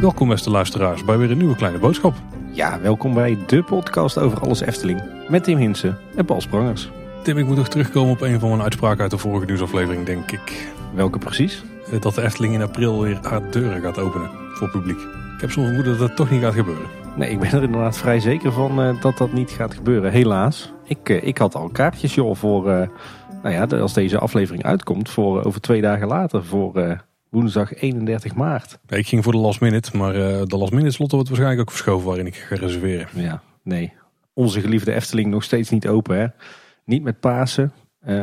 Welkom beste luisteraars bij weer een nieuwe kleine boodschap. Ja, welkom bij de podcast over alles Efteling. Met Tim Hinsen en Paul Sprangers. Tim, ik moet nog terugkomen op een van mijn uitspraken uit de vorige nieuwsaflevering, denk ik. Welke precies? Eh, Dat de Efteling in april weer haar deuren gaat openen voor publiek. Ik heb zo'n vermoeden dat dat toch niet gaat gebeuren. Nee, ik ben er inderdaad vrij zeker van eh, dat dat niet gaat gebeuren. Helaas. Ik, eh, ik had al kaartjes joh voor, eh, nou ja, als deze aflevering uitkomt, voor eh, over twee dagen later, voor woensdag 31 maart. Ik ging voor de last minute, maar de last minute slot wordt waarschijnlijk ook verschoven waarin ik ga reserveren. Ja, nee. Onze geliefde Efteling nog steeds niet open hè. Niet met Pasen.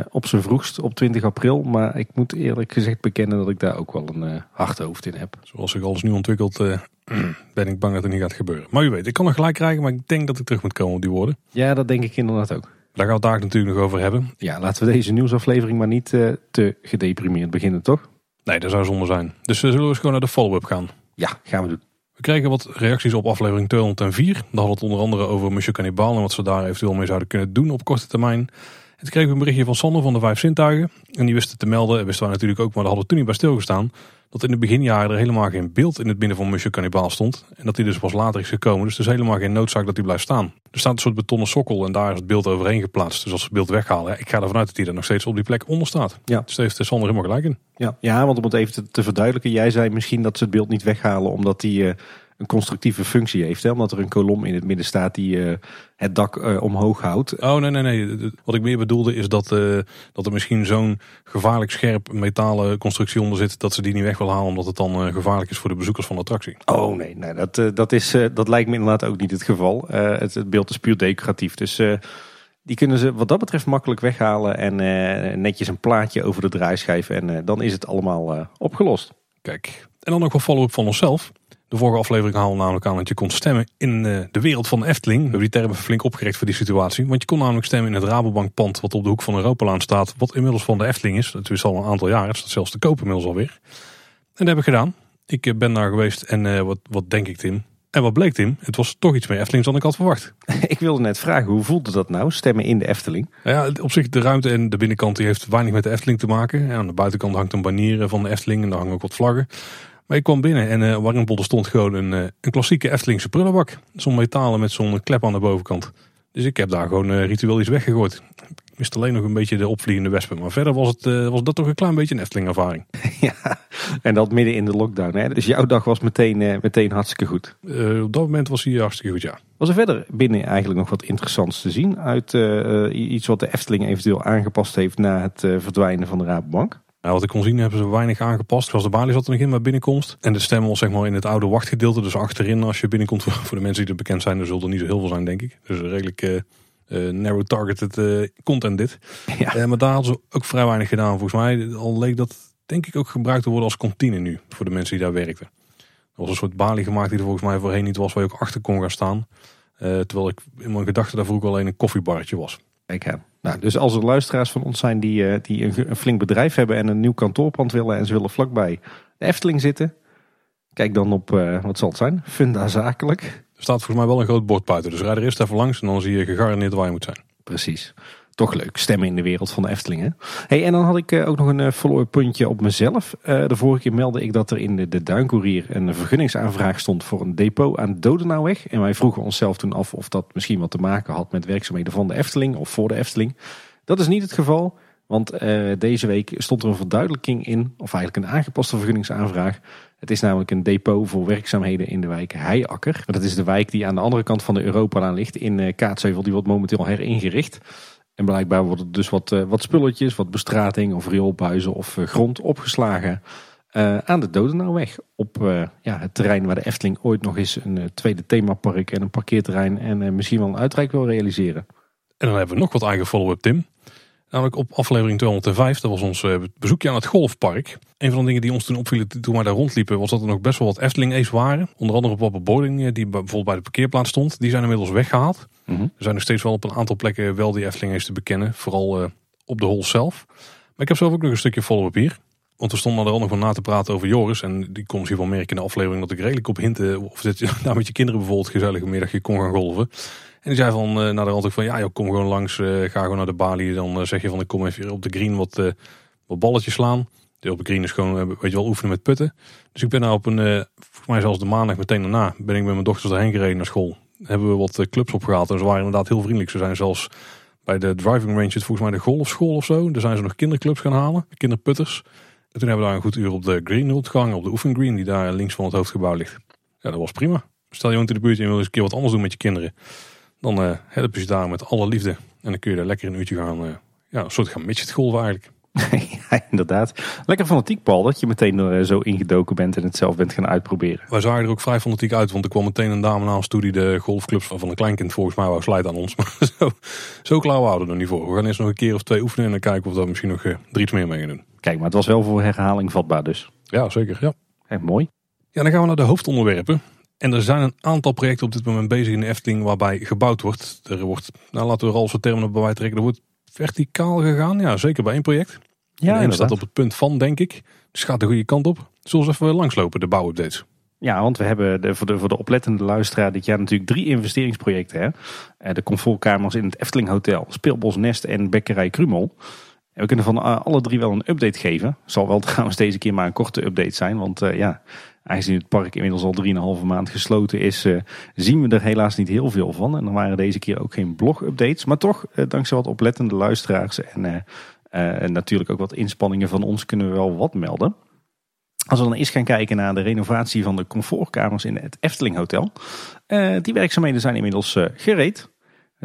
op zijn vroegst op 20 april. Maar ik moet eerlijk gezegd bekennen dat ik daar ook wel een hard hoofd in heb. Zoals zich alles nu ontwikkelt, ben ik bang dat het niet gaat gebeuren. Maar u weet, ik kan nog gelijk krijgen, maar ik denk dat ik terug moet komen op die woorden. Ja, dat denk ik inderdaad ook. Daar gaan we het daar natuurlijk nog over hebben. Ja, laten we deze nieuwsaflevering maar niet eh, te gedeprimeerd beginnen, toch? Nee, dat zou zonde zijn. Dus we zullen eens gewoon naar de follow-up gaan. Ja, gaan we doen. We kregen wat reacties op aflevering 204. Daar hadden we het onder andere over Monsieur Cannibal en wat ze daar eventueel mee zouden kunnen doen op korte termijn. En toen kregen we een berichtje van Sander van de Vijf Zintuigen. En die wisten te melden, en wisten wij natuurlijk ook, maar daar hadden we toen niet bij stilgestaan. Dat in de beginjaren er helemaal geen beeld in het midden van Monsieur Cannibal stond. En dat die dus pas later is gekomen. Dus er is helemaal geen noodzaak dat die blijft staan. Er staat een soort betonnen sokkel en daar is het beeld overheen geplaatst. Dus als ze het beeld weghalen, ik ga ervan uit dat die er nog steeds op die plek onder staat. Ja. Dus daar heeft Sander helemaal gelijk in. Ja, ja want om het even te, te verduidelijken. Jij zei misschien dat ze het beeld niet weghalen omdat die eh, een constructieve functie heeft. Hè? Omdat er een kolom in het midden staat die eh, het dak eh, omhoog houdt. Oh nee, nee, nee. Wat ik meer bedoelde is dat, eh, dat er misschien zo'n gevaarlijk scherp metalen constructie onder zit. Dat ze die niet weg wil halen omdat het dan gevaarlijk is voor de bezoekers van de attractie. Oh nee, nee dat, dat, is, dat lijkt me inderdaad ook niet het geval. Het, het beeld is puur decoratief. Dus die kunnen ze wat dat betreft makkelijk weghalen. En netjes een plaatje over de draaischijf. En dan is het allemaal opgelost. Kijk, en dan nog een follow-up van onszelf. De vorige aflevering haalde namelijk aan dat je kon stemmen in eh, de wereld van de Efteling. We hebben die termen flink opgerekt voor die situatie. Want je kon namelijk stemmen in het Rabobankpand wat op de hoek van Europalaan staat. Wat inmiddels van de Efteling is. Dat is al een aantal jaar. Het staat zelfs te koop inmiddels alweer. En dat heb ik gedaan. Ik eh, ben daar geweest en eh, wat, wat denk ik Tim? En wat bleek Tim? Het was toch iets meer Eftelings dan ik had verwacht. ik wilde net vragen, hoe voelde dat nou? Stemmen in de Efteling? Nou Ja, op zich de ruimte en de binnenkant die heeft weinig met de Efteling te maken. Ja, aan de buitenkant hangt een banier van de Efteling en daar hangen ook wat vlaggen. Maar ik kwam binnen en eh waarin er stond gewoon een, eh, een klassieke Eftelingse prullenbak. Zo'n metalen met zo'n klep aan de bovenkant. Dus ik heb daar gewoon eh, ritueel iets weggegooid. Ik miste alleen nog een beetje de opvliegende wespen. Maar verder was, het, eh, was dat toch een klein beetje een Efteling ervaring. ja, en dat midden in de lockdown. Hè? Dus jouw dag was meteen, eh, meteen hartstikke goed. Eh, op dat moment was hij hartstikke goed, ja. Was er verder binnen eigenlijk nog wat interessants te zien? Uit eh, eh, iets wat de Efteling eventueel aangepast heeft na het eh, verdwijnen van de Rabobank? Nou, wat ik kon zien hebben ze weinig aangepast. Zoals de balie zat er nog in bij binnenkomst. En de stem was zeg maar in het oude wachtgedeelte. Dus achterin als je binnenkomt. Voor de mensen die er bekend zijn, er zullen er niet zo heel veel zijn denk ik. Dus redelijk eh, eh, narrow targeted eh, content dit. Ja. Maar daar hadden ze ook vrij weinig gedaan volgens mij. Al leek dat denk ik ook gebruikt te worden als kantine nu. Voor de mensen die daar werkten. Er was een soort balie gemaakt die er volgens mij voorheen niet was. Waar je ook achter kon gaan staan. Terwijl ik in mijn gedachten daarvoor ook alleen een koffiebarretje was. Nou, dus als er luisteraars van ons zijn die, eh, die een, een flink bedrijf hebben en een nieuw kantoorpand willen en ze willen vlakbij de Efteling zitten, kijk dan op, eh, wat zal het zijn? Funda Zakelijk. Er staat volgens mij wel een groot bord buiten. Dus rijd er eerst even langs en dan zie je gegarandeerd waar je moet zijn. Precies. Toch leuk, stemmen in de wereld van de Efteling. Hè? Hey, en dan had ik eh, ook nog een eh, follow-up puntje op mezelf. Eh, de vorige keer meldde ik dat er in de, Duinkoerier een vergunningsaanvraag stond voor een depot aan de Dodenauweg. En wij vroegen onszelf toen af of dat misschien wat te maken had met werkzaamheden van de Efteling of voor de Efteling. Dat is niet het geval, want deze week stond er een verduidelijking in, of eigenlijk een aangepaste vergunningsaanvraag. Het is namelijk een depot voor werkzaamheden in de wijk Heiakker. Dat is de wijk die aan de andere kant van de Europalaan ligt in eh, Kaatsheuvel. Die wordt momenteel heringericht. En blijkbaar worden dus wat, eh, wat spulletjes, wat bestrating of rioolbuizen of eh, grond opgeslagen eh, aan de Dodenauweg. Op ja, het terrein waar de Efteling ooit nog eens een tweede themapark en een parkeerterrein en misschien wel een uitrijk wil realiseren. En dan hebben we nog wat eigen follow-up, Tim. Namelijk op aflevering 205, dat was ons eh, bezoekje aan het golfpark. Een van de dingen die ons toen opvielen toen wij daar rondliepen, was dat er nog best wel wat Efteling-A's waren. Onder andere op Wapper Boding, eh, die bijvoorbeeld bij de parkeerplaats stond. Die zijn inmiddels weggehaald. Mhm. Er zijn nog steeds wel op een aantal plekken wel die Efteling-A's te bekennen. Vooral eh, op de hol zelf. Maar ik heb zelf ook nog een stukje follow-up hier. Want we stonden er al nog van na te praten over Joris. En die kon misschien wel merken in de aflevering dat ik redelijk op hinten. Of dat je nou met je kinderen bijvoorbeeld gezellig een middagje kon gaan golven. En die zei van, uh, naar de rand ook van, ja joh, kom gewoon langs, ga gewoon naar de balie. Dan zeg je van, ik kom even op de green wat, wat balletjes slaan. De op de green is gewoon, weet je wel, oefenen met putten. Dus ik ben nou op een, volgens mij zelfs de maandag meteen daarna, ben ik met mijn dochters erheen gereden naar school. Hebben we wat clubs opgehaald en ze waren inderdaad heel vriendelijk. Ze zijn zelfs bij de driving range, het volgens mij de golfschool of zo. Daar zijn ze nog kinderclubs gaan halen, kinderputters. En toen hebben we daar een goed uur op de green gehangen, op de oefengreen die daar links van het hoofdgebouw ligt. Ja, dat was prima. Stel je woont in de buurt en wil eens een keer wat anders doen met je kinderen. Dan uh, helpen ze daar met alle liefde. En dan kun je daar lekker een uurtje gaan, uh, ja, een soort gaan midget golven eigenlijk. ja, inderdaad. Lekker fanatiek, Paul, dat je meteen er zo ingedoken bent en het zelf bent gaan uitproberen. Wij zagen er ook vrij fanatiek uit, want er kwam meteen een dame na ons toe die de golfclubs van een kleinkind volgens mij wou slijten aan ons. Maar zo, zo klaar we er niet voor. We gaan eerst nog een keer of twee oefenen en dan kijken of we daar misschien nog uh, er iets meer mee gaan doen. Kijk, maar het was wel voor herhaling vatbaar dus. Ja, zeker. Ja. Mooi. Ja, dan gaan we naar de hoofdonderwerpen. En er zijn een aantal projecten op dit moment bezig in de Efteling waarbij gebouwd wordt. Er wordt, nou laten we er al zo'n termen bij trekken, er wordt verticaal gegaan. Ja, zeker bij één project. Ja, en staat op het punt van, denk ik. Dus gaat de goede kant op. Zullen we even langslopen, de bouwupdates? Ja, want we hebben de, voor, de, voor de oplettende luisteraar dit jaar natuurlijk drie investeringsprojecten. Hè? Eh, de comfortkamers in het Efteling Hotel, Speelbos Nest en Bekkerij Krumel. We kunnen van eh, alle drie wel een update geven. Zal wel trouwens deze keer maar een korte update zijn. Want uh, ja, aangezien het park inmiddels al 3,5 maand gesloten is, zien we er helaas niet heel veel van. En er waren deze keer ook geen blog-updates. Maar toch, dankzij wat oplettende luisteraars en en natuurlijk ook wat inspanningen van ons kunnen we wel wat melden. Als we dan eens gaan kijken naar de renovatie van de comfortkamers in het Efteling Hotel. Die werkzaamheden zijn inmiddels gereed.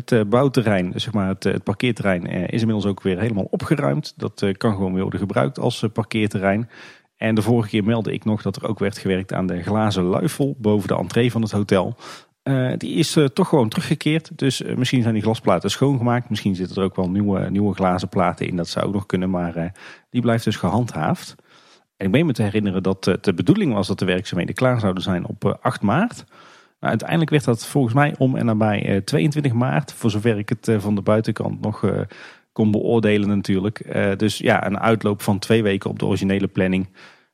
Het bouwterrein, zeg maar het, het parkeerterrein, is inmiddels ook weer helemaal opgeruimd. Dat kan gewoon weer worden gebruikt als parkeerterrein. En de vorige keer meldde ik nog dat er ook werd gewerkt aan de glazen luifel boven de entree van het hotel. Die is toch gewoon teruggekeerd. Dus misschien zijn die glasplaten schoongemaakt. Misschien zitten er ook wel nieuwe, nieuwe glazen platen in. Dat zou ook nog kunnen. Maar die blijft dus gehandhaafd. Ik meen me te herinneren dat de bedoeling was dat de werkzaamheden klaar zouden zijn op 8 maart. Maar uiteindelijk werd dat volgens mij om en nabij 22 maart. Voor zover ik het van de buitenkant nog kon beoordelen natuurlijk. dus ja, een uitloop van twee weken op de originele planning.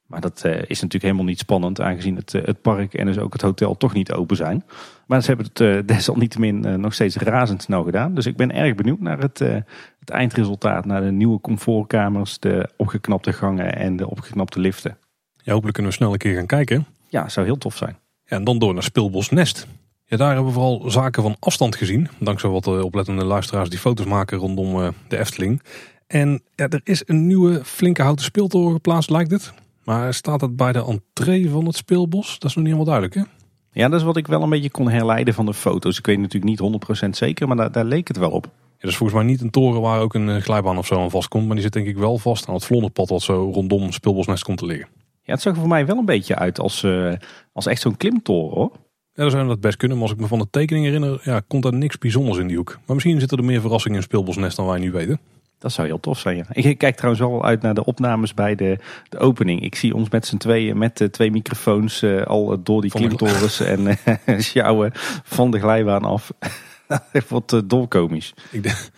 Maar dat is natuurlijk helemaal niet spannend, aangezien het, het park en dus ook het hotel toch niet open zijn. Maar ze hebben het desalniettemin nog steeds razendsnel gedaan. Dus ik ben erg benieuwd naar het, het eindresultaat, naar de nieuwe comfortkamers, de opgeknapte gangen en de opgeknapte liften. Ja, hopelijk kunnen we snel een keer gaan kijken. Ja, zou heel tof zijn. Ja, en dan door naar Speelbos Nest. Ja, daar hebben we vooral zaken van afstand gezien. Dankzij wat oplettende luisteraars die foto's maken rondom de Efteling. En ja, er is een nieuwe flinke houten speeltoren geplaatst, lijkt het. Maar staat dat bij de entree van het speelbos? Dat is nog niet helemaal duidelijk, hè? Ja, dat is wat ik wel een beetje kon herleiden van de foto's. Ik weet natuurlijk niet 100% zeker, maar daar, daar, leek het wel op. Ja, dat is volgens mij niet een toren waar ook een eh, glijbaan of zo aan vastkomt. Maar die zit denk ik wel vast aan het vlonderpad wat zo rondom speelbosnest komt te liggen. Ja, het zag er voor mij wel een beetje uit als, uh, als echt zo'n klimtoren hoor. Ja, dan zou dat best kunnen. Maar als ik me van de tekening herinner, ja, komt er niks bijzonders in die hoek. Maar misschien zitten er meer verrassingen in speelbosnest dan wij nu weten. Dat zou heel tof zijn. Ja. Ik kijk trouwens wel uit naar de opnames bij de, de opening. Ik zie ons met z'n tweeën met de twee microfoons uh, al door die klimtorens en uh, sjouwen van de glijbaan af. Dat wordt uh, dolkomisch. Ik denk,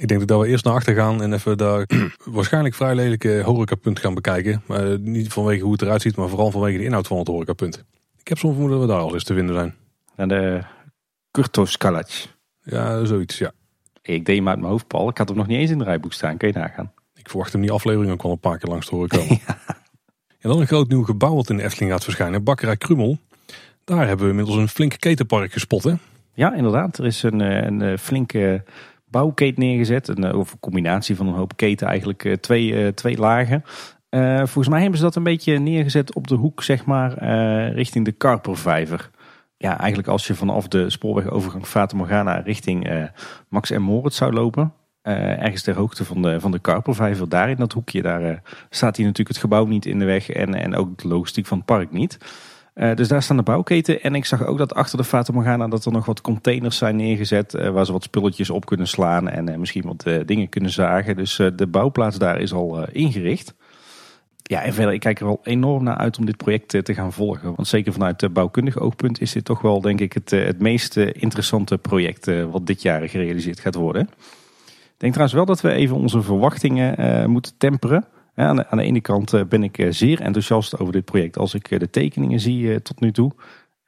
ik denk dat we eerst naar achter gaan en even daar waarschijnlijk vrij lelijke horecapunt gaan bekijken. Maar niet vanwege hoe het eruit ziet, maar vooral vanwege de inhoud van het horecapunt. Ik heb soms vermoeden dat we daar al eens te vinden zijn. Naar de Kurtos Ja, zoiets, ja. Ik deed hem uit mijn hoofd, Paul. Ik had hem nog niet eens in het rijboek staan. Kun je nagaan? Ik verwacht hem die aflevering ook wel een paar keer langs te horen komen. ja. En dan een groot nieuw gebouw wat in de Efteling gaat verschijnen. Bakkerij Krummel. Daar hebben we inmiddels een flink ketenpark gespot, hè? Ja, inderdaad. Er is een, eh, een, eh, flinke bouwketen neergezet. Een, eh, of een combinatie van een hoop keten, eigenlijk twee, twee lagen. volgens mij hebben ze dat een beetje neergezet op de hoek, zeg maar, richting de Karpervijver ja, eigenlijk als je vanaf de spoorwegovergang Fata Morgana richting Max en Moritz zou lopen. Ergens ter hoogte van de, van de Karpervijver, daar in dat hoekje, daar staat hier natuurlijk het gebouw niet in de weg en, en ook de logistiek van het park niet. Dus daar staan de bouwketen en ik zag ook dat achter de Fata Morgana dat er nog wat containers zijn neergezet waar ze wat spulletjes op kunnen slaan en misschien wat dingen kunnen zagen. Dus de bouwplaats daar is al ingericht. Ja, en verder, ik kijk er wel enorm naar uit om dit project eh, te gaan volgen. Want zeker vanuit bouwkundig oogpunt is dit toch wel, denk ik, het, eh, het meest eh, interessante project wat dit jaar gerealiseerd gaat worden. Ik denk trouwens wel dat we even onze verwachtingen moeten temperen. Aan, de, ene kant ben ik zeer enthousiast over dit project als ik de tekeningen zie tot nu toe.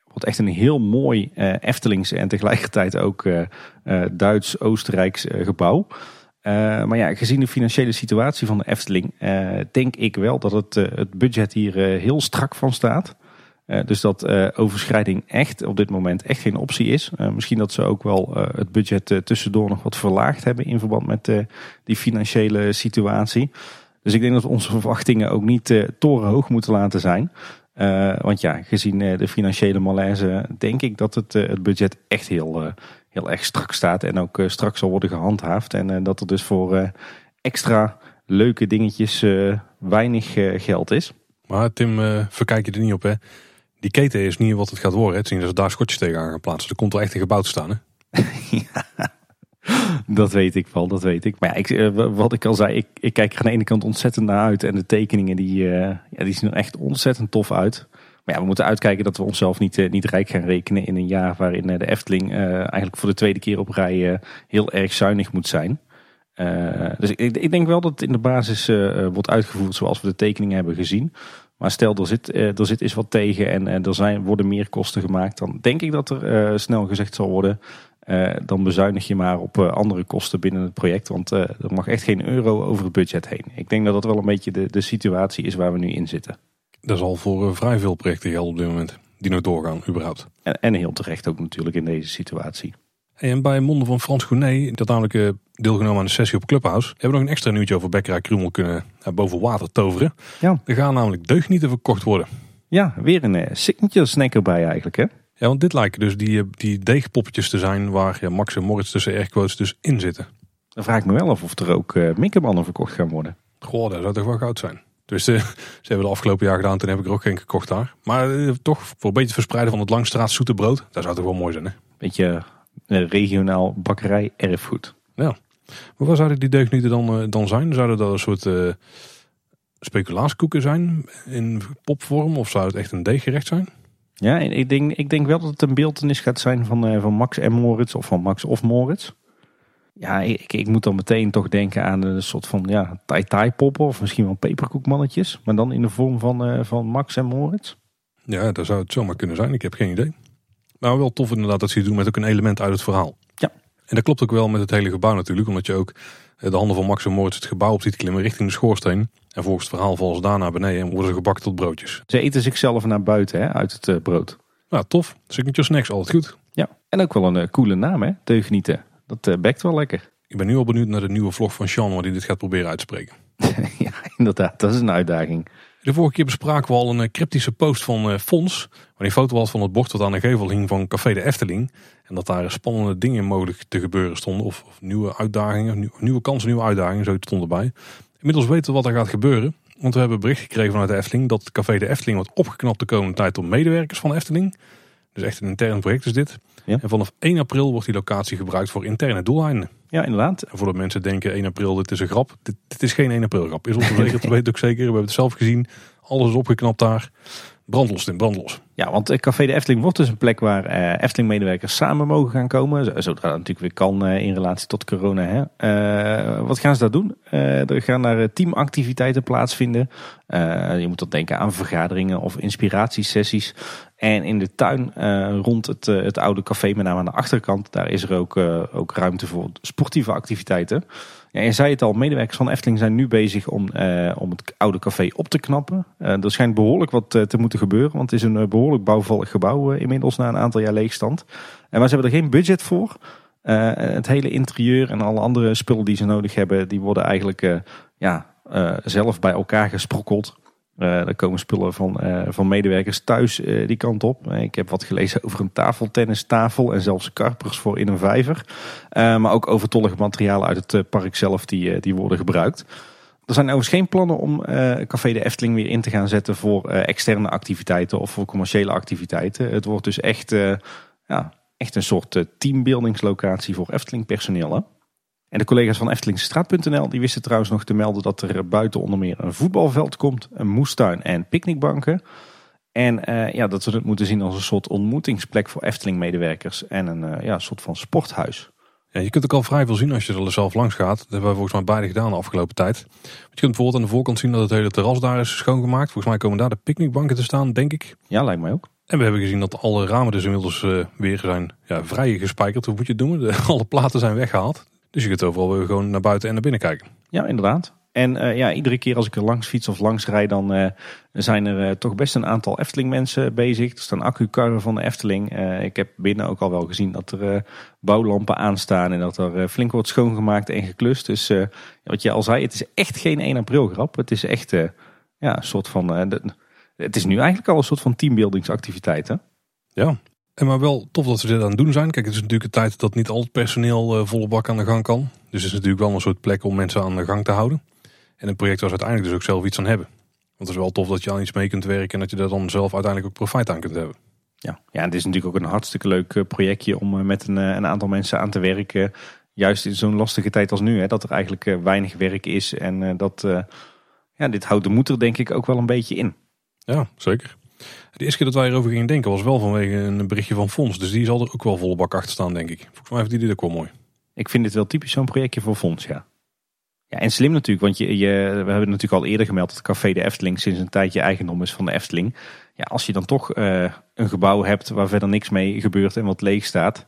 Wordt echt een heel mooi Eftelings en tegelijkertijd ook Duits-Oostenrijks gebouw. maar ja, gezien de financiële situatie van de Efteling, denk ik wel dat het, het budget hier heel strak van staat. dus dat overschrijding echt op dit moment echt geen optie is. misschien dat ze ook wel het budget tussendoor nog wat verlaagd hebben in verband met die financiële situatie. Dus ik denk dat we onze verwachtingen ook niet torenhoog moeten laten zijn. Uh, want ja, gezien uh, de financiële malaise denk ik dat het, het budget echt heel, heel erg strak staat. En ook straks zal worden gehandhaafd. En dat er dus voor extra leuke dingetjes weinig geld is. Maar Tim, verkijk je er niet op hè. Die keten is niet wat het gaat worden. Het zien dat ze daar schotjes tegenaan gaan plaatsen. Er komt er echt een gebouw te staan hè. ja. Dat weet ik wel, dat weet ik. Maar ja, ik, eh, wat ik al zei, ik, ik, kijk er aan de ene kant ontzettend naar uit. En de tekeningen die, uh, ja, die zien er echt ontzettend tof uit. Maar ja, we moeten uitkijken dat we onszelf niet, uh, niet rijk gaan rekenen in een jaar waarin de Efteling eigenlijk voor de tweede keer op rij heel erg zuinig moet zijn. dus ik, ik, denk wel dat het in de basis wordt uitgevoerd zoals we de tekeningen hebben gezien. Maar stel er zit, er zit is wat tegen en er zijn, worden meer kosten gemaakt. Dan denk ik dat er snel gezegd zal worden dan bezuinig je maar op uh, andere kosten binnen het project. Want uh, er mag echt geen euro over het budget heen. Ik denk dat dat wel een beetje de, de situatie is waar we nu in zitten. Dat is al voor vrij veel projecten gelden op dit moment. Die nog doorgaan, überhaupt. En, en heel terecht ook natuurlijk in deze situatie. En bij monden van Frans Gounet, dat namelijk deelgenomen aan de sessie op Clubhouse, hebben we nog een extra nieuwtje over Bekkerij Krumel kunnen boven water toveren. Ja. Er gaan namelijk deugnieten verkocht worden. Ja, weer een signature snack erbij eigenlijk hè? Ja, want dit lijken dus die, die deegpoppetjes te zijn waar ja, Max en Moritz tussen airquotes dus in zitten. Dan vraag ik me wel af of er ook uh, verkocht gaan worden. Goh, dat zou toch wel goud zijn. Dus uh, ze hebben de afgelopen jaar gedaan, toen heb ik er ook geen gekocht daar. Maar uh, toch, voor een beetje verspreiden van het Langstraat zoete brood, dat zou toch wel mooi zijn hè? Beetje regionaal bakkerij erfgoed. Ja, maar waar zouden die deugnieten dan, dan zijn? Zouden dat een soort speculaaskoeken zijn in popvorm? Of zou het echt een deeggerecht zijn? Ja, ik denk, ik denk wel dat het een beeldenis gaat zijn van, uh, van Max en Moritz of van Max of Moritz. Ja, ik, ik moet dan meteen toch denken aan een soort van ja, tai-tai poppen of misschien wel peperkoekmannetjes. Maar dan in de vorm van, uh, van Max en Moritz. Ja, dat zou het zomaar kunnen zijn. Ik heb geen idee. Maar wel tof inderdaad dat ze het doen met ook een element uit het verhaal. Ja. En dat klopt ook wel met het hele gebouw natuurlijk. Omdat je ook eh, de handen van Max en Moritz het gebouw op ziet klimmen richting de schoorsteen. En volgens het verhaal vallen ze daar naar beneden en worden ze gebakken tot broodjes. Ze eten zichzelf naar buiten hè, uit het uh, brood. Nou, tof. Signature snacks, altijd goed. Ja, en ook wel een uh, coole naam hè, Teugnieten. Dat uh, bekt wel lekker. Ik ben nu al benieuwd naar de nieuwe vlog van Sean, waar hij dit gaat proberen uit te spreken. ja, inderdaad. Dat is een uitdaging. De vorige keer bespraken we al een cryptische post van Fons. Waar hij een foto was van het bord wat aan de gevel hing van Café de Efteling. En dat daar spannende dingen mogelijk te gebeuren stonden. Of, of nieuwe uitdagingen, nieuwe kansen, nieuwe uitdagingen. Zo stond erbij. Inmiddels weten we wat er gaat gebeuren. Want we hebben bericht gekregen vanuit de Efteling dat het café de Efteling wordt opgeknapt de komende tijd door medewerkers van Efteling. Dus echt een intern project is dit. Ja. En vanaf 1 april wordt die locatie gebruikt voor interne doeleinden. Ja, inderdaad. En voordat mensen denken 1 april, dit is een grap. Dit, dit is geen 1 april grap. Is ons verzekerd, dat weet ook zeker. We hebben het zelf gezien. Alles is opgeknapt daar. Brandlos in, brandlos. Ja, want Café de Efteling wordt dus een plek waar uh, Efteling-medewerkers samen mogen gaan komen. Zodra dat natuurlijk weer kan uh, in relatie tot corona. Hè. Wat gaan ze daar doen? er gaan daar teamactiviteiten plaatsvinden. je moet dan denken aan vergaderingen of inspiratiesessies. En in de tuin rond het, het oude café, met name aan de achterkant, daar is er ook, ook ruimte voor sportieve activiteiten. Ja, je zei het al, medewerkers van Efteling zijn nu bezig om, uh, om het oude café op te knappen. Uh, er schijnt behoorlijk wat uh, te moeten gebeuren, want het is een behoorlijk bouwvallig gebouw inmiddels na een aantal jaar leegstand. En maar ze hebben er geen budget voor. het hele interieur en alle andere spullen die ze nodig hebben, die worden eigenlijk ja, zelf bij elkaar gesprokkeld. Uh, er komen spullen van, uh, van medewerkers thuis uh, die kant op. ik heb wat gelezen over een tafeltennistafel en zelfs karpers voor in een vijver. maar ook overtollige materialen uit het park zelf die, die worden gebruikt. Er zijn overigens geen plannen om Café de Efteling weer in te gaan zetten voor externe activiteiten of voor commerciële activiteiten. Het wordt dus echt, ja, echt een soort teambuildingslocatie voor Efteling personeel. En de collega's van Eftelingstraat.nl die wisten trouwens nog te melden dat er buiten onder meer een voetbalveld komt, een moestuin en picknickbanken. En uh, ja, dat we het moeten zien als een soort ontmoetingsplek voor Efteling-medewerkers en een uh, ja, soort van sporthuis. Ja, je kunt ook al vrij veel zien als je er zelf langs gaat. Dat hebben we volgens mij beide gedaan de afgelopen tijd. je kunt bijvoorbeeld aan de voorkant zien dat het hele terras daar is schoongemaakt. Volgens mij komen daar de picknickbanken te staan, denk ik. Ja, lijkt mij ook. En we hebben gezien dat alle ramen dus inmiddels uh, weer zijn ja, vrij gespijkerd. Hoe moet je het doen? De, alle platen zijn weggehaald. Dus je kunt overal weer gewoon naar buiten en naar binnen kijken. Ja, inderdaad. En uh, ja, iedere keer als ik er langs fiets of langs rijd, dan uh, zijn er uh, toch best een aantal Efteling mensen bezig. Er staan accukarren van de Efteling. ik heb binnen ook al wel gezien dat er bouwlampen aanstaan en dat er flink wordt schoongemaakt en geklust. Dus wat je al zei, het is echt geen 1 april grap. Het is echt ja, een soort van... De, het is nu eigenlijk al een soort van teambuildingsactiviteit hè? Ja, en maar wel tof dat ze dit aan het doen zijn. Kijk, het is natuurlijk een tijd dat niet al het personeel volle bak aan de gang kan. Dus het is natuurlijk wel een soort plek om mensen aan de gang te houden. En een project was uiteindelijk dus ook zelf iets aan hebben. Want het is wel tof dat je aan iets mee kunt werken en dat je daar dan zelf uiteindelijk ook profijt aan kunt hebben. Ja, ja het is natuurlijk ook een hartstikke leuk eh, projectje om eh, met een, eh, een aantal mensen aan te werken. Juist in zo'n lastige tijd als nu, hè, dat er eigenlijk weinig werk is. En dat, ja, dit houdt de moed er denk ik ook wel een beetje in. Ja, zeker. De eerste keer dat wij erover gingen denken was wel vanwege een berichtje van Fons. Dus die zal er ook wel volle bak achter staan, denk ik. Volgens mij heeft die dit ook wel mooi. Ik vind dit wel typisch zo'n projectje voor Fons, ja. Ja, en slim natuurlijk, want je, je, we hebben natuurlijk al eerder gemeld dat Café de Efteling sinds een tijdje eigendom is van de Efteling. Ja, als je dan toch uh, een gebouw hebt waar verder niks mee gebeurt en wat leeg staat.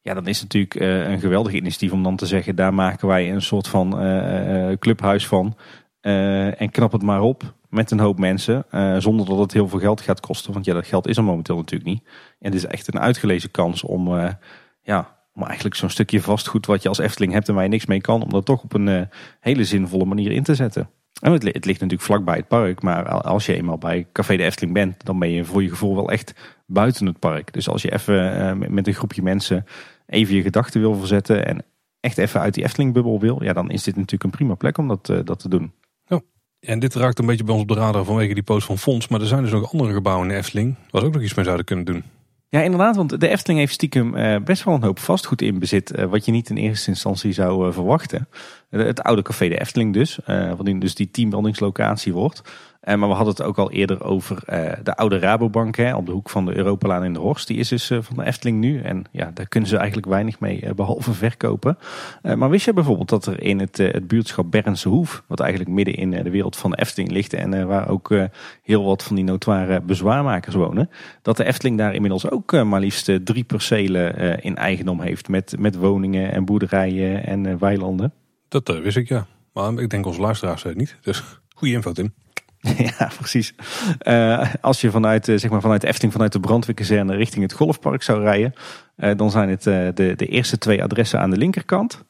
Ja, dan is het natuurlijk uh, een geweldig initiatief om dan te zeggen, daar maken wij een soort van uh, clubhuis van. en knap het maar op met een hoop mensen, zonder dat het heel veel geld gaat kosten. Want ja, dat geld is er momenteel natuurlijk niet. En het is echt een uitgelezen kans om ja, om eigenlijk zo'n stukje vastgoed wat je als Efteling hebt en waar je niks mee kan, om dat toch op een uh, hele zinvolle manier in te zetten. En het, het, ligt natuurlijk vlakbij het park, maar als je eenmaal bij Café de Efteling bent, dan ben je voor je gevoel wel echt buiten het park. Dus als je even met een groepje mensen even je gedachten wil verzetten en echt even uit die Efteling-bubbel wil, ja, dan is dit natuurlijk een prima plek om dat, dat te doen. En dit raakt een beetje bij ons op de radar vanwege die post van Fonds, maar er zijn dus nog andere gebouwen in de Efteling waar ook nog iets mee zouden kunnen doen. Ja, inderdaad, want de Efteling heeft stiekem uh, best wel een hoop vastgoed in bezit, uh, wat je niet in eerste instantie zou uh, verwachten. het oude café de Efteling dus, wat dus die teambuildingslocatie wordt. Uh, maar we hadden het ook al eerder over uh, de oude Rabobank hè, op de hoek van de Europalaan in de Horst. Die is dus uh, van de Efteling nu. En ja, daar kunnen ze eigenlijk weinig mee behalve verkopen. maar wist je bijvoorbeeld dat er in het, het buurtschap Bernse Hoef, wat eigenlijk midden in de wereld van de Efteling ligt en waar ook heel wat van die notoire bezwaarmakers wonen, dat de Efteling daar inmiddels ook maar liefst drie percelen in eigendom heeft met, met woningen en boerderijen en weilanden. Dat wist ik ja. Maar ik denk onze luisteraars niet. Dus goede info Tim. Ja, precies. Uh, als je vanuit, uh, zeg maar vanuit Efteling, vanuit de brandweerkazerne richting het golfpark zou rijden, uh, dan zijn het de, de eerste twee adressen aan de linkerkant.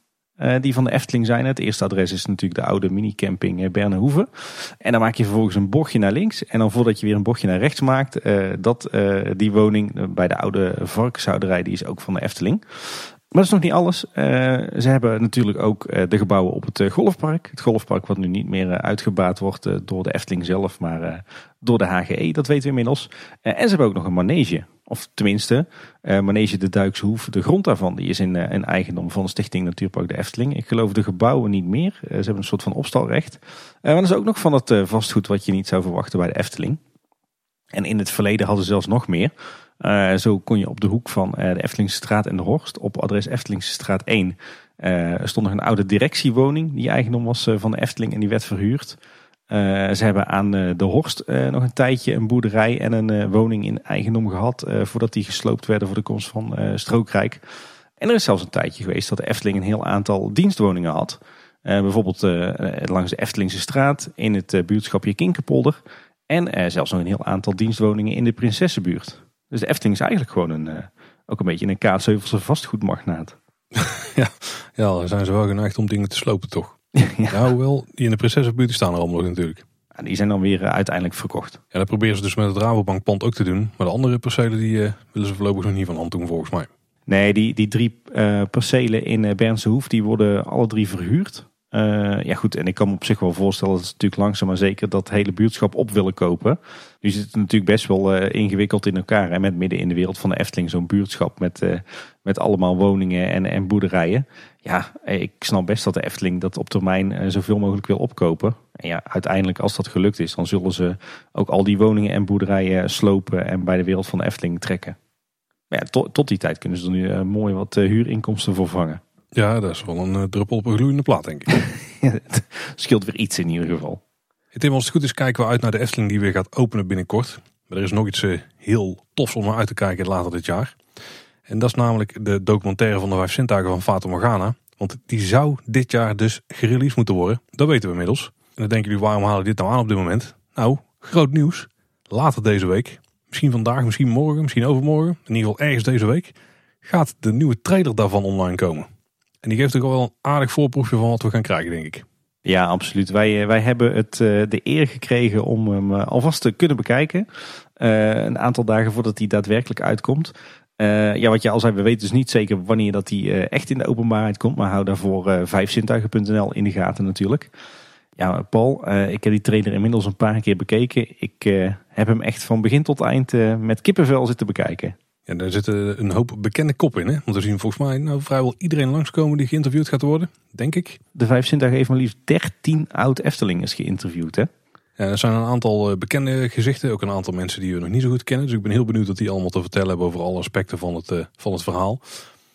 die van de Efteling zijn. Het eerste adres is natuurlijk de oude minicamping Bernhoeven. En dan maak je vervolgens een bochtje naar links. En dan voordat je weer een bochtje naar rechts maakt, dat, die woning bij de oude varkenshouderij, die is ook van de Efteling. Maar dat is nog niet alles. Uh, ze hebben natuurlijk ook uh, de gebouwen op het uh, golfpark. Het golfpark wat nu niet meer uitgebaat wordt door de Efteling zelf, maar door de HGE. Dat weten we inmiddels. en ze hebben ook nog een manege. Of tenminste, manege de Duikse Hoef. De grond daarvan die is in, in eigendom van de Stichting Natuurpark de Efteling. Ik geloof de gebouwen niet meer. ze hebben een soort van opstalrecht. maar dat is ook nog van het vastgoed wat je niet zou verwachten bij de Efteling. En in het verleden hadden ze zelfs nog meer. Uh, zo kon je op de hoek van uh, de Eftelingstraat en de Horst, op adres Eftelingstraat 1, uh, eh, stond nog een oude directiewoning die eigendom was van de Efteling en die werd verhuurd. ze hebben aan de Horst nog een tijdje een boerderij en een woning in eigendom gehad voordat die gesloopt werden voor de komst van Strookrijk. En er is zelfs een tijdje geweest dat de Efteling een heel aantal dienstwoningen had. bijvoorbeeld langs de Eftelingse straat, in het buurtschapje Kinkerpolder. En zelfs nog een heel aantal dienstwoningen in de Prinsessenbuurt. Dus de Efteling is eigenlijk gewoon een, uh, ook een beetje een Kaatseuvelse vastgoedmagnaat. ja, ja, dan zijn ze wel geneigd om dingen te slopen toch? ja. Nou, hoewel, die in de Prinsessenbuurt staan er allemaal natuurlijk. Ja, die zijn dan weer uh, uiteindelijk verkocht. Ja, dat proberen ze dus met het Rabobankpand ook te doen. Maar de andere percelen die uh, willen ze voorlopig nog niet van hand doen volgens mij. Nee, die, die drie percelen in Bernse Hoef, die worden alle drie verhuurd. Uh, ja goed, en ik kan me op zich wel voorstellen dat ze natuurlijk langzaam maar zeker dat hele buurtschap op willen kopen. Nu zit het natuurlijk best wel uh, ingewikkeld in elkaar. En met midden in de wereld van de Efteling zo'n buurtschap met, uh, met allemaal woningen en, en boerderijen. Ja, ik snap best dat de Efteling dat op termijn zoveel mogelijk wil opkopen. En ja, uiteindelijk als dat gelukt is, dan zullen ze ook al die woningen en boerderijen slopen en bij de wereld van de Efteling trekken. Maar ja, tot, tot die tijd kunnen ze er nu mooi wat huurinkomsten voor vangen. Ja, dat is wel een uh, druppel op een gloeiende plaat, denk ik. scheelt weer iets in ieder geval. Het Tim, als het goed is, kijken we uit naar de Efteling die weer gaat openen binnenkort. Maar er is nog iets heel tofs om naar uit te kijken later dit jaar. En dat is namelijk de documentaire van de vijf zintuigen van Fata Morgana. Want die zou dit jaar dus gereleased moeten worden. Dat weten we inmiddels. En dan denken jullie, waarom halen we dit nou aan op dit moment? Nou, groot nieuws. Later deze week, misschien vandaag, misschien morgen, misschien overmorgen. In ieder geval ergens deze week. Gaat de nieuwe trailer daarvan online komen. En die geeft ook wel een aardig voorproefje van wat we gaan krijgen, denk ik. Ja, absoluut. Wij, eh, wij hebben het, eh, de eer gekregen om hem eh, alvast te kunnen bekijken. een aantal dagen voordat hij daadwerkelijk uitkomt. ja, wat je al zei, we weten dus niet zeker wanneer dat hij echt in de openbaarheid komt. Maar hou daarvoor vijfzintuigen.nl in de gaten natuurlijk. Ja, Paul, ik heb die trailer inmiddels een paar keer bekeken. Ik heb hem echt van begin tot eind met kippenvel zitten bekijken. Ja, daar zitten een hoop bekende koppen in. Hè? Want we zien volgens mij nou vrijwel iedereen langskomen die geïnterviewd gaat worden. Denk ik. De Vijf Zintuigen heeft maar liefst 13 oud Eftelingers geïnterviewd. Hè? Ja, er zijn een aantal eh, bekende gezichten. Ook een aantal mensen die we nog niet zo goed kennen. Dus ik ben heel benieuwd wat die allemaal te vertellen hebben over alle aspecten van het, uh, van het verhaal.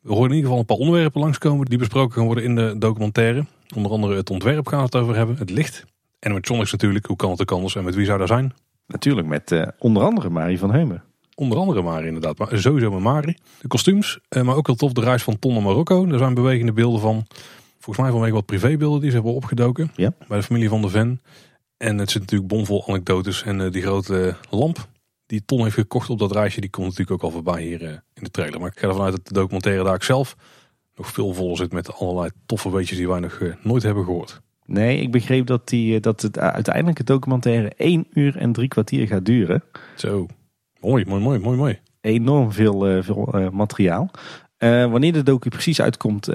We horen in ieder geval een paar onderwerpen langskomen die besproken gaan worden in de documentaire. Onder andere het ontwerp gaan we het over hebben. Het licht. Animatronics natuurlijk. Hoe kan het ook anders? En met wie zou daar zijn? Natuurlijk met uh, onder andere Marie van Heumen. Onder andere Mari inderdaad. Maar sowieso met Mari. De kostuums. Eh, maar ook heel tof de reis van Ton naar Marokko. Er zijn bewegende beelden van. Volgens mij vanwege wat privébeelden die ze hebben opgedoken. Ja. Bij de familie van de Ven. En het zit natuurlijk bomvol anekdotes. En uh, die grote lamp die Ton heeft gekocht op dat reisje. Die komt natuurlijk ook al voorbij hier uh, in de trailer. Maar ik ga ervan uit dat de documentaire daar zelf nog veel voller zit. Met allerlei toffe weetjes die wij nog nooit hebben gehoord. Nee, ik begreep dat, die, dat het uiteindelijk het documentaire 1 uur en drie kwartier gaat duren. Zo. Mooi, mooi, mooi, mooi, mooi. Enorm veel, uh, veel uh, materiaal. Uh, wanneer de docu precies uitkomt,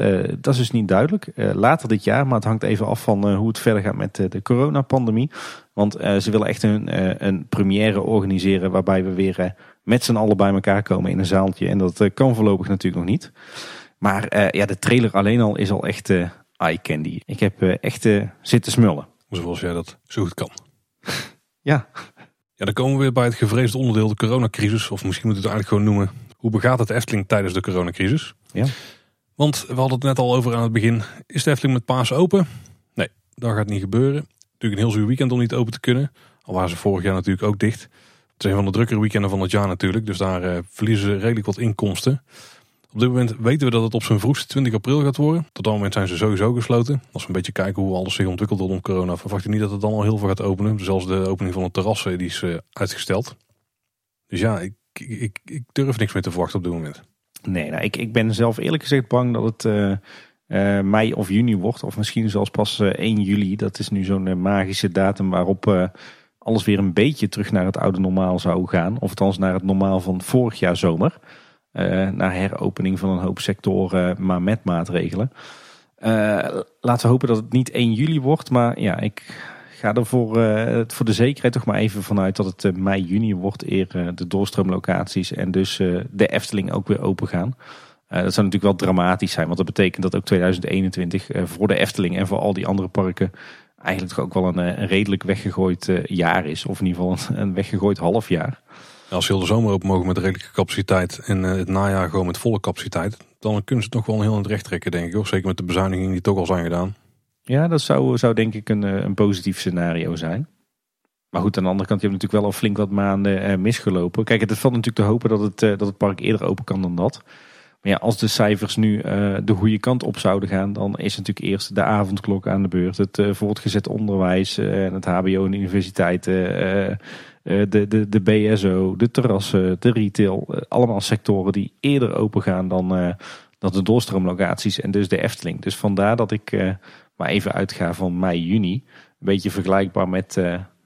dat is dus niet duidelijk. later dit jaar, maar het hangt even af van hoe het verder gaat met de coronapandemie. Want ze willen echt een, een première organiseren waarbij we weer met z'n allen bij elkaar komen in een zaaltje. En dat kan voorlopig natuurlijk nog niet. Maar ja, de trailer alleen al is al echt eye candy. Ik heb echt zitten smullen. Zoals jij dat zo goed kan. ja. Ja, dan komen we weer bij het gevreesde onderdeel, de coronacrisis. Of misschien moet het eigenlijk gewoon noemen. Hoe begaat het Efteling tijdens de coronacrisis? Ja. Want we hadden het net al over aan het begin. Is de Efteling met paas open? Nee, dat gaat niet gebeuren. Natuurlijk een heel zuur weekend om niet open te kunnen. Al waren ze vorig jaar natuurlijk ook dicht. Het is een van de drukkere weekenden van het jaar natuurlijk. Dus daar uh, verliezen ze redelijk wat inkomsten. Op dit moment weten we dat het op zijn vroegste 20 april gaat worden. Tot dat moment zijn ze sowieso gesloten. Als we een beetje kijken hoe alles zich ontwikkelt rondom corona, verwacht ik niet dat het dan al heel veel gaat openen. Zelfs de opening van het terras die is uh, uitgesteld. Dus ja, ik, ik, ik, durf niks meer te verwachten op dit moment. Nee, nou, ik, ik ben zelf eerlijk gezegd bang dat het uh, uh, mei of juni wordt. Of misschien zelfs pas 1 juli. Dat is nu zo'n magische datum waarop alles weer een beetje terug naar het oude normaal zou gaan. Of althans naar het normaal van vorig jaar zomer. Uh, naar heropening van een hoop sectoren, maar met maatregelen. Uh, laten we hopen dat het niet 1 juli wordt. Maar ja, ik ga er voor, uh, voor de zekerheid toch maar even vanuit dat het mei, juni wordt. Eer de doorstroomlocaties en dus de Efteling ook weer open gaan. dat zou natuurlijk wel dramatisch zijn. Want dat betekent dat ook 2021 voor de Efteling en voor al die andere parken eigenlijk toch ook wel een, een redelijk weggegooid jaar is. Of in ieder geval een, een weggegooid half jaar. Als ze heel de zomer open mogen met redelijke capaciteit en eh, het najaar gewoon met volle capaciteit, dan kunnen ze nog wel heel in het recht trekken, denk ik. Hoor. Zeker met de bezuinigingen die toch al zijn gedaan. Ja, dat zou, zou denk ik een, eh, een positief scenario zijn. Maar goed, aan de andere kant, je hebt natuurlijk wel al flink wat maanden eh, misgelopen. Kijk, het valt natuurlijk te hopen dat het, dat het park eerder open kan dan dat. Maar ja, als de cijfers nu de goede kant op zouden gaan, dan is natuurlijk eerst de avondklok aan de beurt. Het voortgezet onderwijs en het HBO en universiteiten de, de, de BSO, de terrassen, de retail. Eh, allemaal sectoren die eerder open gaan dan, uh, dan de doorstroomlocaties en dus de Efteling. Dus vandaar dat ik maar even uitga van mei, juni. Een beetje vergelijkbaar met,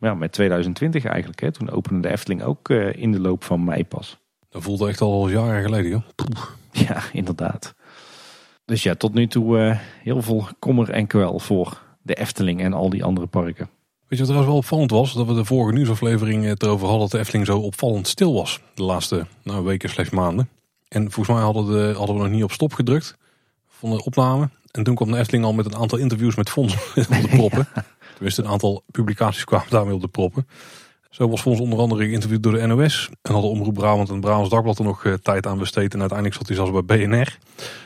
ja, met 2020 eigenlijk. Hè. Toen opende de Efteling ook in de loop van mei pas. Dat voelde echt al jaren geleden. Joh. Ja, inderdaad. Dus ja, tot nu toe heel veel kommer en kwel voor de Efteling en al die andere parken. Weet je wat trouwens wel opvallend was? Dat we de vorige nieuwsaflevering het erover hadden dat de Efteling zo opvallend stil was. De laatste nou, weken slechts maanden. En volgens mij hadden, de, hadden we nog niet op stop gedrukt van de opname. En toen kwam de Efteling al met een aantal interviews met Fons op de proppen. Tenminste, een aantal publicaties kwamen daarmee op de proppen. Zo was Fons onder andere geïnterviewd door de NOS. En hadden Omroep Brabant en Brabants Dagblad er nog eh, tijd aan besteed. En uiteindelijk zat hij zelfs bij BNR.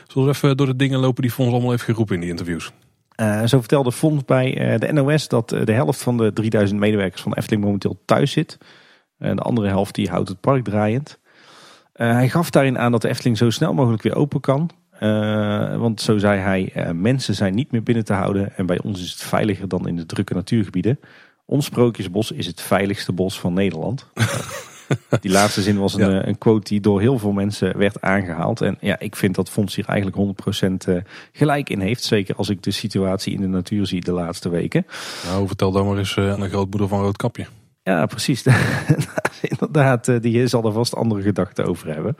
Zullen we even door de dingen lopen die Fons allemaal heeft geroepen in die interviews. Uh, zo vertelde Fons bij uh, de NOS dat uh, de helft van de 3000 medewerkers van Efteling momenteel thuis zit. En de andere helft die houdt het park draaiend. hij gaf daarin aan dat de Efteling zo snel mogelijk weer open kan. want zo zei hij, mensen zijn niet meer binnen te houden. En bij ons is het veiliger dan in de drukke natuurgebieden. Ons Sprookjesbos is het veiligste bos van Nederland. die laatste zin was een, een, quote die door heel veel mensen werd aangehaald. En ja, ik vind dat Fons hier eigenlijk 100% gelijk in heeft. Zeker als ik de situatie in de natuur zie de laatste weken. Nou, vertel dan maar eens aan de grootmoeder van Roodkapje. Ja, precies. Inderdaad, die zal er vast andere gedachten over hebben.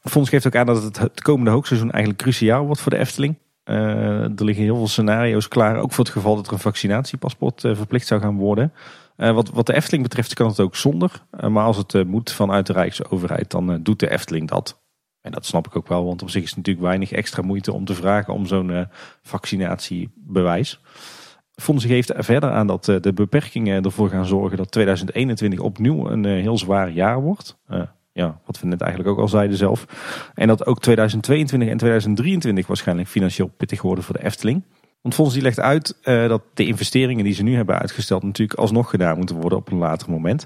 Fons geeft ook aan dat het komende hoogseizoen eigenlijk cruciaal wordt voor de Efteling. Uh, er liggen heel veel scenario's klaar, ook voor het geval dat er een vaccinatiepaspoort uh, verplicht zou gaan worden. Uh, wat, wat, de Efteling betreft kan het ook zonder. maar als het moet vanuit de Rijksoverheid, dan doet de Efteling dat. En dat snap ik ook wel, want op zich is het natuurlijk weinig extra moeite om te vragen om zo'n vaccinatiebewijs. Fonds geeft verder aan dat de beperkingen ervoor gaan zorgen dat 2021 opnieuw een heel zwaar jaar wordt ja, wat we net eigenlijk ook al zeiden zelf. En dat ook 2022 en 2023 waarschijnlijk financieel pittig worden voor de Efteling. Want volgens die legt uit uh, dat de investeringen die ze nu hebben uitgesteld natuurlijk alsnog gedaan moeten worden op een later moment.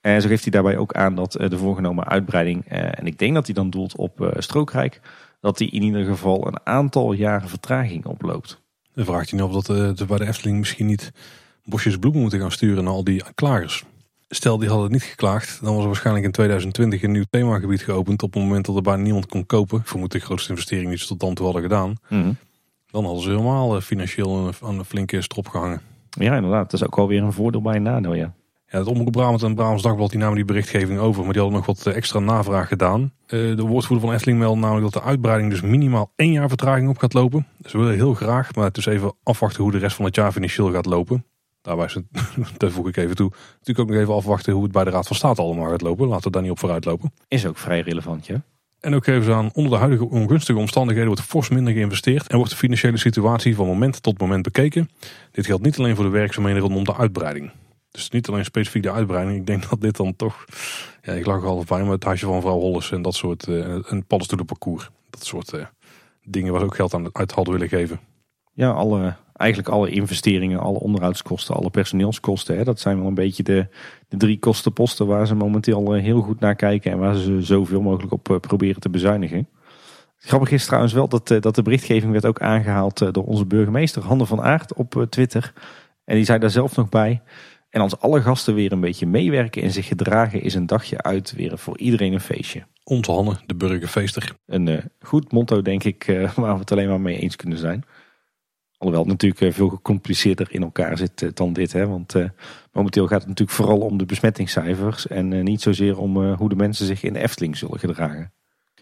En zo geeft hij daarbij ook aan dat uh, de voorgenomen uitbreiding, uh, en ik denk dat hij dan doelt op Strookrijk, dat die in ieder geval een aantal jaren vertraging oploopt. Dan vraagt hij nog of dat bij de Efteling misschien niet bosjes bloemen moeten gaan sturen naar al die klagers. Stel die hadden niet geklaagd, dan was er waarschijnlijk in 2020 een nieuw themagebied geopend op het moment dat er bijna niemand kon kopen. Vermoed de grootste investering die ze tot dan toe hadden gedaan. Mhm. Dan hadden ze helemaal eh, financieel aan een flinke strop gehangen. Ja, inderdaad. Dat is ook wel weer een voordeel bij een nadeel, ja. Ja, het Omroep Brabant en Brabants Dagblad die namen die berichtgeving over, maar die hadden nog wat eh, extra navraag gedaan. Eh, de woordvoerder van Efteling meldt namelijk dat de uitbreiding dus minimaal één jaar vertraging op gaat lopen. We willen heel graag, maar het is even afwachten hoe de rest van het jaar financieel gaat lopen. Daarbij ze, dat voeg ik even toe. Natuurlijk ook nog even afwachten hoe het bij de Raad van State allemaal gaat lopen. Laten we daar niet op vooruit lopen. Is ook vrij relevant, ja. En ook geven ze aan, onder de huidige ongunstige omstandigheden wordt fors minder geïnvesteerd en wordt de financiële situatie van moment tot moment bekeken. Dit geldt niet alleen voor de werkzaamheden rondom de uitbreiding. Dus niet alleen specifiek de uitbreiding. Ik denk dat dit dan toch, ja, ik lag al bij met het huisje van mevrouw Holles en dat soort, uh, een paddenstoelenparcours. Dat soort uh, dingen waar ze ook geld aan uit hadden willen geven. Ja, alle eigenlijk alle investeringen, alle onderhoudskosten, alle personeelskosten. Hè, dat zijn wel een beetje de, de drie kostenposten waar ze momenteel eh, heel goed naar kijken en waar ze zoveel mogelijk op eh, proberen te bezuinigen. Grappig is trouwens wel dat, eh, dat de berichtgeving werd ook aangehaald door onze burgemeester Hanne van Aert op Twitter. En die zei daar zelf nog bij. En als alle gasten weer een beetje meewerken en zich gedragen, is een dagje uit weer voor iedereen een feestje. Onze Hanne, de burgerfeester. Een goed motto, denk ik, waar we het alleen maar mee eens kunnen zijn. Alhoewel het natuurlijk eh, veel gecompliceerder in elkaar zit eh, dan dit. Hè? Want uh, momenteel gaat het natuurlijk vooral om de besmettingscijfers. En niet zozeer om hoe de mensen zich in de Efteling zullen gedragen.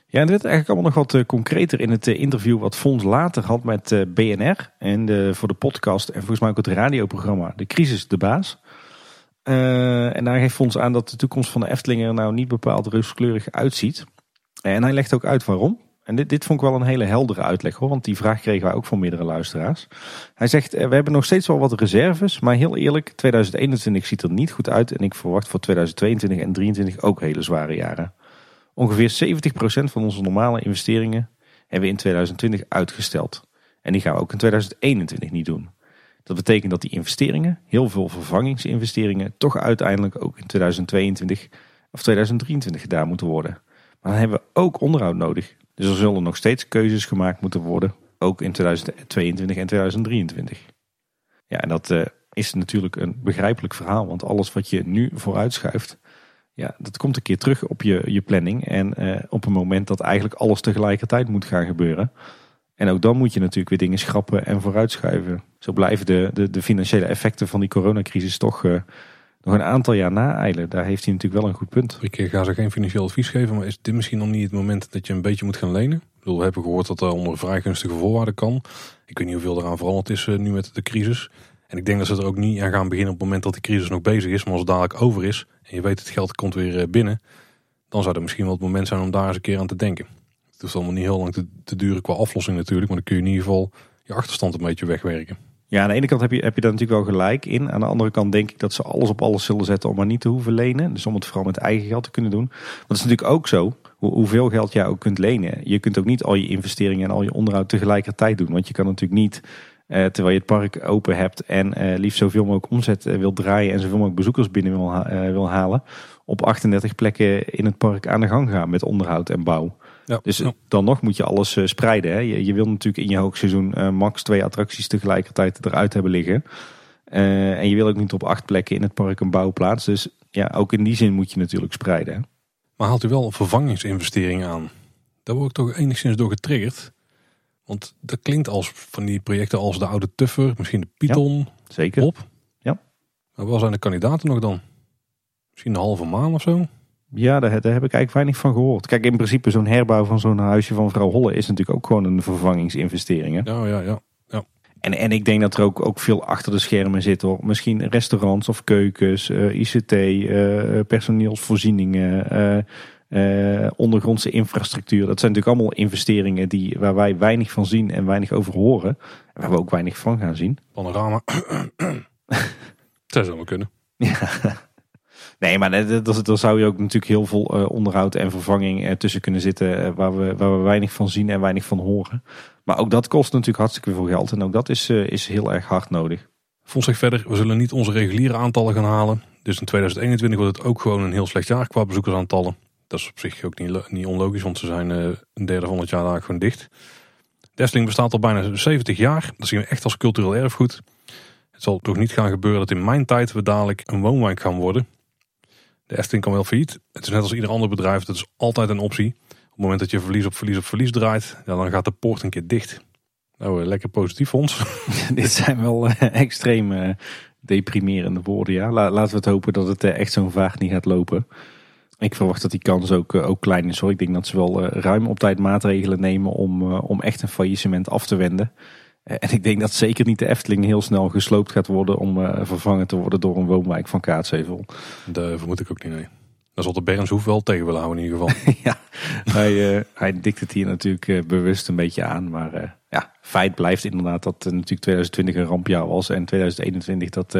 Ja, en dit werd eigenlijk allemaal nog wat concreter in het interview wat Fons later had met BNR. En voor de podcast en volgens mij ook het radioprogramma De Crisis de Baas. en daar geeft Fons aan dat de toekomst van de Efteling er nou niet bepaald rooskleurig uitziet. En hij legt ook uit waarom. En dit, vond ik wel een hele heldere uitleg hoor, want die vraag kregen wij ook van meerdere luisteraars. Hij zegt, eh, we hebben nog steeds wel wat reserves, maar heel eerlijk, 2021 ziet er niet goed uit en ik verwacht voor 2022 en 2023 ook hele zware jaren. Ongeveer 70% van onze normale investeringen hebben we in 2020 uitgesteld. En die gaan we ook in 2021 niet doen. Dat betekent dat die investeringen, heel veel vervangingsinvesteringen, toch uiteindelijk ook in 2022 of 2023 gedaan moeten worden. Maar dan hebben we ook onderhoud nodig. Dus er zullen nog steeds keuzes gemaakt moeten worden, ook in 2022 en 2023. Ja, en dat uh, is natuurlijk een begrijpelijk verhaal, want alles wat je nu vooruitschuift, ja, dat komt een keer terug op je, je planning. En uh, op een moment dat eigenlijk alles tegelijkertijd moet gaan gebeuren. En ook dan moet je natuurlijk weer dingen schrappen en vooruitschuiven. Zo blijven de, de, de financiële effecten van die coronacrisis toch uh, nog een aantal jaar naeilen. Daar heeft hij natuurlijk wel een goed punt. Ik eh, ga ze geen financieel advies geven, maar is dit misschien nog niet het moment dat je een beetje moet gaan lenen? Ik bedoel, we hebben gehoord dat dat onder vrij gunstige voorwaarden kan. Ik weet niet hoeveel eraan veranderd is eh, nu met de crisis. En ik denk dat ze er ook niet aan gaan beginnen op het moment dat de crisis nog bezig is. Maar als het dadelijk over is en je weet het geld komt weer eh, binnen, dan zou het misschien wel het moment zijn om daar eens een keer aan te denken. Het hoeft allemaal niet heel lang te, te duren qua aflossing natuurlijk, maar dan kun je in ieder geval je achterstand een beetje wegwerken. Ja, aan de ene kant heb je, heb je daar natuurlijk wel gelijk in. Aan de andere kant denk ik dat ze alles op alles zullen zetten om maar niet te hoeven lenen. Dus om het vooral met eigen geld te kunnen doen. Want het is natuurlijk ook zo, hoe, hoeveel geld jij ook kunt lenen. Je kunt ook niet al je investeringen en al je onderhoud tegelijkertijd doen. Want je kan natuurlijk niet eh, terwijl je het park open hebt en eh, liefst zoveel mogelijk omzet eh, wil draaien en zoveel mogelijk bezoekers binnen wil, eh, wil halen, op 38 plekken in het park aan de gang gaan met onderhoud en bouw. Ja, Dus ja. dan nog moet je alles eh, spreiden. Hè. Je, je wil natuurlijk in je hoogseizoen eh, max twee attracties tegelijkertijd eruit hebben liggen. Eh, en je wil ook niet op acht plekken in het park een bouwplaats. Dus ja, ook in die zin moet je natuurlijk spreiden. Hè. Maar haalt u wel een vervangingsinvestering aan? Daar word ik toch enigszins door getriggerd. Want dat klinkt als van die projecten als de oude Tuffer, misschien de Python, Zeker. op. Ja. Maar waar zijn de kandidaten nog dan? Misschien de halve maan of zo? Ja, daar, daar heb ik eigenlijk weinig van gehoord. Kijk, in principe zo'n herbouw van zo'n huisje van vrouw Holle is natuurlijk ook gewoon een vervangingsinvestering. Hè? Ja, ja, ja. En, en ik denk dat er ook, ook veel achter de schermen zit hoor. Misschien restaurants of keukens, eh, ICT, eh, personeelsvoorzieningen, eh, eh, ondergrondse infrastructuur. Dat zijn natuurlijk allemaal investeringen die, waar wij weinig van zien en weinig over horen. En waar we ook weinig van gaan zien. Panorama. Dat zou wel kunnen. Nee, maar daar zou je ook natuurlijk heel veel eh, onderhoud en vervanging eh, tussen kunnen zitten. eh, waar, we, waar we weinig van zien en weinig van horen. Maar ook dat kost natuurlijk hartstikke veel geld. En ook dat is, eh, is heel erg hard nodig. Fonds zegt verder, we zullen niet onze reguliere aantallen gaan halen. Dus in 2021 wordt het ook gewoon een heel slecht jaar qua bezoekersaantallen. Dat is op zich ook niet, niet onlogisch, want ze zijn eh, een derde van het jaar daar gewoon dicht. De Efteling bestaat al bijna 70 jaar. Dat zien we echt als cultureel erfgoed. Het zal toch niet gaan gebeuren dat in mijn tijd we dadelijk een woonwijk gaan worden. De Efteling kan wel failliet. Het is net als ieder ander bedrijf, dat is altijd een optie. Op het moment dat je verlies op verlies op verlies draait, dan gaat de poort een keer dicht. Nou, eh, lekker positief ons. Dit zijn wel eh, extreem eh, deprimerende woorden. Ja. La- laten we het hopen dat het echt zo'n vaart niet gaat lopen. Ik verwacht dat die kans ook, ook klein is. Ik denk dat ze wel ruim op tijd maatregelen nemen om, om echt een faillissement af te wenden. Eh, en ik denk dat zeker niet de Efteling heel snel gesloopt gaat worden om eh, vervangen te worden door een woonwijk van Kaatsheuvel. Dat vermoed ik ook niet, nee. Dan zal de Bernshoef wel tegen willen houden in ieder geval. ja, hij, eh, hij dikt het hier natuurlijk bewust een beetje aan. Maar ja, feit blijft inderdaad dat natuurlijk 2020 een rampjaar was. En 2021 dat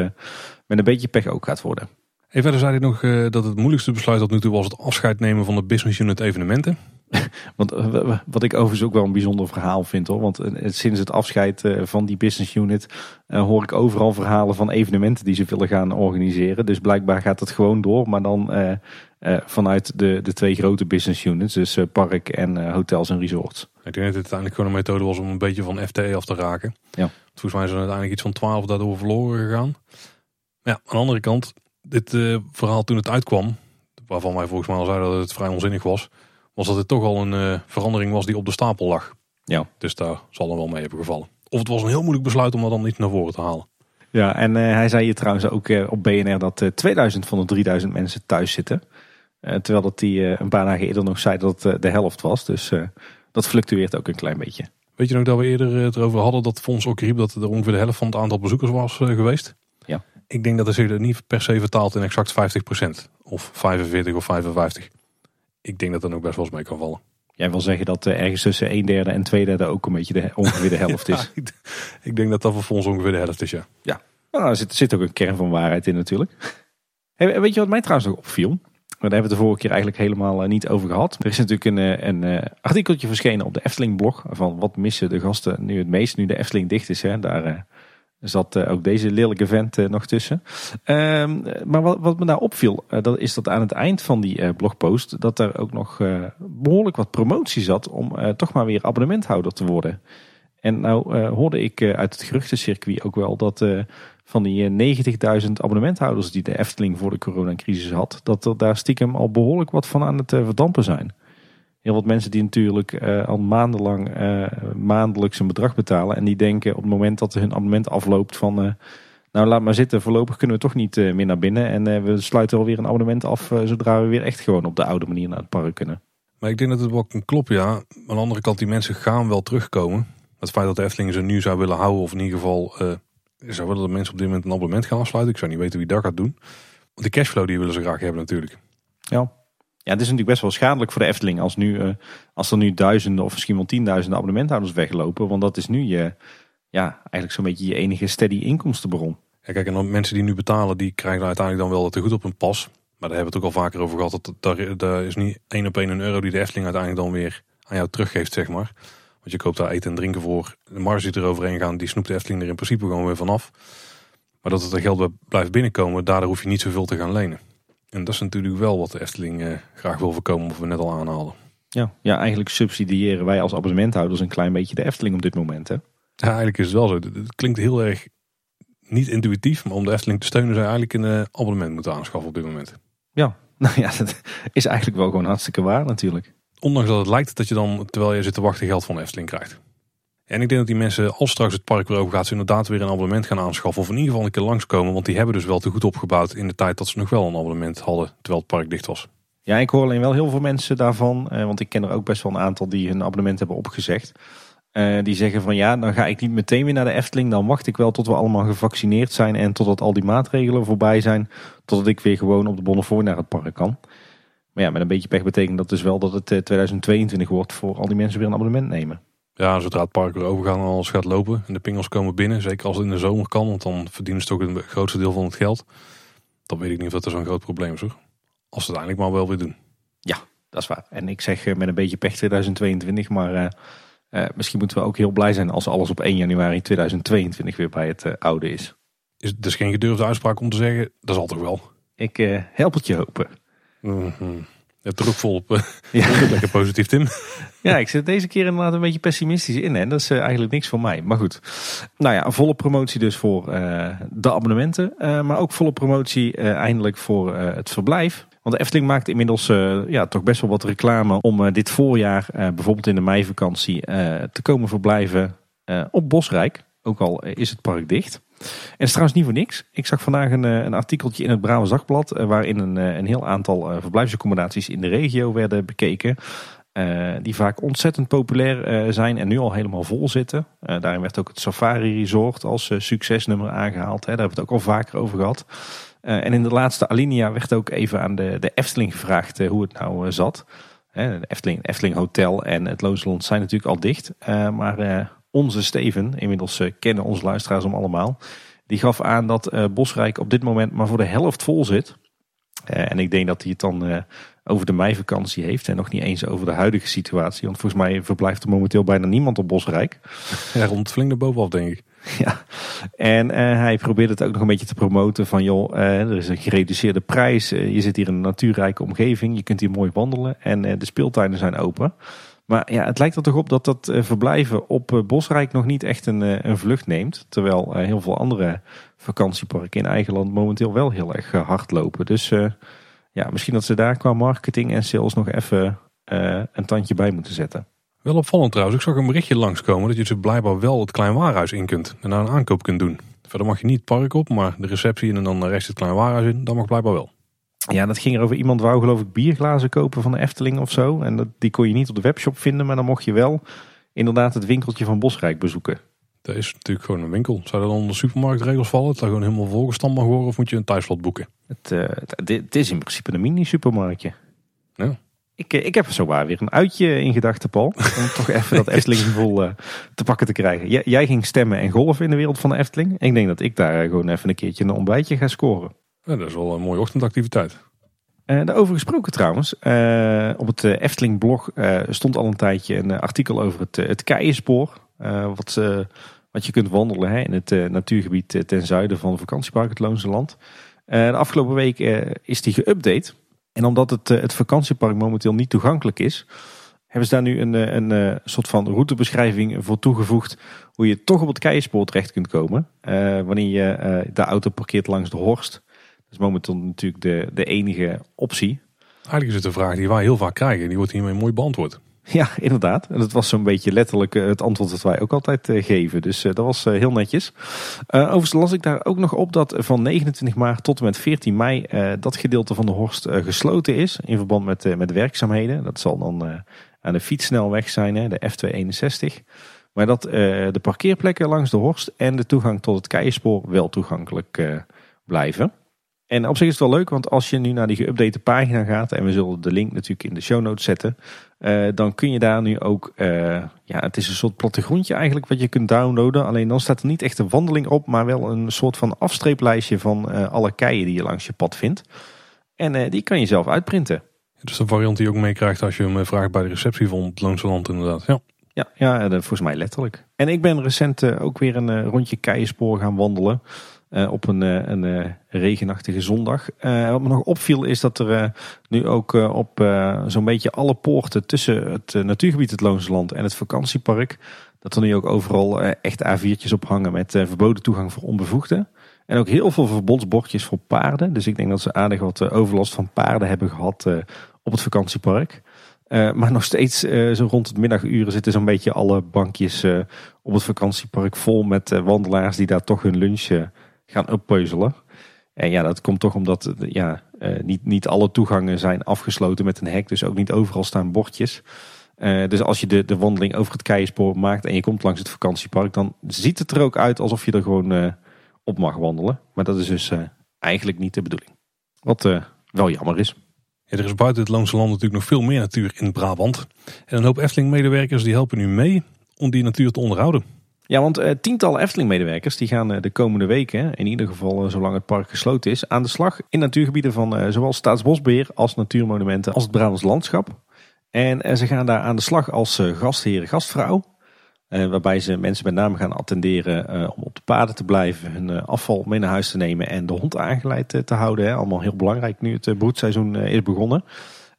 met een beetje pech ook gaat worden. En verder zei hij nog dat het moeilijkste besluit tot nu toe was het afscheid nemen van de business unit evenementen. Want eh, wat ik overigens ook wel een bijzonder verhaal vind hoor. Want eh, sinds het afscheid eh, van die business unit hoor ik overal verhalen van evenementen die ze willen gaan organiseren. Dus blijkbaar gaat het gewoon door. Maar dan vanuit de, de twee grote business units. Dus park en hotels en resorts. Ik denk dat het uiteindelijk gewoon een methode was om een beetje van FTE af te raken. Ja. Volgens mij zijn er uiteindelijk iets van 12 daardoor verloren gegaan. Maar ja, aan de andere kant, dit eh, verhaal toen het uitkwam, waarvan wij volgens mij al zeiden dat het vrij onzinnig was, was dat het toch al een eh, verandering was die op de stapel lag. Ja. Dus daar zal er wel mee hebben gevallen. Of het was een heel moeilijk besluit om dat dan niet naar voren te halen. Ja, en eh, hij zei hier trouwens ook eh, op BNR dat eh 2000 van de 3000 mensen thuis zitten. Terwijl dat hij een paar dagen eerder nog zei dat het de helft was. Dus dat fluctueert ook een klein beetje. Weet je nog dat we eerder het erover hadden dat Fons ook riep dat er ongeveer de helft van het aantal bezoekers was geweest? Ja. Ik denk dat er zich niet per se vertaalt in exact 50% of 45 of 55. Ik denk dat dat ook best wel eens mee kan vallen. Jij wil zeggen dat eh, ergens tussen een derde en twee derde ook een beetje de, ongeveer de helft is. Ja, ik, ik denk dat dat voor Fons ongeveer de helft is, ja. Nou, er zit, zit ook een kern van waarheid in natuurlijk. Hey, weet je wat mij trouwens nog opviel? Maar daar hebben we het de vorige keer eigenlijk helemaal eh, niet over gehad. Er is natuurlijk een, eh, een artikeltje verschenen op de Efteling blog. Van wat missen de gasten nu het meest, nu de Efteling dicht is. Hè? Daar eh, zat eh, ook deze lelijke vent eh, nog tussen. Ehm, maar wat, wat me daar opviel, eh, dat is dat aan het eind van die blogpost... dat er ook nog eh, behoorlijk wat promotie zat om toch maar weer abonnementhouder te worden. En nou hoorde ik uit het geruchtencircuit ook wel dat van die eh, 90.000 abonnementhouders die de Efteling voor de coronacrisis had, dat er daar stiekem al behoorlijk wat van aan het verdampen zijn. Heel wat mensen die natuurlijk eh, al maandenlang eh, maandelijks een bedrag betalen en die denken op het moment dat hun abonnement afloopt van eh, nou laat maar zitten, voorlopig kunnen we toch niet meer naar binnen en we sluiten alweer een abonnement af zodra we weer echt gewoon op de oude manier naar het park kunnen. Maar ik denk dat het wel kan kloppen, ja. Aan de andere kant, die mensen gaan wel terugkomen. Het feit dat de Efteling ze nu zou willen houden, of in ieder geval zou willen dat mensen op dit moment een abonnement gaan afsluiten. Ik zou niet weten wie dat gaat doen. Want de cashflow die willen ze graag hebben natuurlijk. Ja. Ja, het is natuurlijk best wel schadelijk voor de Efteling als, nu, eh, als er nu duizenden of misschien wel tienduizenden abonnementhouders weglopen. Want dat is nu je, ja, eigenlijk zo'n beetje je enige steady inkomstenbron. Ja, kijk, en dan mensen die nu betalen, die krijgen uiteindelijk dan wel te goed op hun pas. Maar daar hebben we het ook al vaker over gehad. Dat, daar, is niet één op één een euro die de Efteling uiteindelijk dan weer aan jou teruggeeft, zeg maar. Want je koopt daar eten en drinken voor. De marge die eroverheen gaan, die snoept de Efteling er in principe gewoon weer vanaf. Maar dat het er geld blijft binnenkomen, daardoor hoef je niet zoveel te gaan lenen. En dat is natuurlijk wel wat de Efteling eh, graag wil voorkomen, of we net al aanhalen. Ja, ja, eigenlijk subsidiëren wij als abonnementhouders een klein beetje de Efteling op dit moment. Hè? Ja, eigenlijk is het wel zo. Het klinkt heel erg niet intuïtief, maar om de Efteling te steunen zou je eigenlijk een uh, abonnement moeten aanschaffen op dit moment. Ja, nou ja, dat is eigenlijk wel gewoon hartstikke waar natuurlijk. Ondanks dat het lijkt dat je dan, terwijl je zit te wachten, geld van de Efteling krijgt. En ik denk dat die mensen, als straks het park weer over gaat, ze inderdaad weer een abonnement gaan aanschaffen. Of in ieder geval een keer langskomen. Want die hebben dus wel te goed opgebouwd in de tijd dat ze nog wel een abonnement hadden, terwijl het park dicht was. Ja, ik hoor alleen wel heel veel mensen daarvan. Eh, want ik ken er ook best wel een aantal die hun abonnement hebben opgezegd. Eh, die zeggen van ja, dan ga ik niet meteen weer naar de Efteling. Dan wacht ik wel tot we allemaal gevaccineerd zijn. En totdat al die maatregelen voorbij zijn. Totdat ik weer gewoon op de Bonnefoy naar het park kan. Maar ja, met een beetje pech betekent dat dus wel dat het 2022 eh, wordt voor al die mensen weer een abonnement nemen. Ja, zodra het park weer overgaan en alles gaat lopen en de pingels komen binnen, zeker als het in de zomer kan, want dan verdienen ze toch een grootste deel van het geld. Dan weet ik niet of dat er zo'n groot probleem is hoor. Als ze het eigenlijk maar wel weer doen. Ja, dat is waar. En ik zeg eh, met een beetje pech 2022, maar uh, uh, misschien moeten we ook heel blij zijn als alles op 1 januari 2022 weer bij het oude is. Is dus geen gedurfde uitspraak om te zeggen, dat zal toch wel. Ik help het je hopen. Mm -hmm. Het volop. Ja. Lekker positief, Tim. Ja, ik zit deze keer inderdaad een beetje pessimistisch in. En dat is eigenlijk niks voor mij. Maar goed. Nou ja, volle promotie dus voor uh, de abonnementen. Uh, maar ook volle promotie eindelijk voor het verblijf. Want de Efteling maakt inmiddels ja, toch best wel wat reclame om dit voorjaar, bijvoorbeeld in de meivakantie, te komen verblijven op Bosrijk. Ook al is het park dicht. En het is trouwens niet voor niks. Ik zag vandaag een, een artikeltje in het Brabants Dagblad... waarin een, een heel aantal verblijfsaccommodaties in de regio werden bekeken... Die vaak ontzettend populair zijn en nu al helemaal vol zitten. Daarin werd ook het Safari Resort als succesnummer aangehaald. Hè. Daar hebben we het ook al vaker over gehad. en in de laatste alinea werd ook even aan de, de Efteling gevraagd hoe het nou zat. de Efteling, Efteling Hotel en het Loosland zijn natuurlijk al dicht. maar onze Steven, inmiddels kennen onze luisteraars hem allemaal. Die gaf aan dat Bosrijk op dit moment maar voor de helft vol zit. en ik denk dat hij het dan over de meivakantie heeft. En nog niet eens over de huidige situatie. Want volgens mij verblijft er momenteel bijna niemand op Bosrijk. Ja, rond flink bovenaf denk ik. Ja, en uh, hij probeert het ook nog een beetje te promoten van joh, uh, er is een gereduceerde prijs. Uh, je zit hier in een natuurrijke omgeving. Je kunt hier mooi wandelen en de speeltuinen zijn open. Maar ja, het lijkt er toch op dat dat verblijven op Bosrijk nog niet echt een, een vlucht neemt. Terwijl heel veel andere vakantieparken in eigen land momenteel wel heel erg hard lopen. Dus ja, misschien dat ze daar qua marketing en sales nog even een tandje bij moeten zetten. Wel opvallend trouwens. Ik zag een berichtje langskomen dat je dus blijkbaar wel het klein waarhuis in kunt. En daar een aankoop kunt doen. Verder mag je niet het park op, maar de receptie en dan rest het klein waarhuis in, dat mag blijkbaar wel. Ja, dat ging er over iemand wou geloof ik bierglazen kopen van de Efteling of zo. En dat, die kon je niet op de webshop vinden, maar dan mocht je wel inderdaad het winkeltje van Bosrijk bezoeken. Dat is natuurlijk gewoon een winkel. Zou dat onder supermarktregels vallen? Dat gewoon helemaal volgestampt mag worden of moet je een thuisslot boeken? Het, uh, het, is in principe een mini-supermarktje. Ja. Ik, eh, ik heb er zowaar weer een uitje in gedachten, Paul. Om toch even dat Efteling gevoel uh, te pakken te krijgen. Jij, ging stemmen en golven in de wereld van de Efteling. Ik denk dat ik daar gewoon even een keertje een ontbijtje ga scoren. Ja, dat is wel een mooie ochtendactiviteit. Uh, daarover gesproken trouwens. Uh, op het Efteling blog stond al een tijdje een artikel over het, het Keienspoor. wat wat je kunt wandelen hè, in het natuurgebied eh, ten zuiden van vakantiepark het Loonse Land. De afgelopen week is die geüpdate. En omdat het, het vakantiepark momenteel niet toegankelijk is, hebben ze daar nu een, een, soort van routebeschrijving voor toegevoegd. Hoe je toch op het Keienspoor terecht kunt komen. wanneer je de auto parkeert langs de Horst. Is momenteel natuurlijk de, de enige optie. Eigenlijk is het een vraag die wij heel vaak krijgen. Die wordt hiermee mooi beantwoord. Ja, inderdaad. En dat was zo'n beetje letterlijk eh, het antwoord dat wij ook altijd eh, geven. Dus eh, dat was heel netjes. overigens las ik daar ook nog op dat van 29 maart tot en met 14 mei dat gedeelte van de Horst gesloten is. In verband met, met werkzaamheden. Dat zal dan aan de fietssnelweg zijn, hè, de F261. Maar dat de parkeerplekken langs de Horst en de toegang tot het Keienspoor wel toegankelijk blijven. En op zich is het wel leuk, want als je nu naar die geüpdate pagina gaat, en we zullen de link natuurlijk in de show notes zetten, uh, dan kun je daar nu ook, uh, ja, het is een soort plattegrondje eigenlijk wat je kunt downloaden. Alleen dan staat er niet echt een wandeling op, maar wel een soort van afstreeplijstje van uh, alle keien die je langs je pad vindt. En die kan je zelf uitprinten. Het is een variant die je ook meekrijgt als je hem vraagt bij de receptie van het Loonse Land inderdaad. Ja. Ja, ja eh, volgens mij letterlijk. En ik ben recent eh, ook weer een eh, rondje Keienspoor gaan wandelen. Eh, op een, eh, een eh, regenachtige zondag. Wat me nog opviel is dat er nu ook op zo'n beetje alle poorten tussen het natuurgebied het Loonse Land en het vakantiepark. Dat er nu ook overal echt A4'tjes op hangen met verboden toegang voor onbevoegden. En ook heel veel verbodsbordjes voor paarden. Dus ik denk dat ze aardig wat overlast van paarden hebben gehad eh, op het vakantiepark. Maar nog steeds, zo rond het middaguren, zitten zo'n beetje alle bankjes op het vakantiepark vol met wandelaars die daar toch hun lunch gaan oppeuzelen. En ja, dat komt toch omdat ja, eh, niet, niet alle toegangen zijn afgesloten met een hek. Dus ook niet overal staan bordjes. Eh, dus als je de, de wandeling over het Keienspoor maakt en je komt langs het vakantiepark, dan ziet het er ook uit alsof je er gewoon eh, op mag wandelen. Maar dat is dus eigenlijk niet de bedoeling. Wat wel jammer is. Ja, er is buiten het Loonse Land natuurlijk nog veel meer natuur in Brabant. En een hoop Efteling-medewerkers die helpen nu mee om die natuur te onderhouden. Ja, want eh, tientallen Efteling-medewerkers die gaan eh, de komende weken, in ieder geval eh, zolang het park gesloten is, aan de slag in natuurgebieden van zowel Staatsbosbeheer als natuurmonumenten als het Brabants landschap. En ze gaan daar aan de slag als gastheer, gastvrouw. Waarbij ze mensen met name gaan attenderen om op de paden te blijven, hun afval mee naar huis te nemen en de hond aangeleid te houden. Hè. Allemaal heel belangrijk nu het broedseizoen is begonnen.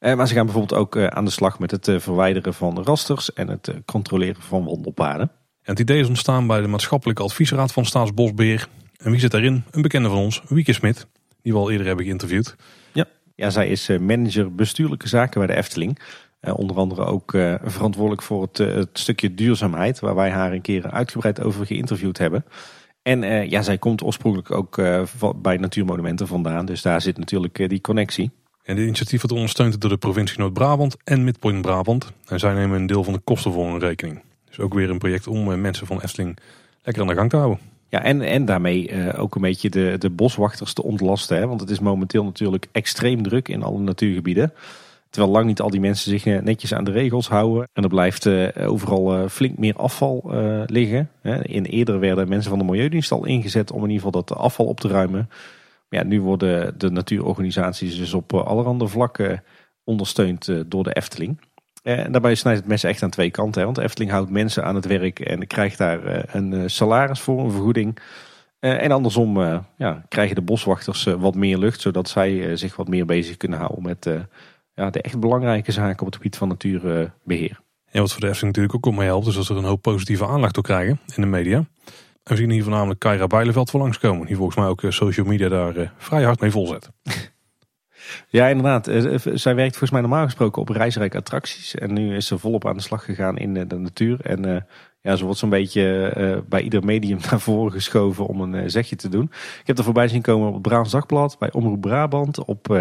Maar ze gaan bijvoorbeeld ook aan de slag met het verwijderen van rasters en het controleren van wandelpaden. En het idee is ontstaan bij de maatschappelijke adviesraad van Staatsbosbeheer. En wie zit daarin? Een bekende van ons, Wieke Smit, die we al eerder hebben geïnterviewd. Ja, zij is eh, manager bestuurlijke zaken bij de Efteling. Eh, onder andere ook eh, verantwoordelijk voor het, het stukje duurzaamheid, waar wij haar een keer uitgebreid over geïnterviewd hebben. En ja, zij komt oorspronkelijk ook bij Natuurmonumenten vandaan, dus daar zit natuurlijk die connectie. En dit initiatief wordt ondersteund door de provincie Noord-Brabant en Midpoint Brabant. En zij nemen een deel van de kosten voor hun rekening. Ook weer een project om eh, mensen van Efteling lekker aan de gang te houden. Ja, en, en daarmee eh, ook een beetje de, de boswachters te ontlasten. Hè? Want het is momenteel natuurlijk extreem druk in alle natuurgebieden. Terwijl lang niet al die mensen zich eh, netjes aan de regels houden. En er blijft overal flink meer afval liggen. Hè? In eerder werden mensen van de Milieudienst al ingezet om in ieder geval dat afval op te ruimen. Maar ja, nu worden de natuurorganisaties dus op allerhande vlakken ondersteund door de Efteling. Eh, En daarbij snijdt het mes echt aan twee kanten. Hè? Want de Efteling houdt mensen aan het werk en krijgt daar eh, een eh, salaris voor, een vergoeding. En andersom ja, krijgen de boswachters wat meer lucht, zodat zij zich wat meer bezig kunnen houden met ja, de echt belangrijke zaken op het gebied van natuurbeheer. En wat voor de Efteling natuurlijk ook om mee helpt, is dat ze er een hoop positieve aandacht door krijgen in de media. En we zien hier voornamelijk Kyra Bijleveld voor langskomen. Die volgens mij ook social media daar vrij hard mee volzet. Ja, inderdaad. Eh, eh, Zij werkt volgens mij normaal gesproken op reisrijke attracties. En nu is ze volop aan de slag gegaan in eh, de natuur. En ja, ze wordt zo'n beetje bij ieder medium naar voren geschoven om een zegje te doen. Ik heb er voorbij zien komen op het Brabants Dagblad, bij Omroep Brabant, op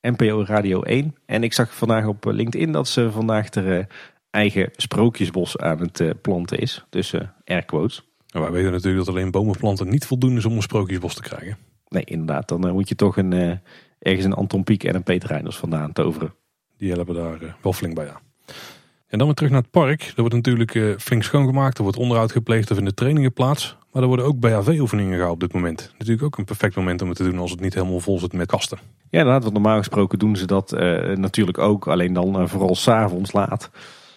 NPO Radio 1. En ik zag vandaag op LinkedIn dat ze vandaag haar eigen sprookjesbos aan het planten is. Dus air quotes. En wij weten natuurlijk dat alleen bomen planten niet voldoende is om een sprookjesbos te krijgen. Nee, inderdaad. Dan moet je toch een, ergens een Anton Pieck en een Peter Reinders vandaan toveren. Die helpen daar eh, wel flink bij aan. En dan weer terug naar het park. Er wordt natuurlijk eh, flink schoongemaakt. Er wordt onderhoud gepleegd. Er vinden trainingen plaats. Maar er worden ook BHV-oefeningen gehouden op dit moment. Natuurlijk ook een perfect moment om het te doen als het niet helemaal vol zit met kasten. Ja, inderdaad. Want normaal gesproken doen ze dat eh, natuurlijk ook. Alleen dan vooral s'avonds laat.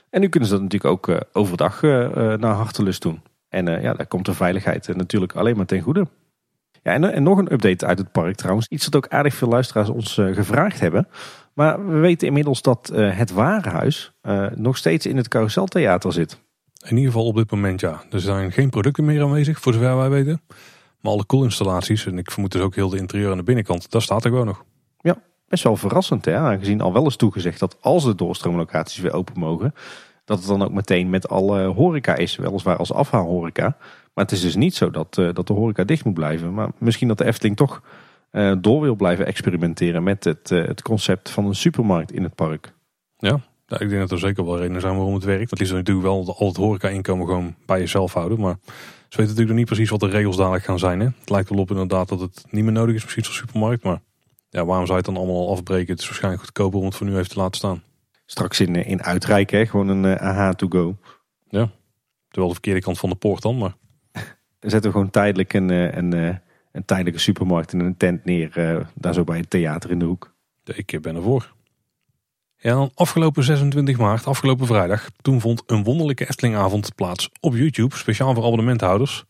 En nu kunnen ze dat natuurlijk ook overdag naar hartelust doen. En ja, daar komt de veiligheid natuurlijk alleen maar ten goede. Ja, en, en nog een update uit het park trouwens. Iets dat ook aardig veel luisteraars ons eh, gevraagd hebben. Maar we weten inmiddels dat eh, het Warenhuis eh, nog steeds in het Carouseltheater zit. In ieder geval op dit moment ja. Er zijn geen producten meer aanwezig, voor zover wij weten. Maar alle koolinstallaties, en ik vermoed dus ook heel de interieur aan de binnenkant, daar staat er gewoon nog. Best wel verrassend, hè? aangezien al wel eens toegezegd dat als de doorstroomlocaties weer open mogen, dat het dan ook meteen met alle horeca is, weliswaar als afhaalhoreca. Maar het is dus niet zo dat, eh, dat de horeca dicht moet blijven. Maar misschien dat de Efteling toch eh, door wil blijven experimenteren met het, eh, het concept van een supermarkt in het park. Ja, ik denk dat er zeker wel redenen zijn waarom het werkt. Het liefst natuurlijk wel al het horeca-inkomen gewoon bij jezelf houden. Maar ze weten natuurlijk nog niet precies wat de regels dadelijk gaan zijn. Hè? Het lijkt wel op inderdaad dat het niet meer nodig is misschien zo'n supermarkt. Maar ja, waarom zou je het dan allemaal al afbreken? Het is waarschijnlijk goedkoper om het voor nu even te laten staan. Straks in, in Uitrijk, hè? gewoon een eh, AH to go. Terwijl de verkeerde kant van de poort dan, maar Dan zetten we gewoon tijdelijk een, eh, een, eh, een tijdelijke supermarkt in een tent neer, eh, daar zo bij het theater in de hoek. ik ben ervoor. Ja, dan afgelopen 26 maart, afgelopen vrijdag, toen vond een wonderlijke Eftelingavond plaats op YouTube, speciaal voor abonnementhouders.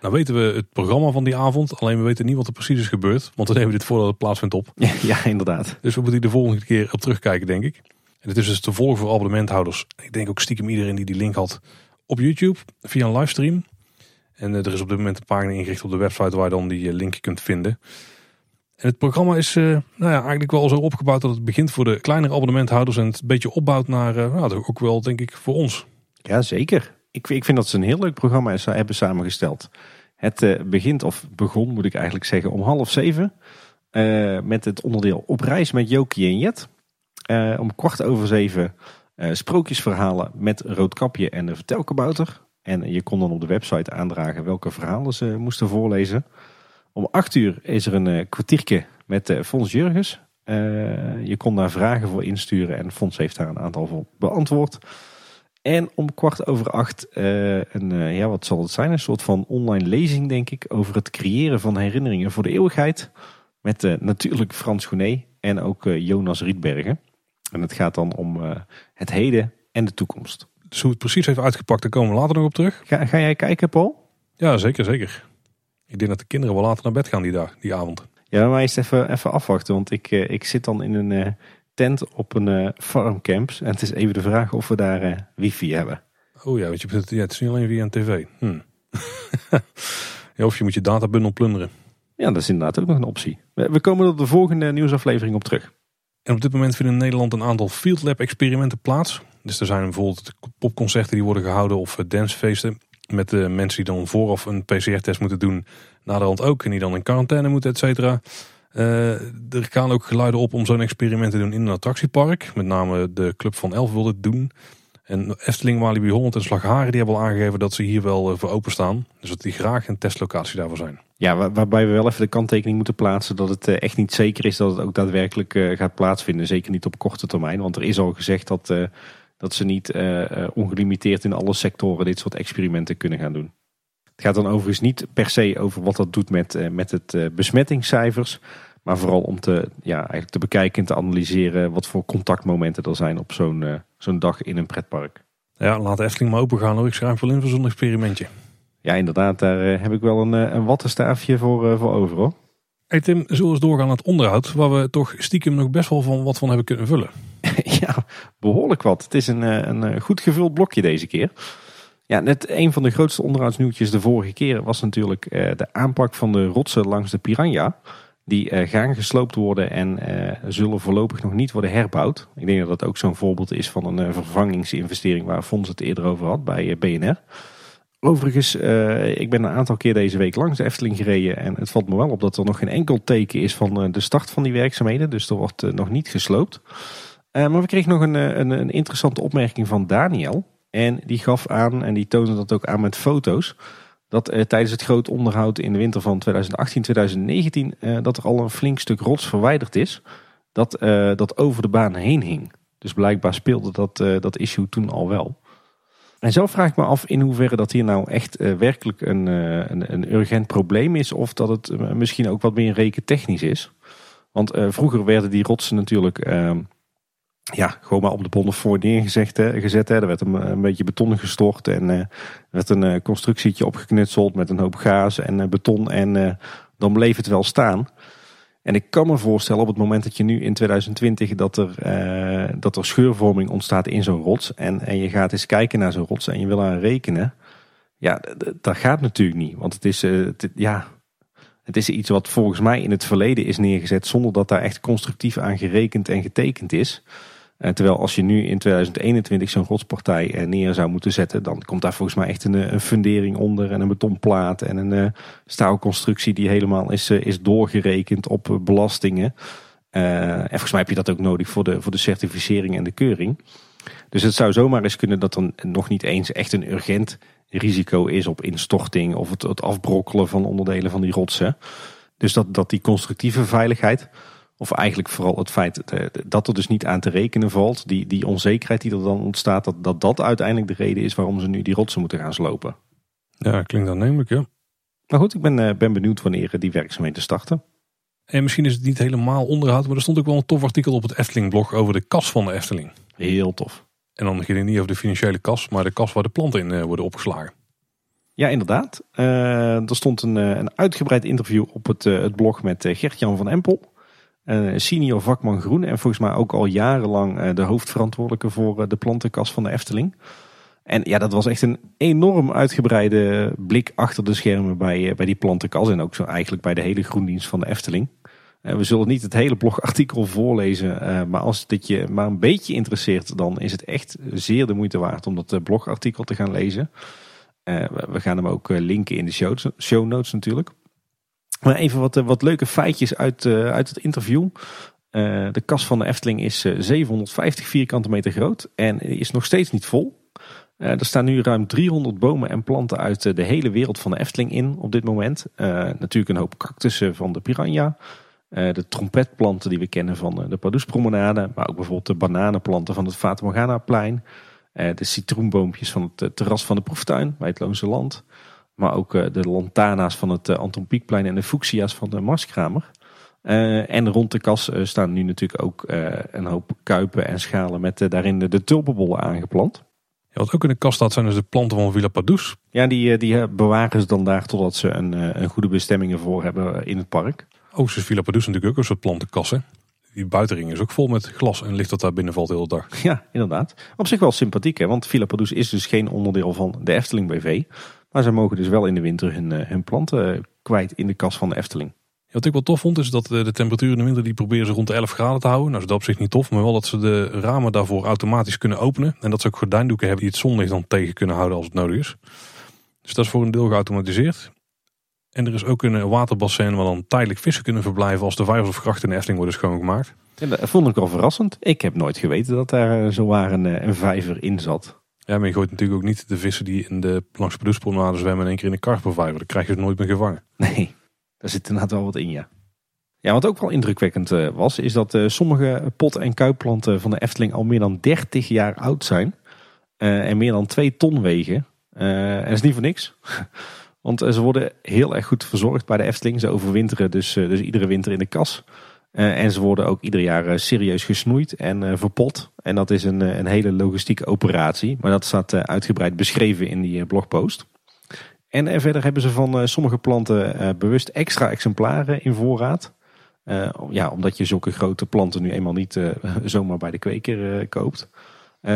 Nou weten we het programma van die avond, alleen we weten niet wat er precies is gebeurd, want we nemen dit voordat het plaatsvindt op. Ja, inderdaad. Dus we moeten de volgende keer op terugkijken, denk ik. En het is dus te volgen voor abonnementhouders. Ik denk ook stiekem iedereen die die link had op YouTube via een livestream. En eh, er is op dit moment een pagina ingericht op de website waar je dan die eh, link kunt vinden. En het programma is uh, nou ja, eigenlijk wel zo opgebouwd dat het begint voor de kleinere abonnementhouders en het een beetje opbouwt naar, nou, ook wel denk ik voor ons. Ja, zeker. Ik, ik vind dat ze een heel leuk programma hebben samengesteld. Het begint, of begon moet ik eigenlijk zeggen, om half zeven. met het onderdeel Op reis met Jokie en Jet. om kwart over zeven sprookjesverhalen met Roodkapje en de Vertelkabouter. En je kon dan op de website aandragen welke verhalen ze moesten voorlezen. Om acht uur is er een uh, kwartiertje met uh, Fons Jurgens. Uh, je kon daar vragen voor insturen en Fons heeft daar een aantal voor beantwoord. En om kwart over acht, een, ja, wat zal het zijn? Een soort van online lezing, denk ik, over het creëren van herinneringen voor de eeuwigheid. Met natuurlijk Frans Goenet en ook Jonas Rietbergen. En het gaat dan om het heden en de toekomst. Dus hoe het precies heeft uitgepakt, daar komen we later nog op terug. Ga, ga jij kijken, Paul? Ja, zeker, zeker. Ik denk dat de kinderen wel later naar bed gaan die dag, die avond. Ja, maar eerst even, even afwachten. Want ik, uh, ik zit dan in een uh, tent op een uh, farmcamp. En het is even de vraag of we daar wifi hebben. Oh ja, want je, ja, het is niet alleen via een tv. Hm. ja, of je moet je databundel plunderen. Ja, dat is inderdaad ook nog een optie. We, we komen op de volgende nieuwsaflevering op terug. En op dit moment vinden in Nederland een aantal Field Lab experimenten plaats. Dus er zijn bijvoorbeeld popconcerten die worden gehouden of dancefeesten. Met de mensen die dan vooraf een PCR-test moeten doen, naderhand ook. En die dan in quarantaine moeten, et cetera. Uh, er gaan ook geluiden op om zo'n experiment te doen in een attractiepark. Met name de Club van Elf wil dit doen. En Efteling, Walibi Holland en Slagharen die hebben al aangegeven dat ze hier wel voor openstaan. Dus dat die graag een testlocatie daarvoor zijn. Ja, waar, waarbij we wel even de kanttekening moeten plaatsen dat het echt niet zeker is dat het ook daadwerkelijk gaat plaatsvinden. Zeker niet op korte termijn. Want er is al gezegd dat dat ze niet uh, ongelimiteerd in alle sectoren dit soort experimenten kunnen gaan doen. Het gaat dan overigens niet per se over wat dat doet met, uh, met het besmettingscijfers. Maar vooral om te, ja, eigenlijk te bekijken en te analyseren wat voor contactmomenten er zijn op zo'n zo'n dag in een pretpark. Ja, laat Efteling maar open gaan hoor. Ik schrijf wel in voor zo'n experimentje. Ja, inderdaad. Daar heb ik wel een, een wattenstaafje voor, voor over hoor. Hey Tim, zullen we eens doorgaan aan het onderhoud, waar we toch stiekem nog best wel van wat van hebben kunnen vullen? ja, behoorlijk wat. Het is een, eh, een eh, goed gevuld blokje deze keer. Ja, net een van de grootste onderhoudsnieuwtjes de vorige keer was natuurlijk eh, de aanpak van de rotsen langs de Piranha. Die gaan gesloopt worden en zullen voorlopig nog niet worden herbouwd. Ik denk dat dat ook zo'n voorbeeld is van een vervangingsinvestering waar Fons het eerder over had bij BNR. Overigens, ik ben een aantal keer deze week langs de Efteling gereden. En het valt me wel op dat er nog geen enkel teken is van de start van die werkzaamheden. Dus er wordt nog niet gesloopt. Maar we kregen nog een, eh, een, een, interessante opmerking van Daniel. En die gaf aan, en die toonde dat ook aan met foto's, dat tijdens het groot onderhoud in de winter van 2018-2019 uh, dat er al een flink stuk rots verwijderd is. Dat, dat over de baan heen hing. Dus blijkbaar speelde dat, dat issue toen al wel. En zelf vraag ik me af in hoeverre dat hier nou echt werkelijk een, een, een, urgent probleem is. Of dat het misschien ook wat meer rekentechnisch is. Want vroeger werden die rotsen natuurlijk ehm, ja, gewoon maar op de bonnen voor neergezet. Hè, gezet, hè. Er werd een, een beetje beton gestort en er werd een constructietje opgeknutseld met een hoop gaas en beton. En dan bleef het wel staan. En ik kan me voorstellen op het moment dat je nu in 2020 dat er, dat er scheurvorming ontstaat in zo'n rots. En, en je gaat eens kijken naar zo'n rots en je wil aan rekenen. Ja, dat gaat natuurlijk niet. Want het is, het, ja, het is iets wat volgens mij in het verleden is neergezet zonder dat daar echt constructief aan gerekend en getekend is. Terwijl als je nu in 2021 zo'n godspartij uh, neer zou moeten zetten, dan komt daar volgens mij echt een, eh, fundering onder en een betonplaat en een uh, staalconstructie die helemaal is, is doorgerekend op belastingen. en volgens mij heb je dat ook nodig voor de, voor de certificering en de keuring. Dus het zou zomaar eens kunnen dat er nog niet eens echt een urgent risico is op instorting of het, het afbrokkelen van onderdelen van die rotsen. Dus dat, dat die constructieve veiligheid, of eigenlijk vooral het feit dat er dus niet aan te rekenen valt. Die, die onzekerheid die er dan ontstaat. Dat, dat dat uiteindelijk de reden is waarom ze nu die rotsen moeten gaan slopen. Ja, klinkt aannemelijk ja. Maar goed, ik ben, eh, ben benieuwd wanneer die werkzaamheden starten. En misschien is het niet helemaal onderhoud, maar er stond ook wel een tof artikel op het Efteling-blog over de kas van de Efteling. Heel tof. En dan ging het niet over de financiële kas, maar de kas waar de planten in eh, worden opgeslagen. Ja, inderdaad. Uh, er stond een, een, uitgebreid interview op het, het blog met Gert-Jan van Empel. Senior vakman groen en volgens mij ook al jarenlang de hoofdverantwoordelijke voor de plantenkas van de Efteling. En ja, dat was echt een enorm uitgebreide blik achter de schermen bij, bij die plantenkas. En ook zo eigenlijk bij de hele groendienst van de Efteling. We zullen niet het hele blogartikel voorlezen, eh, maar als dit je maar een beetje interesseert, dan is het echt zeer de moeite waard om dat eh, blogartikel te gaan lezen. Eh, we gaan hem ook linken in de show, notes natuurlijk. Maar even wat, wat leuke feitjes uit, uit het interview. de kas van de Efteling is 750 vierkante meter groot en is nog steeds niet vol. er staan nu ruim 300 bomen en planten uit de hele wereld van de Efteling in op dit moment. natuurlijk een hoop cactussen van de piranha. Eh, de trompetplanten die we kennen van eh, de Pardoespromenade. Maar ook bijvoorbeeld de bananenplanten van het Fata Morgana plein. Eh, de citroenboompjes van het terras van de proeftuin bij het Loonse Land. Maar ook de lantana's van het Anton Pieckplein en de fuchsia's van de Marskramer. en rond de kas staan nu natuurlijk ook een hoop kuipen en schalen met daarin de, de tulpenbollen aangeplant. Ja, wat ook in de kast staat zijn dus de planten van Villa Padus. Ja, die, die bewaren ze dan daar totdat ze een, een goede bestemming ervoor hebben in het park. Oosters Villa Padus natuurlijk ook een soort plantenkassen. Die buitenring is ook vol met glas en licht dat daar binnen valt de hele dag. Ja, inderdaad. Op zich wel sympathiek, hè? want Villa Padus is dus geen onderdeel van de Efteling BV. Maar ze mogen dus wel in de winter hun, eh, hun planten eh, kwijt in de kas van de Efteling. wat ik wel tof vond is dat de temperatuur in de winter die proberen ze rond de 11 graden te houden. Nou is dat op zich niet tof, maar wel dat ze de ramen daarvoor automatisch kunnen openen. En dat ze ook gordijndoeken hebben die het zonlicht dan tegen kunnen houden als het nodig is. Dus dat is voor een deel geautomatiseerd. En er is ook een waterbassin waar dan tijdelijk vissen kunnen verblijven als de vijvers of grachten in de Efteling worden schoongemaakt. En dat vond ik wel verrassend. Ik heb nooit geweten dat daar eh, zowaar een, eh, een vijver in zat. Ja, maar je gooit natuurlijk ook niet de vissen die in de langs de zwemmen in één keer in de karpervijver. Dan krijg je ze nooit meer gevangen. Nee, daar zit inderdaad wel wat in, ja. Ja, wat ook wel indrukwekkend eh, was, is dat sommige pot- en kuipplanten van de Efteling al meer dan 30 jaar oud zijn. en meer dan 2 ton wegen. en dat is niet voor niks. Want eh, ze worden heel erg goed verzorgd bij de Efteling. Ze overwinteren dus, eh, dus iedere winter in de kas. Eh, en ze worden ook ieder jaar serieus gesnoeid en verpot. En dat is een, een hele logistieke operatie. Maar dat staat uitgebreid beschreven in die blogpost. En verder hebben ze van sommige planten bewust extra exemplaren in voorraad. ja, omdat je zulke grote planten nu eenmaal niet zomaar bij de kweker koopt.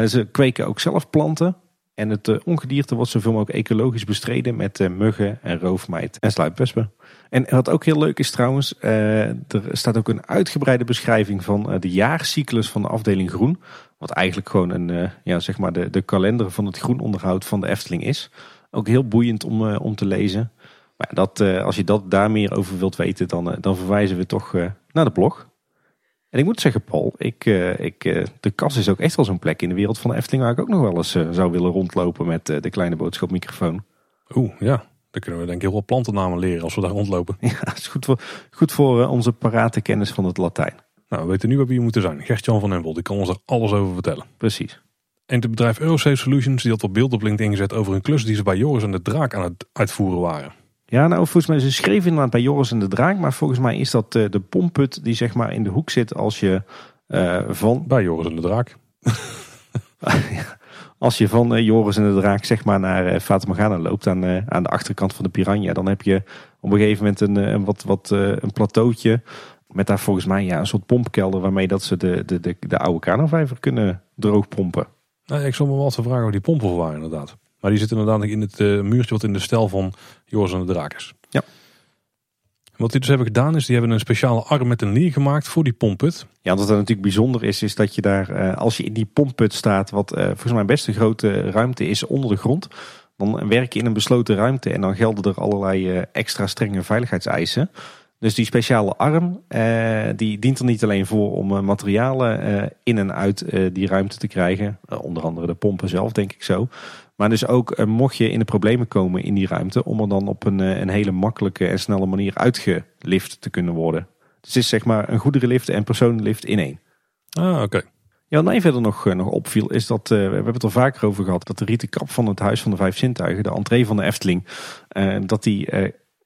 ze kweken ook zelf planten. En het uh, ongedierte wordt zoveel mogelijk ecologisch bestreden met uh, muggen en roofmijt en sluipwespen. En wat ook heel leuk is trouwens, uh, er staat ook een uitgebreide beschrijving van de jaarcyclus van de afdeling groen. Wat eigenlijk gewoon een, ja, zeg maar de, de kalender van het groenonderhoud van de Efteling is. Ook heel boeiend om, om te lezen. Maar dat, als je dat daar meer over wilt weten, dan, dan verwijzen we toch naar de blog. En ik moet zeggen, Paul, ik, ik, de kas is ook echt wel zo'n plek in de wereld van de Efteling waar ik ook nog wel eens zou willen rondlopen met de kleine boodschapmicrofoon. Oeh, ja. Dan kunnen we denk ik heel veel plantennamen leren als we daar rondlopen. Ja, dat is goed voor, goed voor onze parate kennis van het Latijn. Nou, we weten nu waar we hier moeten zijn. Gert-Jan van Empel, die kan ons er alles over vertellen. Precies. En het bedrijf Eurosafe Solutions die had op beeld op LinkedIn gezet over een klus die ze bij Joris en de Draak aan het uitvoeren waren. Ja, nou volgens mij, ze schreven inderdaad bij Joris en de Draak. Maar volgens mij is dat uh, de pomput die zeg maar in de hoek zit als je uh, van... Bij Joris en de Draak. als je van uh, Joris en de Draak zeg maar naar uh, Fata Morgana loopt aan, aan de achterkant van de Piranha. Dan heb je op een gegeven moment een, een wat, wat een plateautje. Met daar volgens mij ja, een soort pompkelder waarmee dat ze de, de, de, de oude kanovijver kunnen droogpompen. Nou, ik zal me wel wat vragen hoe die pompen waren inderdaad. Maar die zit inderdaad in het uh, muurtje wat in de stijl van Joris en de Draak is. Ja. Wat die dus hebben gedaan is, die hebben een speciale arm met een lier gemaakt voor die pompput. Ja, wat er natuurlijk bijzonder is, is dat je daar, uh, als je in die pompput staat, wat uh, volgens mij best een grote ruimte is onder de grond, dan werk je in een besloten ruimte en dan gelden er allerlei extra strenge veiligheidseisen. Dus die speciale arm, eh, die dient er niet alleen voor om materialen eh, in en uit eh, die ruimte te krijgen. onder andere de pompen zelf, denk ik zo. Maar dus ook uh, mocht je in de problemen komen in die ruimte, om er dan op een, uh, een hele makkelijke en snelle manier uitgelift te kunnen worden. Dus het is zeg maar een goederenlift en personenlift in één. Ah, oké. Okay. Ja, wat mij verder nog, uh, nog opviel is dat, we hebben het al vaker over gehad, dat de rieten kap van het Huis van de Vijf Zintuigen, de entree van de Efteling, dat die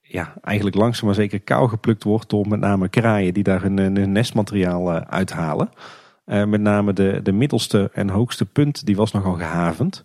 ja, eigenlijk langzaam maar zeker kaal geplukt wordt door met name kraaien die daar hun, hun nestmateriaal uithalen. met name de, de middelste en hoogste punt die was nogal gehavend.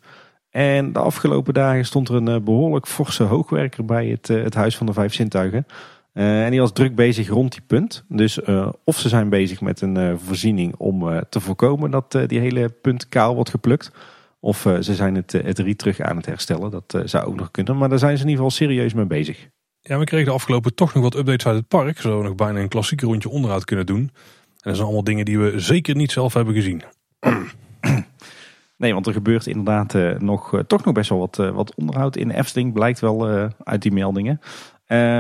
En de afgelopen dagen stond er een behoorlijk forse hoogwerker bij het, het Huis van de Vijf Zintuigen. Uh, en die was druk bezig rond die punt. Dus of ze zijn bezig met een voorziening om te voorkomen dat die hele punt kaal wordt geplukt. Of ze zijn het, het riet terug aan het herstellen. Dat zou ook nog kunnen. Maar daar zijn ze in ieder geval serieus mee bezig. Ja, we kregen de afgelopen toch nog wat updates uit het park. Zodat we nog bijna een klassieke rondje onderhoud kunnen doen. En dat zijn allemaal dingen die we zeker niet zelf hebben gezien. Nee, want er gebeurt inderdaad nog, toch nog best wel wat, wat onderhoud in Efteling. Blijkt wel uit die meldingen.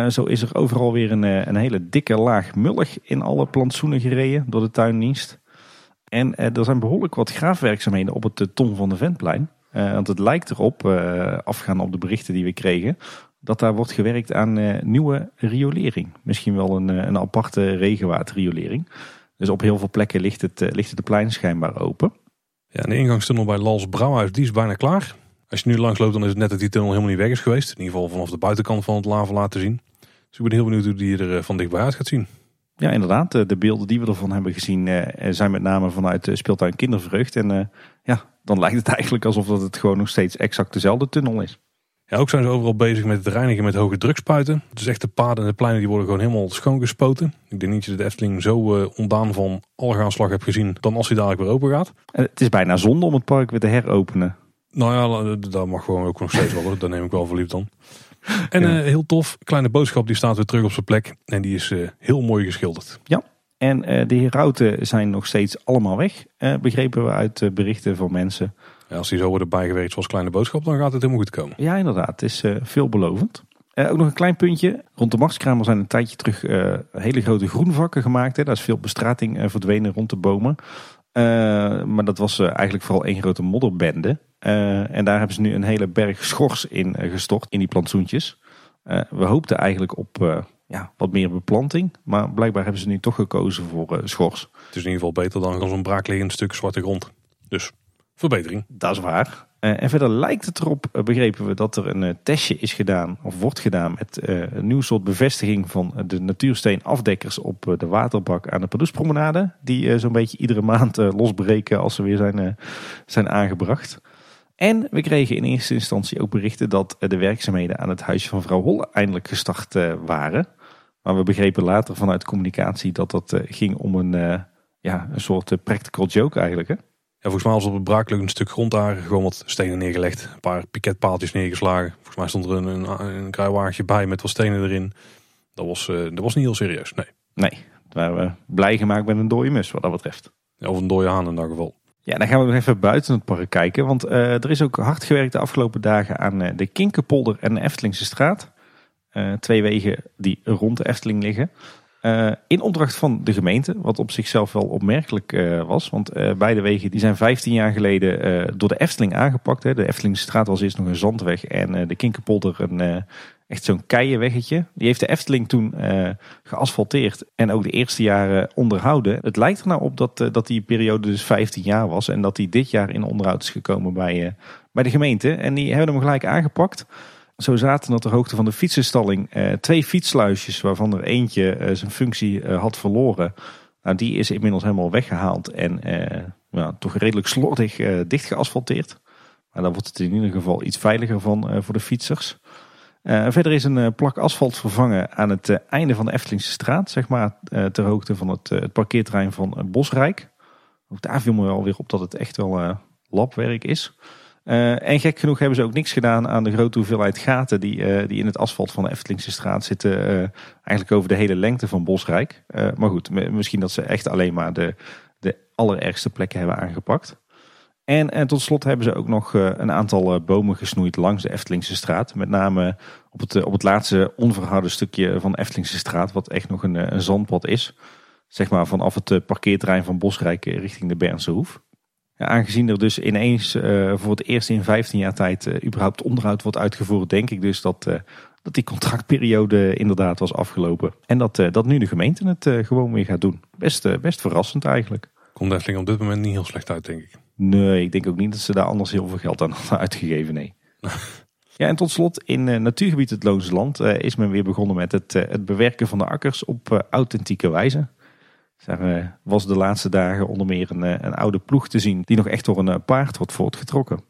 Zo is er overal weer een, eh, een hele dikke laag mullig in alle plantsoenen gereden door de tuindienst. En er zijn behoorlijk wat graafwerkzaamheden op het Tom van de Ventplein. want het lijkt erop, afgaan op de berichten die we kregen, dat daar wordt gewerkt aan nieuwe riolering. Misschien wel een, een aparte regenwaterriolering. Dus op heel veel plekken ligt het, ligt het de plein schijnbaar open. Ja, de ingangstunnel bij Lals Brouwhuis die is bijna klaar. Als je nu langs loopt, dan is het net dat die tunnel helemaal niet weg is geweest. In ieder geval vanaf de buitenkant van het lava laten zien. Dus ik ben heel benieuwd hoe die er eh, van dichtbij uit gaat zien. Ja, inderdaad. De beelden die we ervan hebben gezien eh, zijn met name vanuit speeltuin Kindervreugd. En eh, ja, dan lijkt het eigenlijk alsof dat het gewoon nog steeds exact dezelfde tunnel is. Ja, ook zijn ze overal bezig met het reinigen met hoge drukspuiten. Dus echt de paden en de pleinen die worden gewoon helemaal schoongespoten. Ik denk niet dat je de Efteling zo ondaan van algaanslag hebt gezien dan als hij dadelijk weer open gaat. Het is bijna zonde om het park weer te heropenen. Nou ja, dat mag gewoon ook nog steeds wel. Dat neem ik wel voor lief dan. En uh, heel tof, kleine boodschap die staat weer terug op zijn plek. En die is uh, heel mooi geschilderd. Ja, en uh, de herauten zijn nog steeds allemaal weg. begrepen we uit berichten van mensen. Ja, als die zo worden bijgewerkt zoals kleine boodschap, dan gaat het helemaal goed komen. Ja, inderdaad. Het is veelbelovend. ook nog een klein puntje. Rond de machtskramer zijn een tijdje terug hele grote groenvakken gemaakt. Hè. Daar is veel bestrating verdwenen rond de bomen. maar dat was eigenlijk vooral één grote modderbende. En daar hebben ze nu een hele berg schors in gestort, in die plantsoentjes. We hoopten eigenlijk op ja, wat meer beplanting. Maar blijkbaar hebben ze nu toch gekozen voor schors. Het is in ieder geval beter dan zo'n braakliggend stuk zwarte grond. Dus verbetering. Dat is waar. en verder lijkt het erop, begrepen we, dat er een testje is gedaan, of wordt gedaan, met een nieuw soort bevestiging van de natuursteen afdekkers op de waterbak aan de Padoespromenade. Die zo'n beetje iedere maand losbreken als ze weer zijn, zijn aangebracht. En we kregen in eerste instantie ook berichten dat de werkzaamheden aan het huisje van vrouw Holle eindelijk gestart eh, waren. Maar we begrepen later vanuit communicatie dat dat eh, ging om een, eh, ja, een soort practical joke eigenlijk. Hè? Volgens mij was op het braaklucht een stuk grond daar gewoon wat stenen neergelegd. Een paar piketpaaltjes neergeslagen. Volgens mij stond er een, een, een kruiwagentje bij met wat stenen erin. Dat was, dat was niet heel serieus, nee. Nee, daar waren we blij gemaakt met een dode mus wat dat betreft. Ja, of een dode haan in dat geval. Ja, dan gaan we nog even buiten het park kijken. Want uh, er is ook hard gewerkt de afgelopen dagen aan uh, de Kinkerpolder en de Eftelingse straat. Uh, twee wegen die rond de Efteling liggen. In opdracht van de gemeente, wat op zichzelf wel opmerkelijk was. Want beide wegen die zijn 15 jaar geleden door de Efteling aangepakt. Hè. De Eftelingse straat was eerst nog een zandweg en de Kinkerpolder een, Echt zo'n keienweggetje. Die heeft de Efteling toen geasfalteerd en ook de eerste jaren onderhouden. Het lijkt er nou op dat, dat die periode dus 15 jaar was. En dat die dit jaar in onderhoud is gekomen bij, bij de gemeente. En die hebben hem gelijk aangepakt. Zo zaten op de hoogte van de fietsenstalling twee fietssluisjes. Waarvan er eentje zijn functie had verloren. Nou, die is inmiddels helemaal weggehaald. En nou, toch redelijk slordig dicht geasfalteerd. Maar dan wordt het in ieder geval iets veiliger van voor de fietsers. Verder is een plak asfalt vervangen aan het einde van de Eftelingse straat, zeg maar ter hoogte van het, het parkeerterrein van Bosrijk. Ook daar viel me wel weer op dat het echt wel labwerk is. En gek genoeg hebben ze ook niks gedaan aan de grote hoeveelheid gaten die, die in het asfalt van de Eftelingse straat zitten. eigenlijk over de hele lengte van Bosrijk. maar goed, misschien dat ze echt alleen maar de, de allerergste plekken hebben aangepakt. En, en tot slot hebben ze ook nog eh, een aantal eh, bomen gesnoeid langs de Eftelingse straat. Met name op het, eh, op het laatste onverhouden stukje van Eftelingse straat, wat echt nog een, een zandpad is. Zeg maar vanaf het parkeerterrein van Bosrijk richting de Bernse Hoef. Aangezien er dus ineens uh, voor het eerst in 15 jaar tijd uh, überhaupt onderhoud wordt uitgevoerd, denk ik dus dat, uh, dat die contractperiode inderdaad was afgelopen. En dat, dat nu de gemeente het gewoon weer gaat doen. Best, best verrassend eigenlijk. Komt Efteling op dit moment niet heel slecht uit, denk ik. Nee, ik denk ook niet dat ze daar anders heel veel geld aan hadden uitgegeven, nee. Ja, en tot slot, in natuurgebied het Loonse Land is men weer begonnen met het, het bewerken van de akkers op authentieke wijze. Daar was de laatste dagen onder meer een, een, oude ploeg te zien die nog echt door een paard wordt voortgetrokken.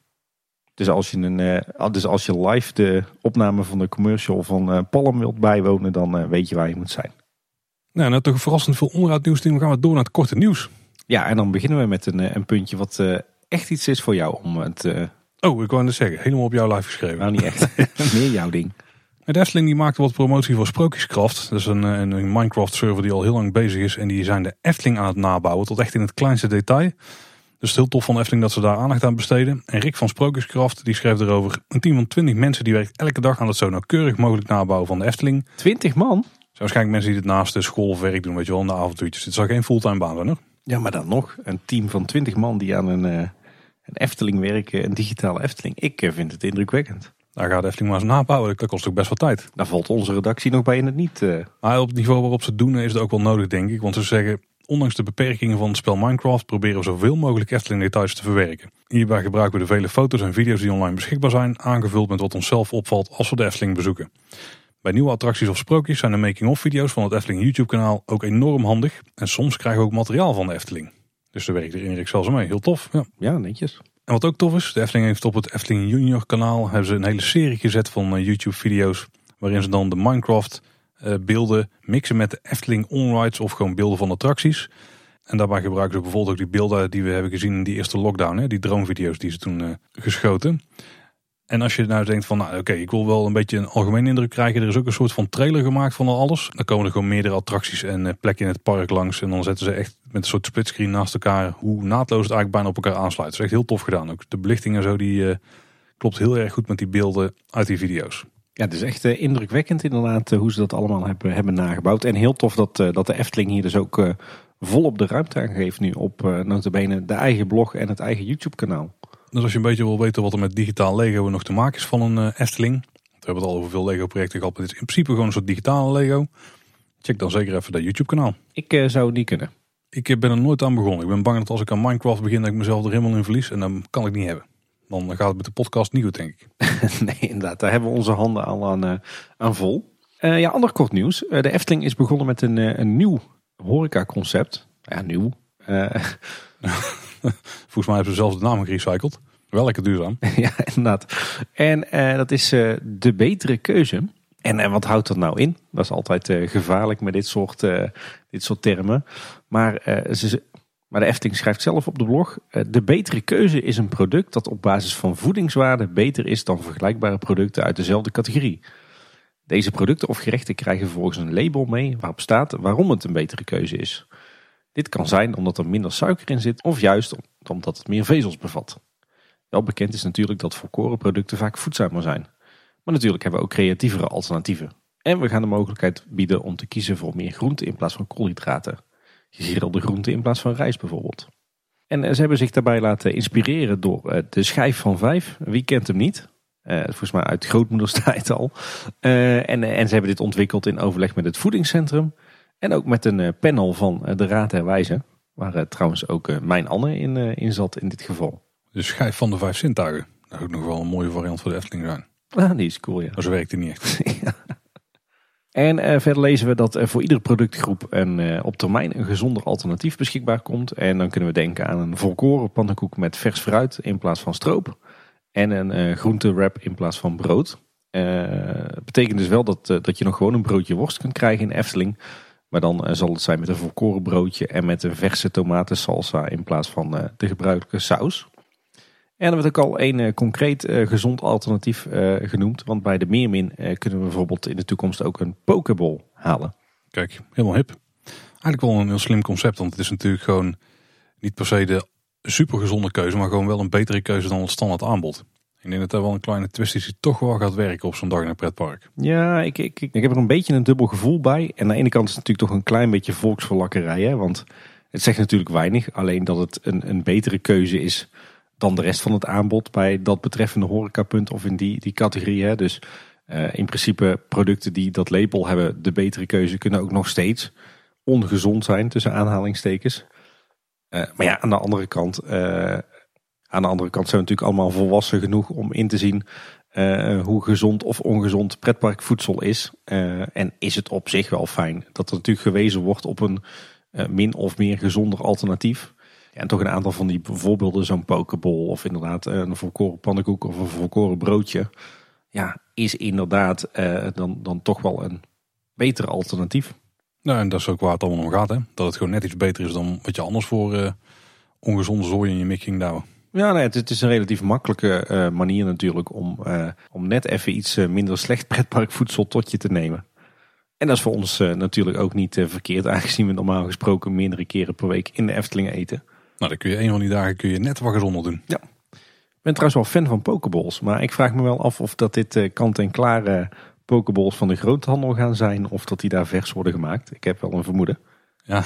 Dus als je, een, dus als je live de opname van de commercial van Palm wilt bijwonen, dan weet je waar je moet zijn. Nou, nou toch verrassend veel onderhoud nieuws. Dan gaan we door naar het korte nieuws. Ja, en dan beginnen we met een, een puntje wat echt iets is voor jou om het Oh, ik wou net zeggen, helemaal op jouw live geschreven. Nou, niet echt. Meer jouw ding. De Efteling die maakte wat promotie voor Sprookjeskraft. Dat is een, een Minecraft server die al heel lang bezig is. En die zijn de Efteling aan het nabouwen tot echt in het kleinste detail. Dus heel tof van Efteling dat ze daar aandacht aan besteden. En Rick van Sprookjeskraft die schreef erover. Een team van 20 mensen die werkt elke dag aan het zo nauwkeurig mogelijk nabouwen van de Efteling. 20 man? Zijn waarschijnlijk mensen die het naast de school of werk doen, weet je wel, in de avontuurtjes. Het is al geen fulltime baan hoor. Ja, maar dan nog. Een team van 20 man die aan een, uh, een Efteling werken, een digitale Efteling. Ik eh, vind het indrukwekkend. Daar gaat Efteling maar eens nabouwen. Dat kost ook best wel tijd. Daar valt onze redactie nog bij in het niet. Uh... Maar op het niveau waarop ze het doen is het ook wel nodig, denk ik. Want ze zeggen, ondanks de beperkingen van het spel Minecraft... proberen we zoveel mogelijk Efteling details te verwerken. Hierbij gebruiken we de vele foto's en video's die online beschikbaar zijn... aangevuld met wat onszelf opvalt als we de Efteling bezoeken. Bij nieuwe attracties of sprookjes zijn de making-of video's van het Efteling YouTube kanaal ook enorm handig. En soms krijgen we ook materiaal van de Efteling. Dus daar werkt er Erik zelfs mee. Heel tof. Ja, ja netjes. En wat ook tof is, de Efteling heeft op het Efteling Junior kanaal hebben ze een hele serie gezet van uh, YouTube video's. Waarin ze dan de Minecraft uh, beelden mixen met de Efteling onrides of gewoon beelden van attracties. En daarbij gebruiken ze bijvoorbeeld ook die beelden die we hebben gezien in die eerste lockdown. Hè, die droomvideo's die ze toen uh, geschoten. En als je nou denkt van, nou oké, ik wil wel een beetje een algemene indruk krijgen. Er is ook een soort van trailer gemaakt van alles. Dan komen er gewoon meerdere attracties en uh, plekken in het park langs. En dan zetten ze echt met een soort splitscreen naast elkaar hoe naadloos het eigenlijk bijna op elkaar aansluit. Dat is echt heel tof gedaan. Ook de belichting en zo, die uh, klopt heel erg goed met die beelden uit die video's. Ja, het is echt uh, indrukwekkend inderdaad hoe ze dat allemaal hebben, hebben nagebouwd. En heel tof dat, dat de Efteling hier dus ook volop de ruimte aan geeft nu op uh, notabene de eigen blog en het eigen YouTube kanaal. Dus als je een beetje wil weten wat er met digitaal Lego nog te maken is van een uh, Efteling. We hebben het al over veel Lego projecten gehad, maar dit is in principe gewoon een soort digitale Lego. Check dan zeker even dat YouTube kanaal. Ik uh, zou niet kunnen. Ik ben er nooit aan begonnen. Ik ben bang dat als ik aan Minecraft begin dat ik mezelf er helemaal in verlies. En dan kan ik niet hebben. Dan gaat het met de podcast niet goed, denk ik. nee, inderdaad. Daar hebben we onze handen al aan, uh, aan vol. ja, ander kort nieuws. de Efteling is begonnen met een, een nieuw horecaconcept. Ja, nieuw. Volgens mij hebben ze zelfs de naam gerecycled. Wel lekker duurzaam. ja, inderdaad. En uh, dat is uh, de betere keuze. En, en wat houdt dat nou in? Dat is altijd gevaarlijk met dit soort, dit soort termen. Maar, ze, maar de Efteling schrijft zelf op de blog. de betere keuze is een product dat op basis van voedingswaarde beter is dan vergelijkbare producten uit dezelfde categorie. Deze producten of gerechten krijgen vervolgens een label mee waarop staat waarom het een betere keuze is. Dit kan zijn omdat er minder suiker in zit of juist omdat het meer vezels bevat. Wel bekend is natuurlijk dat volkorenproducten vaak voedzamer zijn. Maar natuurlijk hebben we ook creatievere alternatieven. En we gaan de mogelijkheid bieden om te kiezen voor meer groenten in plaats van koolhydraten. Gegrilde groenten in plaats van rijst bijvoorbeeld. En eh, ze hebben zich daarbij laten inspireren door eh, de schijf van vijf. Wie kent hem niet? Uh, volgens mij uit grootmoederstijd al. En, en ze hebben dit ontwikkeld in overleg met het voedingscentrum. En ook met een panel van de Raad der Wijzen. Waar trouwens ook mijn Anne in, in zat in dit geval. De schijf van de vijf zintuigen. Dat zou ook nog wel een mooie variant voor de Efteling zijn. Ah, die is cool, ja. Maar zo werkt het niet echt. En uh, verder lezen we dat er voor iedere productgroep een, uh, op termijn een gezonder alternatief beschikbaar komt. En dan kunnen we denken aan een volkoren pannenkoek met vers fruit in plaats van stroop. En een groente wrap in plaats van brood. Dat betekent dus wel dat, dat je nog gewoon een broodje worst kunt krijgen in Efteling. Maar dan zal het zijn met een volkoren broodje en met een verse tomatensalsa in plaats van de gebruikelijke saus. En er werd ook al een uh, concreet gezond alternatief genoemd. Want bij de Meermin kunnen we bijvoorbeeld in de toekomst ook een pokeball halen. Kijk, helemaal hip. Eigenlijk wel een heel slim concept. Want het is natuurlijk gewoon niet per se de supergezonde keuze. Maar gewoon wel een betere keuze dan het standaard aanbod. Ik denk dat er wel een kleine twist is die toch wel gaat werken op zo'n dag een pretpark. Ja, ik, ik, ik, heb er een beetje een dubbel gevoel bij. En aan de ene kant is het natuurlijk toch een klein beetje volksverlakkerij. Hè? Want het zegt natuurlijk weinig. Alleen dat het een, een betere keuze is dan de rest van het aanbod bij dat betreffende horecapunt of in die, die categorie. Hè. Dus uh, in principe producten die dat label hebben, de betere keuze, kunnen ook nog steeds ongezond zijn tussen aanhalingstekens. Uh, maar ja, aan de andere kant, uh, aan de andere kant zijn natuurlijk allemaal volwassen genoeg om in te zien eh, hoe gezond of ongezond pretparkvoedsel is. Eh, en is het op zich wel fijn dat er natuurlijk gewezen wordt op een eh, min of meer gezonder alternatief. En toch een aantal van die voorbeelden, zo'n pokeball of inderdaad een volkoren pannenkoek of een volkoren broodje. Ja, is inderdaad dan, dan toch wel een beter alternatief. Nou, en dat is ook waar het allemaal om gaat. Hè? Dat het gewoon net iets beter is dan wat je anders voor ongezonde zooi in je mik ging douwen. Ja, nee, het, is een relatief makkelijke uh, manier natuurlijk om, uh, om net even iets uh, minder slecht pretparkvoedsel tot je te nemen. En dat is voor ons natuurlijk ook niet verkeerd, aangezien we normaal gesproken meerdere keren per week in de Efteling eten. Nou, dan kun je een van die dagen kun je net wat gezonder doen. Ja. Ik ben trouwens wel fan van pokeballs, maar ik vraag me wel af of dat dit kant-en-klare pokeballs van de groothandel gaan zijn, of dat die daar vers worden gemaakt. Ik heb wel een vermoeden. Ja,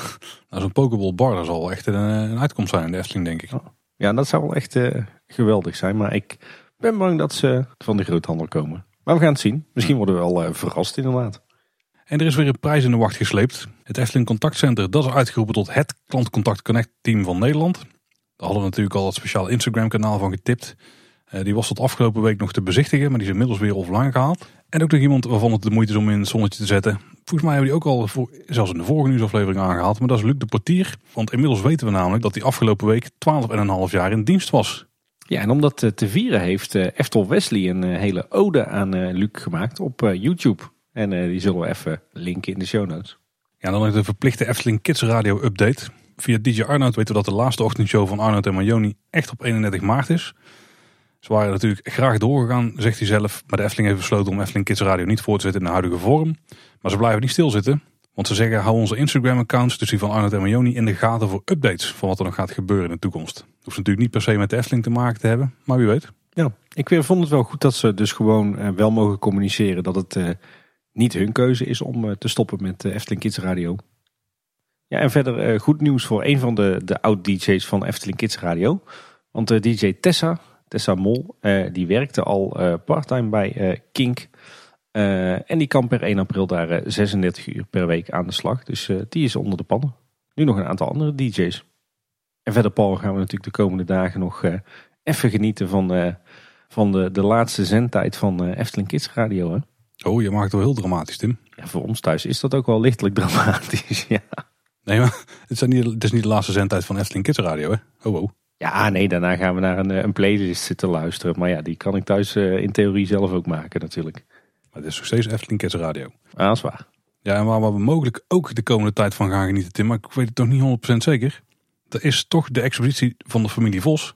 nou, zo'n pokeball bar dat zal echt een, een uitkomst zijn in de Efteling, denk ik. Oh. Ja, dat zou wel echt uh, geweldig zijn. Maar ik ben bang dat ze van de groothandel komen. Maar we gaan het zien. Misschien worden we wel uh, verrast inderdaad. En er is weer een prijs in de wacht gesleept. Het Efteling Contactcenter dat is uitgeroepen tot het Klantcontact Connect team van Nederland. Daar hadden we natuurlijk al het speciaal Instagram kanaal van getipt. Uh, die was tot afgelopen week nog te bezichtigen, maar die is inmiddels weer offline gehaald. En ook nog iemand waarvan het de moeite is om in het zonnetje te zetten. Volgens mij hebben we die ook al voor, zelfs in de vorige nieuwsaflevering aangehaald. Maar dat is Luc de Portier. Want inmiddels weten we namelijk dat hij afgelopen week 12,5 jaar in dienst was. Ja, en om dat eh, te vieren heeft uh, Eftel Wesley een hele ode aan Luc gemaakt op YouTube. En die zullen we even linken in de show notes. Ja, dan nog de verplichte Efteling Kids Radio update. Via DJ Arnoud weten we dat de laatste ochtendshow van Arnoud en Marjoni echt op 31 maart is. Ze waren natuurlijk graag doorgegaan, zegt hij zelf. Maar de Efteling heeft besloten om Efteling Kids Radio niet voor te zetten in de huidige vorm. Maar ze blijven niet stilzitten. Want ze zeggen, hou onze Instagram-accounts, dus die van Arnold en Majoni, in de gaten voor updates van wat er nog gaat gebeuren in de toekomst. Hoeft natuurlijk niet per se met de Efteling te maken te hebben, maar wie weet. Ja, ik vond het wel goed dat ze dus gewoon eh, wel mogen communiceren dat het uh, niet hun keuze is om uh, te stoppen met Efteling Kids Radio. Ja, en verder goed nieuws voor een van de, de oud-DJ's van Efteling Kids Radio. Want DJ Tessa, Tessa Mol, die werkte al parttime bij Kink. Uh, en die kan per 1 april daar 36 uur per week aan de slag. Dus die is onder de pannen. Nu nog een aantal andere DJ's. En verder, Paul, gaan we natuurlijk de komende dagen nog even genieten van, van de, de laatste zendtijd van Efteling Kids Radio. Hè? Oh, je maakt het wel heel dramatisch, Tim. Ja, voor ons thuis is dat ook wel lichtelijk dramatisch, ja. Nee, maar het is, niet, het is niet de laatste zendtijd van Efteling Kids Radio, hè? Oh, oh. Ja, nee, daarna gaan we naar een, een playlist zitten luisteren. Maar ja, die kan ik thuis in theorie zelf ook maken natuurlijk. Maar het is nog steeds Efteling Kids Radio. Ja, dat is waar. Ja, en waar we mogelijk ook de komende tijd van gaan genieten, Tim, maar ik weet het toch niet 100% zeker. Dat is toch de expositie van de familie Vos.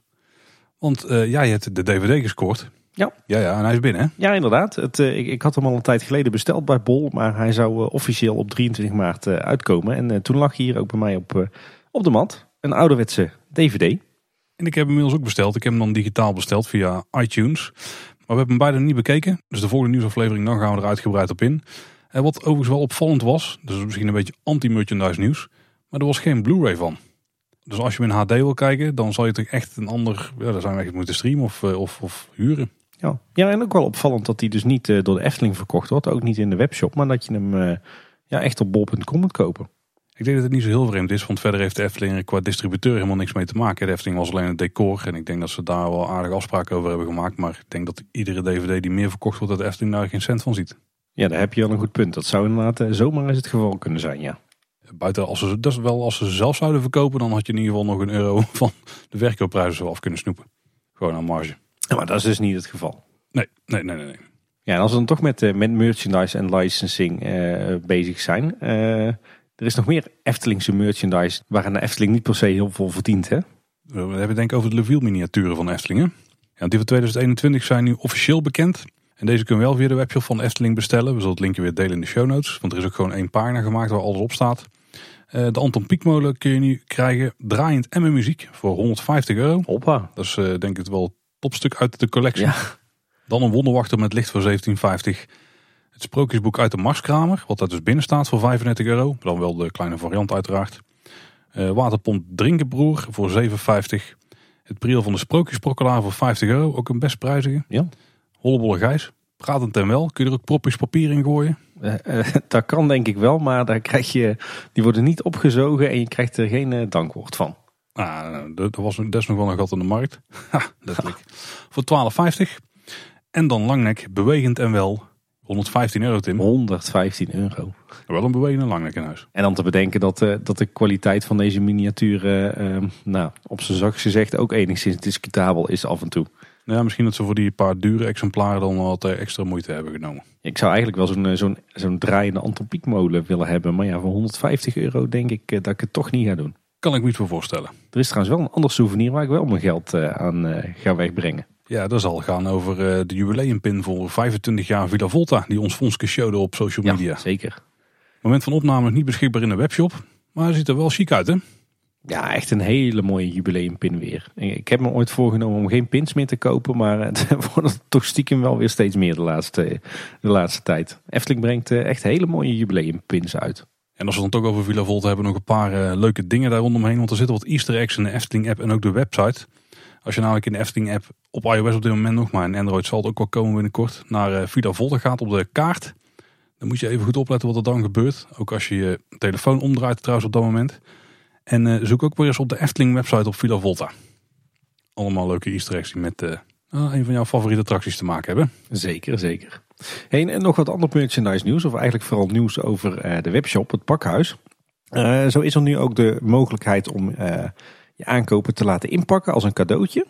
Want uh, jij hebt de DVD gescoord. Ja. Ja, ja, en hij is binnen, hè? Ja, inderdaad. Het, uh, ik, ik, had hem al een tijd geleden besteld bij Bol, maar hij zou uh, officieel op 23 maart uitkomen. En toen lag hij hier ook bij mij op, op de mat. Een ouderwetse DVD. En ik heb hem inmiddels ook besteld. Ik heb hem dan digitaal besteld via iTunes. Maar we hebben hem beide niet bekeken. Dus de volgende nieuwsaflevering dan gaan we er uitgebreid op in. En wat overigens wel opvallend was, dus misschien een beetje anti-merchandise nieuws. Maar er was geen Blu-ray van. Dus als je hem in HD wil kijken, dan zal je toch echt een ander... Ja, dan zijn we echt moeten streamen of, eh, of, of huren. Ja. ja, en ook wel opvallend dat hij dus niet eh, door de Efteling verkocht wordt. Ook niet in de webshop, maar dat je hem uh, ja, echt op bol.com moet kopen. Ik denk dat het niet zo heel vreemd is, want verder heeft de Efteling qua distributeur helemaal niks mee te maken. De Efteling was alleen het decor en ik denk dat ze daar wel aardige afspraken over hebben gemaakt. Maar ik denk dat iedere DVD die meer verkocht wordt, dat de Efteling daar geen cent van ziet. Ja, daar heb je wel een goed punt. Dat zou inderdaad eh, zomaar eens het geval kunnen zijn, ja. Buiten, als ze, dat is wel als ze zelf zouden verkopen, dan had je in ieder geval nog een euro van de verkoopprijzen af kunnen snoepen. Gewoon aan marge. Ja, maar dat is dus niet het geval. Nee, nee, nee, nee. Ja, en als we dan toch met, uh, met merchandise en licensing uh, bezig zijn... Er is nog meer Eftelingse merchandise waar de Efteling niet per se heel veel verdient. Hè? We hebben denk ik over de Leviel miniaturen van Eftelingen. Ja, die van 2021 zijn nu officieel bekend. En deze kunnen we wel via de webshop van Efteling bestellen. We zullen het linkje weer delen in de show notes. Want er is ook gewoon één pagina gemaakt waar alles op staat. Uh, de Anton Pieckmolen kun je nu krijgen draaiend en met muziek voor 150 euro. Hoppa. Dat is uh, denk ik wel het topstuk uit de collectie. Ja. Dan een wonderwachter met licht voor 1750. Het sprookjesboek uit de Marskramer, wat daar dus binnen staat voor 35 euro. Dan wel de kleine variant uiteraard. Uh, waterpomp Drinkenbroer voor 7,50. Het priel van de Sprookjesprokkelaar voor 50 euro. Ook een best prijzige. Ja. Hollebolle Gijs. Pratend en wel. Kun je er ook propjes papier in gooien? Uh, uh, dat kan denk ik wel, maar daar krijg je, die worden niet opgezogen en je krijgt er geen dankwoord van. Ah, er was des nog wel een gat in de markt. Ha, letterlijk. voor 12,50. en dan langnek, bewegend en wel. 115 euro Tim. 115 euro. Wel een bewegende langnek in huis. En dan te bedenken dat, uh, dat de kwaliteit van deze miniatuur, uh, nou, op zijn zachtst gezegd, ook enigszins discutabel is af en toe. Ja, misschien dat ze voor die paar dure exemplaren dan wat extra moeite hebben genomen. Ik zou eigenlijk wel zo'n zo'n zo'n draaiende antropiekmolen willen hebben. Maar ja, voor 150 euro denk ik dat ik het toch niet ga doen. Kan ik me niet voor voorstellen. Er is trouwens wel een ander souvenir waar ik wel mijn geld aan ga wegbrengen. Ja, dat zal gaan over de jubileumpin voor 25 jaar Villa Volta. Die ons Fonske showde op social media. Ja, zeker. Moment van opname nog niet beschikbaar in de webshop. Maar hij ziet er wel chic uit hè? Ja, echt een hele mooie jubileumpin weer. Ik heb me ooit voorgenomen om geen pins meer te kopen. Maar het wordt toch stiekem wel weer steeds meer de laatste, de laatste tijd. Efteling brengt echt hele mooie jubileumpins uit. En als we dan toch over Villa Volta hebben, nog een paar leuke dingen daar rondomheen. Want er zitten wat easter eggs in de Efteling app en ook de website. Als je namelijk in de Efteling app op iOS op dit moment nog, maar in Android zal het ook wel komen binnenkort, naar Villa Volta gaat op de kaart. Dan moet je even goed opletten wat er dan gebeurt. Ook als je je telefoon omdraait trouwens op dat moment. En uh, zoek ook weer eens op de Efteling website op Villa Volta. Allemaal leuke easter eggs die met uh, een van jouw favoriete attracties te maken hebben. Zeker, zeker. Hey, en nog wat ander merchandise nieuws. Of eigenlijk vooral nieuws over uh, de webshop, het pakhuis. zo is er nu ook de mogelijkheid om je aankopen te laten inpakken als een cadeautje.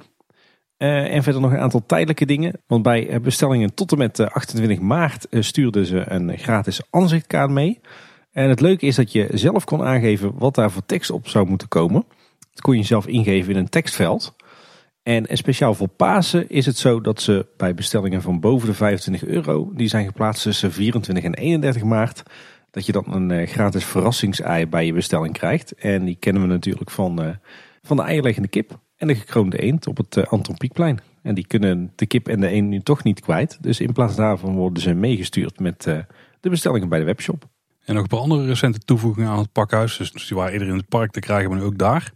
En verder nog een aantal tijdelijke dingen. Want bij bestellingen tot en met 28 maart stuurden ze een gratis aanzichtkaart mee. En het leuke is dat je zelf kon aangeven wat daar voor tekst op zou moeten komen. Dat kon je zelf ingeven in een tekstveld. En speciaal voor Pasen is het zo dat ze bij bestellingen van boven de 25 euro, die zijn geplaatst tussen 24 en 31 maart, dat je dan een gratis verrassingsei bij je bestelling krijgt. En die kennen we natuurlijk van, van de eierleggende kip en de gekroonde eend op het Anton Pieckplein. En die kunnen de kip en de eend nu toch niet kwijt. Dus in plaats daarvan worden ze meegestuurd met de bestellingen bij de webshop. En nog een paar andere recente toevoegingen aan het pakhuis. Dus die waren eerder in het park te krijgen, maar nu ook daar.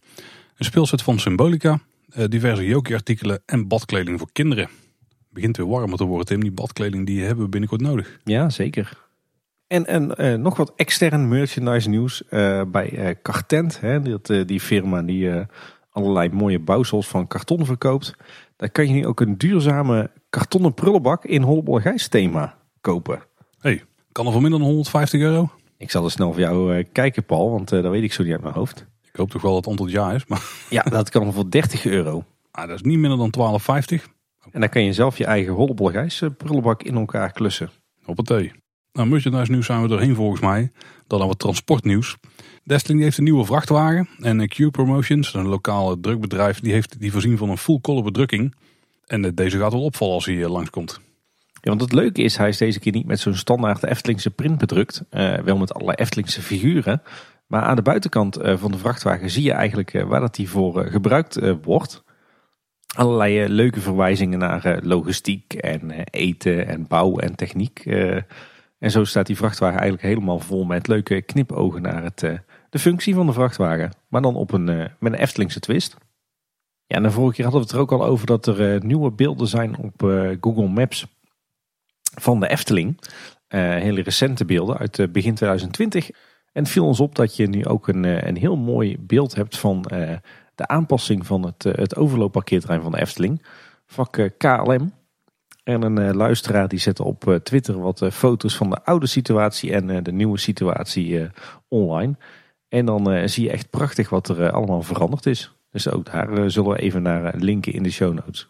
Een speelset van Symbolica, diverse Jokie-artikelen en badkleding voor kinderen. Begint weer warmer te worden, Tim. Die badkleding die hebben we binnenkort nodig. Ja, zeker. En, en uh, nog wat extern merchandise nieuws uh, bij uh, Cartent. Hè, die, die firma die allerlei mooie bouwsels van karton verkoopt. Daar kan je nu ook een duurzame kartonnen prullenbak in Hollebolgijs thema kopen. Hey, kan er voor minder dan 150 euro? Ik zal er snel voor jou uh, kijken, Paul, want uh, dat weet ik zo niet uit mijn hoofd. Ik hoop toch wel dat het het jaar is. Maar... Ja, dat kan voor 30 euro. Ah, dat is niet minder dan 12,50. En dan kan je zelf je eigen hollebolgijs prullenbak in elkaar klussen. Op het thee. Nou, merchandise nieuws zijn we doorheen volgens mij. Dan dan wat transportnieuws. Destling heeft een nieuwe vrachtwagen. En Q Promotions, een lokale drukbedrijf, die heeft die voorzien van een full color bedrukking. En deze gaat wel opvallen als hij langskomt. Ja, want het leuke is, hij is deze keer niet met zo'n standaard Eftelingse print bedrukt. Uh, wel met allerlei Eftelingse figuren. Maar aan de buitenkant uh, van de vrachtwagen zie je eigenlijk uh, waar dat die voor gebruikt wordt. Allerlei leuke verwijzingen naar logistiek en eten en bouw en techniek. en zo staat die vrachtwagen eigenlijk helemaal vol met leuke knipogen naar het, de functie van de vrachtwagen. Maar dan op een, met een Eftelingse twist. Ja, en de vorige keer hadden we het er ook al over dat er nieuwe beelden zijn op Google Maps van de Efteling. Hele recente beelden uit begin 2020. En het viel ons op dat je nu ook een, uh, een heel mooi beeld hebt van de aanpassing van het, het overloopparkeerterrein van de Efteling. Vak KLM. En een luisteraar die zette op Twitter wat foto's van de oude situatie en de nieuwe situatie online. En dan zie je echt prachtig wat er allemaal veranderd is. Dus ook daar zullen we even naar linken in de show notes.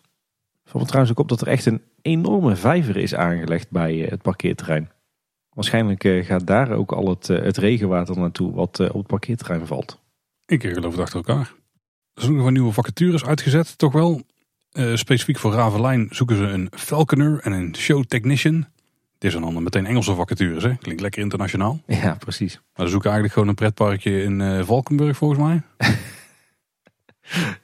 Valt trouwens ook op dat er echt een enorme vijver is aangelegd bij eh, het parkeerterrein. Waarschijnlijk eh, gaat daar ook al het, eh, het regenwater naartoe wat op het parkeerterrein valt. Ik geloof het achter elkaar. Er zijn nog een nieuwe vacatures uitgezet, toch wel. Uh, specifiek voor Ravelijn zoeken ze een Falconer en een Show Technician. Dit zijn dan meteen Engelse vacatures, hè? Klinkt lekker internationaal. Ja, precies. Maar ze zoeken eigenlijk gewoon een pretparkje in uh, Valkenburg, volgens mij.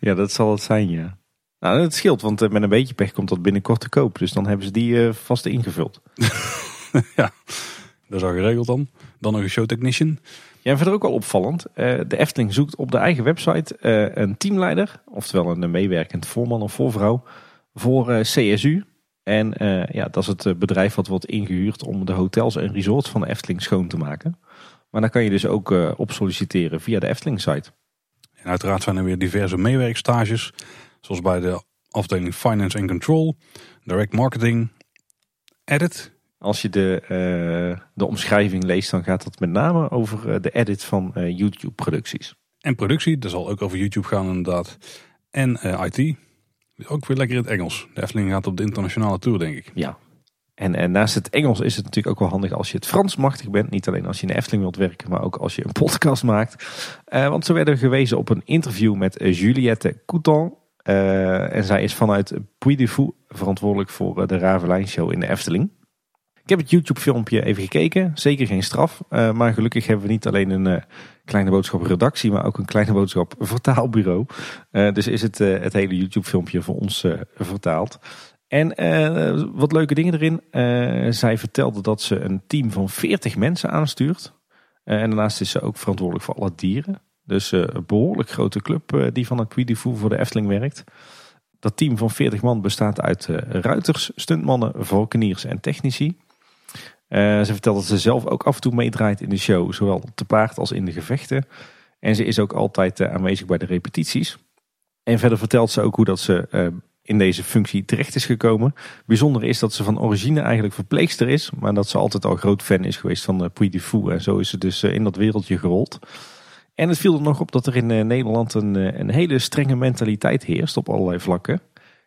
ja, dat zal het zijn, ja. Nou, het scheelt, want eh, met een beetje pech komt dat binnenkort te koop. Dus dan hebben ze die vast ingevuld. ja, dat is al geregeld dan. Dan nog een showtechnician. Ja, en verder ook wel opvallend. Uh, de Efteling zoekt op de eigen website uh, een teamleider. Oftewel een meewerkend voorman of voorvrouw. Voor CSU. En ja, dat is het bedrijf wat wordt ingehuurd om de hotels en resorts van de Efteling schoon te maken. Maar daar kan je dus ook op solliciteren via de Efteling site. En uiteraard zijn er weer diverse meewerkstages. Zoals bij de afdeling Finance and Control, Direct Marketing, edit. Als je de, uh, de omschrijving leest, dan gaat het met name over de edit van YouTube-producties. En productie, dat zal ook over YouTube gaan inderdaad. En IT. Ook weer lekker in het Engels. De Efteling gaat op de internationale tour, denk ik. Ja, en, en, naast het Engels is het natuurlijk ook wel handig als je het Frans machtig bent. Niet alleen als je in de Efteling wilt werken, maar ook als je een podcast maakt. Want ze werden gewezen op een interview met Juliette Couton. Uh, en zij is vanuit Puy de Fou verantwoordelijk voor de Ravelijn Show in de Efteling. Ik heb het YouTube filmpje even gekeken. Zeker geen straf. Uh, maar gelukkig hebben we niet alleen een kleine boodschap redactie, maar ook een kleine boodschap vertaalbureau. dus is het, het hele YouTube filmpje voor ons vertaald. En uh, wat leuke dingen erin. Uh, zij vertelde dat ze een team van 40 mensen aanstuurt. Uh, en daarnaast is ze ook verantwoordelijk voor alle dieren. Dus een behoorlijk grote club die van het Puy voor de Efteling werkt. Dat team van 40 man bestaat uit ruiters, stuntmannen, valkeniers en technici. Ze vertelt dat ze zelf ook af en toe meedraait in de show. Zowel te paard als in de gevechten. En ze is ook altijd aanwezig bij de repetities. En verder vertelt ze ook hoe dat ze in deze functie terecht is gekomen. Bijzonder is dat ze van origine eigenlijk verpleegster is, maar dat ze altijd al groot fan is geweest van Puy de Fou. En zo is ze dus eh, in dat wereldje gerold. En het viel er nog op dat er in Nederland een, een hele strenge mentaliteit heerst op allerlei vlakken.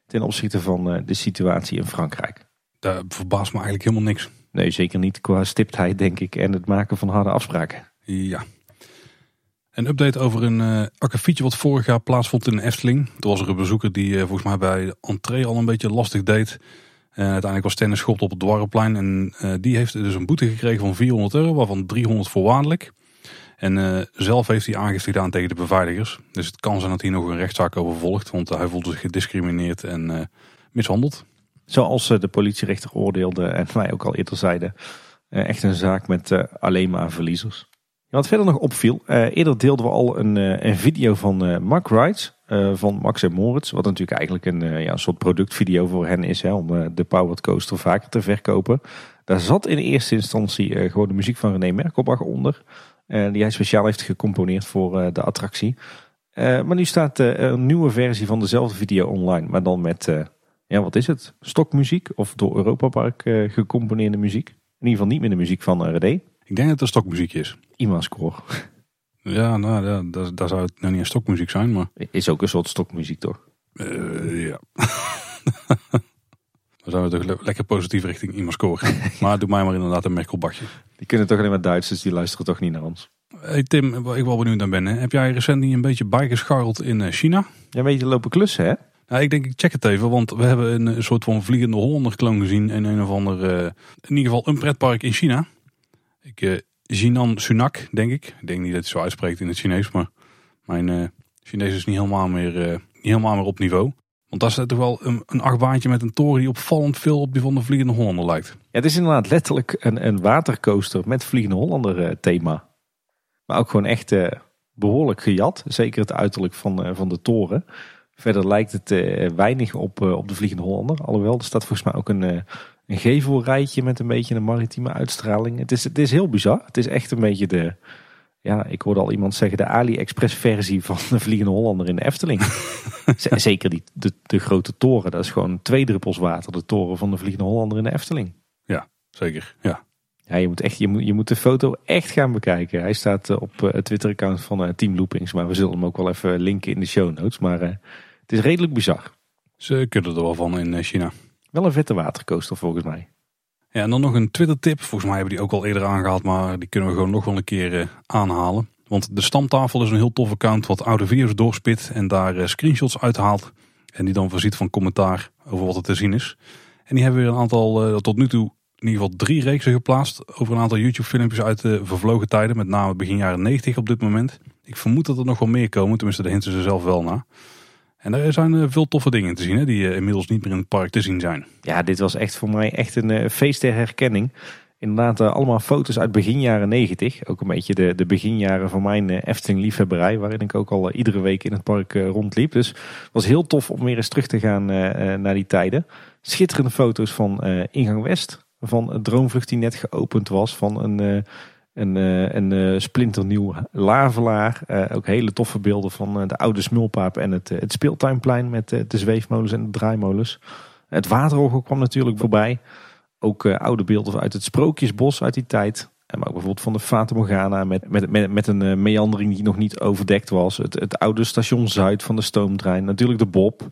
Ten opzichte van de situatie in Frankrijk. Daar verbaast me eigenlijk helemaal niks. Nee, zeker niet qua stiptheid denk ik en het maken van harde afspraken. Ja, een update over een uh, akkefietje wat vorig jaar plaatsvond in Efteling. Toen was er een bezoeker die uh, volgens mij bij de entree al een beetje lastig deed. En uiteindelijk was tennis schopt op het Dwarreplein. En die heeft dus een boete gekregen van 400 euro, waarvan 300 voorwaardelijk. En zelf heeft hij aangifte gedaan tegen de beveiligers. Dus het kan zijn dat hij nog een rechtszaak over volgt. Want hij voelde zich gediscrimineerd en mishandeld. Zoals de politierechter oordeelde en wij ook al eerder zeiden. echt een zaak met alleen maar verliezers wat verder nog opviel, eerder deelden we al een, een video van Mark Wright van Max en Moritz. Wat natuurlijk eigenlijk een, ja, soort productvideo voor hen is hè, om de Powered Coaster vaker te verkopen. Daar zat in eerste instantie gewoon de muziek van René Merkelbach onder. die hij speciaal heeft gecomponeerd voor de attractie. maar nu staat een nieuwe versie van dezelfde video online. Maar dan met, ja wat is het? Stokmuziek of door Europa Park gecomponeerde muziek. In ieder geval niet meer de muziek van RD. Ik denk dat het een stokmuziek is. Imascore. Ja, nou, ja, daar, daar zou het nou niet een stokmuziek zijn, maar... Is ook een soort stokmuziek, toch? Uh, ja. Dan zijn we toch lekker positief richting Imascore. maar doe mij maar inderdaad een Merkelbakje. Die kunnen toch alleen maar Duitsers, die luisteren toch niet naar ons. Hey Tim, ik wel benieuwd naar ben. Hè. Heb jij recent niet een beetje bijgescharreld in eh, China? Ja, een beetje lopen klussen, hè? Nou, ik denk, ik check het even, want we hebben een, soort van vliegende Hollander kloon gezien in een of ander, uh, in ieder geval een pretpark in China. Ik, uh, Jinan Sunak, denk ik. Ik denk niet dat hij zo uitspreekt in het Chinees, maar mijn uh, Chinees is niet helemaal, meer, helemaal meer op niveau. Want daar staat toch wel een, een achtbaantje met een toren die opvallend veel op die van de Vliegende Hollander lijkt. Ja, het is inderdaad letterlijk een, een watercoaster met Vliegende Hollander thema. Maar ook gewoon echt behoorlijk gejat. Zeker het uiterlijk van, van de toren. Verder lijkt het weinig op, op de Vliegende Hollander. Alhoewel, er staat volgens mij ook een een gevelrijtje met een beetje een maritieme uitstraling. Het is, het is heel bizar. Het is echt een beetje de, ja, ik hoorde al iemand zeggen de AliExpress versie van de Vliegende Hollander in de Efteling. Zeker die, de, de grote toren, dat is gewoon twee druppels water. De toren van de Vliegende Hollander in de Efteling. Ja, zeker. Ja. Ja, je moet, echt, je, moet, je moet de foto echt gaan bekijken. Hij staat eh, op eh, het Twitter-account van Team Loopings. Maar we zullen hem ook wel even linken in de show notes. Maar het is redelijk bizar. Ze kunnen er wel van in China. Wel een vette watercoaster volgens mij. Ja, en dan nog een Twitter tip. Volgens mij hebben die ook al eerder aangehaald, maar die kunnen we gewoon nog wel een keer uh, aanhalen. Want de stamtafel is een heel tof account wat oude video's doorspit en daar uh, screenshots uithaalt. En die dan voorziet van commentaar over wat er te zien is. En die hebben weer een aantal, uh, tot nu toe in ieder geval drie reeksen geplaatst over een aantal YouTube filmpjes uit de vervlogen tijden. Met name begin jaren 90 op dit moment. Ik vermoed dat er nog wel meer komen, tenminste de hinten ze zelf wel na. En er zijn eh, veel toffe dingen te zien hè, die eh, inmiddels niet meer in het park te zien zijn. Ja, dit was echt voor mij echt een uh, feest der herkenning. Inderdaad, allemaal foto's uit begin jaren 90. Ook een beetje de, de beginjaren van mijn Efteling liefhebberij. Waarin ik ook al iedere week in het park rondliep. Dus het was heel tof om weer eens terug te gaan naar die tijden. Schitterende foto's van Ingang West. Van een droomvlucht die net geopend was. Van een een, uh, een uh, splinternieuw lavelaar. Uh, ook hele toffe beelden van de oude smulpaap en het, het speeltuinplein met de zweefmolens en de draaimolens. Het waterorgel kwam natuurlijk voorbij. Ook oude beelden uit het Sprookjesbos uit die tijd. Maar ook bijvoorbeeld van de Fata Morgana met, met, met, met een meandering die nog niet overdekt was. Het, het oude station Zuid van de stoomtrein. Natuurlijk de Bob.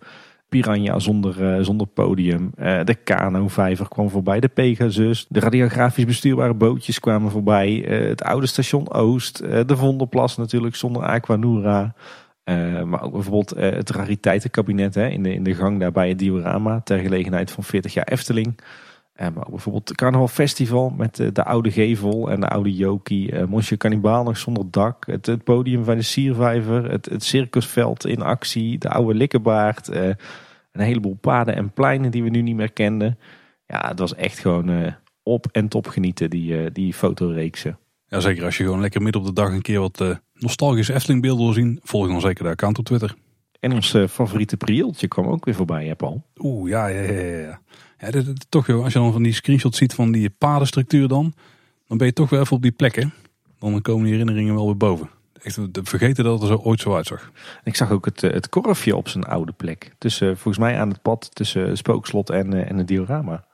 Piranha zonder, uh, zonder podium. Uh, de Kano-vijver kwam voorbij. De Pegasus. De radiografisch bestuurbare bootjes kwamen voorbij. Uh, het oude station Oost. de Vondelplas natuurlijk zonder Aquanura. maar ook bijvoorbeeld het rariteitenkabinet hè, in, de, in de gang daar bij het diorama. Ter gelegenheid van 40 jaar Efteling. Maar ook bijvoorbeeld het Carnaval Festival met de oude gevel en de oude Jokie. Uh, Monsieur Cannibal nog zonder dak. Het, het podium van de Siervijver. Het, het circusveld in actie. De oude Likkebaard een heleboel paden en pleinen die we nu niet meer kenden. Ja, het was echt gewoon op en top genieten, die, die fotoreeksen. Ja, zeker als je gewoon lekker midden op de dag een keer wat uh, nostalgische Efteling-beelden wil zien, volg dan zeker de account op Twitter. En ons favoriete prieltje kwam ook weer voorbij, hè Paul? Oeh, ja, ja, ja. ja. Ja toch joh, als je dan van die screenshots ziet van die padenstructuur dan, dan ben je toch wel even op die plekken. Dan komen die herinneringen wel weer boven echt vergeten dat het er zo ooit zo uitzag. Ik zag ook het, eh, het korfje op zijn oude plek. Tussen, volgens mij aan het pad tussen Spookslot en, eh, en het diorama.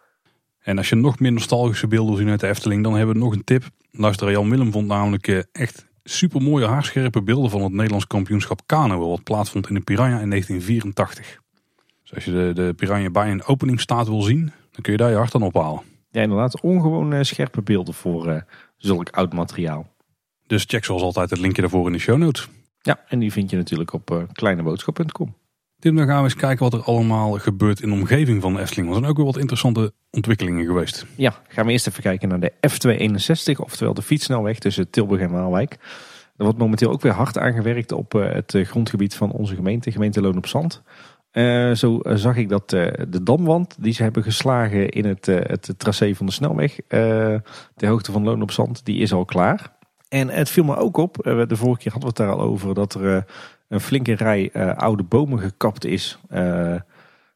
En als je nog meer nostalgische beelden wil zien uit de Efteling, dan hebben we nog een tip. Luister, Jan Willem vond namelijk eh, echt super mooie haarscherpe beelden van het Nederlands kampioenschap Kano, wat plaatsvond in de Piranha in 1984. Als je de, de Piranha bij een openingstaat wil zien, dan kun je daar je hart aan ophalen. Ja, inderdaad, ongewoon scherpe beelden voor uh, zulk oud materiaal. Dus check zoals altijd het linkje daarvoor in de show notes. Ja, en die vind je natuurlijk op uh, kleineboodschap.com. Tim, dan gaan we eens kijken wat er allemaal gebeurt in de omgeving van de Efteling. Er zijn ook weer wat interessante ontwikkelingen geweest. Ja, gaan we eerst even kijken naar de F261, oftewel de fietssnelweg tussen Tilburg en Waalwijk. Er wordt momenteel ook weer hard aangewerkt op uh, het grondgebied van onze gemeente, gemeente Loon op Zand. Uh, zo zag ik dat de damwand die ze hebben geslagen in het, het tracé van de snelweg, ter hoogte van Loon op Zand, die is al klaar. En het viel me ook op, eh, de vorige keer hadden we het daar al over, dat er eh, een flinke rij eh, oude bomen gekapt is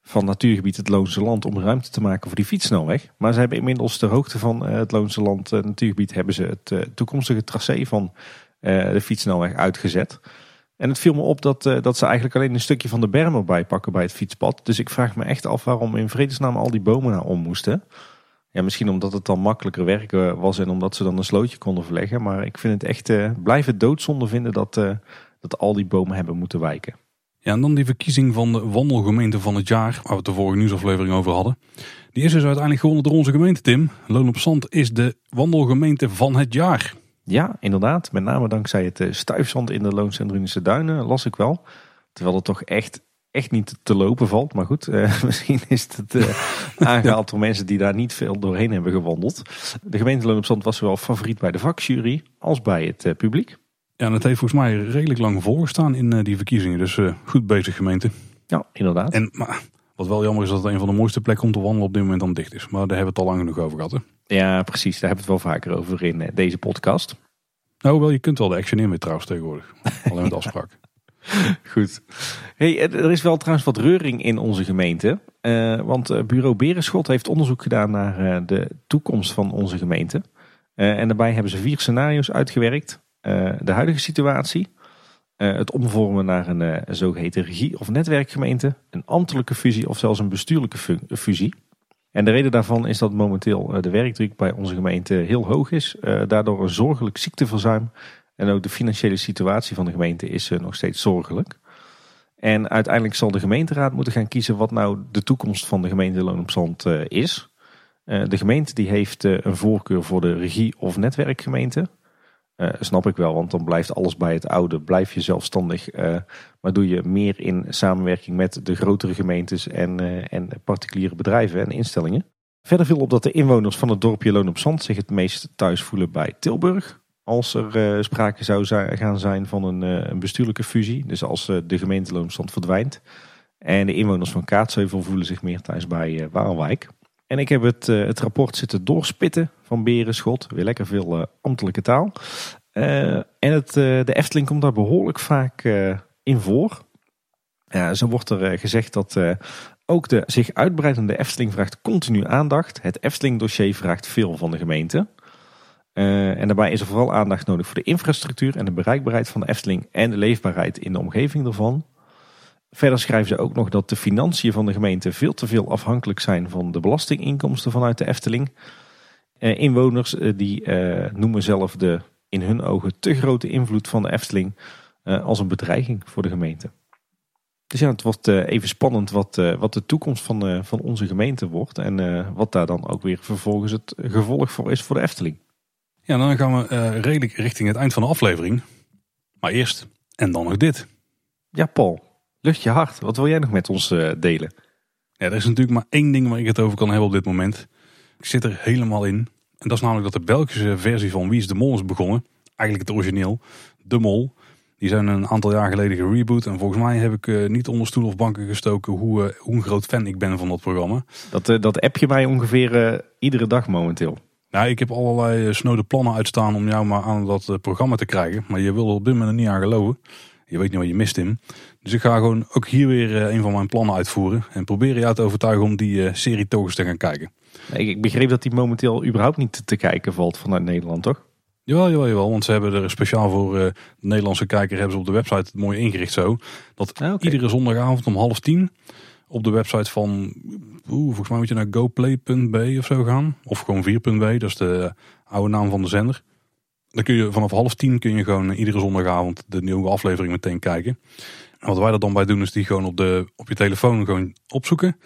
van natuurgebied het Loonse Land om ruimte te maken voor die fietssnelweg. Maar ze hebben inmiddels ter hoogte van het Loonse Land natuurgebied hebben ze het toekomstige tracé van de fietssnelweg uitgezet. En het viel me op dat, dat ze eigenlijk alleen een stukje van de berm erbij pakken bij het fietspad. Dus ik vraag me echt af waarom in vredesnaam al die bomen nou om moesten. Ja, misschien omdat het dan makkelijker werken was en omdat ze dan een slootje konden verleggen. Maar ik vind het echt, uh, blijf het doodzonde vinden dat, uh, dat al die bomen hebben moeten wijken. Ja, en dan die verkiezing van de wandelgemeente van het jaar, waar we de vorige nieuwsaflevering over hadden. Die is dus uiteindelijk gewonnen door onze gemeente, Tim. Loon op Zand is de wandelgemeente van het jaar. Ja, inderdaad. Met name dankzij het eh, stuifzand in de Loonsendrunische Duinen, las ik wel. Terwijl het toch echt echt niet te lopen valt. Maar goed, uh, misschien is het uh, aangehaald door mensen die daar niet veel doorheen hebben gewandeld. De gemeente Loon op Zand was zowel favoriet bij de vakjury als bij het publiek. Ja, en het heeft volgens mij redelijk lang voorgestaan in die verkiezingen. Dus goed bezig gemeente. Ja, inderdaad. En maar, wat wel jammer is dat het een van de mooiste plekken om te wandelen op dit moment dan dicht is. Maar daar hebben we het al lang genoeg over gehad. Hè? Ja, precies. Daar hebben we het wel vaker over in deze podcast. Nou, wel, je kunt wel de action in trouwens tegenwoordig. Alleen met afspraak. Goed. Hey, er is wel trouwens wat reuring in onze gemeente. Uh, want bureau Berenschot heeft onderzoek gedaan naar uh, de toekomst van onze gemeente. en daarbij hebben ze vier scenario's uitgewerkt. de huidige situatie. het omvormen naar een zogeheten regie- of netwerkgemeente. Een ambtelijke fusie of zelfs een bestuurlijke fusie. En de reden daarvan is dat momenteel de werkdruk bij onze gemeente heel hoog is. daardoor een zorgelijk ziekteverzuim en ook de financiële situatie van de gemeente is uh, nog steeds zorgelijk. En uiteindelijk zal de gemeenteraad moeten gaan kiezen wat nou de toekomst van de gemeente Loon op Zand is. De gemeente die heeft een voorkeur voor de regie- of netwerkgemeente. Snap ik wel, want dan blijft alles bij het oude. Blijf je zelfstandig, maar doe je meer in samenwerking met de grotere gemeentes en, en particuliere bedrijven en instellingen. Verder viel op dat de inwoners van het dorpje Loon op Zand zich het meest thuis voelen bij Tilburg als er sprake zou gaan zijn van een, een bestuurlijke fusie. Dus als de gemeenteloonstand verdwijnt. En de inwoners van Kaatsheuvel voelen zich meer thuis bij Waalwijk. En ik heb het, het rapport zitten doorspitten van Berenschot. Weer lekker veel ambtelijke taal. en het, de Efteling komt daar behoorlijk vaak in voor. Ja, zo wordt er gezegd dat ook de zich uitbreidende Efteling vraagt continu aandacht. Het Efteling-dossier vraagt veel van de gemeente. En daarbij is er vooral aandacht nodig voor de infrastructuur en de bereikbaarheid van de Efteling en de leefbaarheid in de omgeving ervan. Verder schrijven ze ook nog dat de financiën van de gemeente veel te veel afhankelijk zijn van de belastinginkomsten vanuit de Efteling. Eh, inwoners eh, die eh, noemen zelf de in hun ogen te grote invloed van de Efteling eh, als een bedreiging voor de gemeente. Dus ja, het wordt eh, even spannend wat, eh, wat de toekomst van, eh, van onze gemeente wordt. En eh, wat daar dan ook weer vervolgens het gevolg voor is voor de Efteling. Ja, dan gaan we eh, redelijk richting het eind van de aflevering. Maar eerst, en dan nog dit. Ja, Paul, lucht je hart. Wat wil jij nog met ons eh, delen? Ja, er is natuurlijk maar één ding waar ik het over kan hebben op dit moment. Ik zit er helemaal in. En dat is namelijk dat de Belgische versie van Wie is de Mol is begonnen. Eigenlijk het origineel. De Mol. Die zijn een aantal jaar geleden gereboot. En volgens mij heb ik eh, niet onder stoel of banken gestoken hoe, eh, hoe een groot fan ik ben van dat programma. Dat, dat app je mij ongeveer iedere dag momenteel. Nou, ik heb allerlei snode plannen uitstaan om jou maar aan dat programma te krijgen. Maar je wil er op dit moment niet aan geloven. Je weet niet wat je mist in. Dus ik ga gewoon ook hier weer eh, een van mijn plannen uitvoeren. En proberen jou te overtuigen om die eh, serie toch eens te gaan kijken. Ik, ik begreep dat die momenteel überhaupt niet te, kijken valt vanuit Nederland, toch? Jawel, jawel, jawel. Want ze hebben er speciaal voor eh, de Nederlandse kijker hebben ze op de website het mooi ingericht zo. Dat Ah, iedere zondagavond om half tien op de website van, oeh, volgens mij moet je naar goplay.b of zo gaan. Of gewoon 4.b, dat is de oude naam van de zender. Dan kun je vanaf half tien kun je gewoon iedere zondagavond de nieuwe aflevering meteen kijken. Wat wij er dan bij doen is die gewoon op, de, op je telefoon gewoon opzoeken.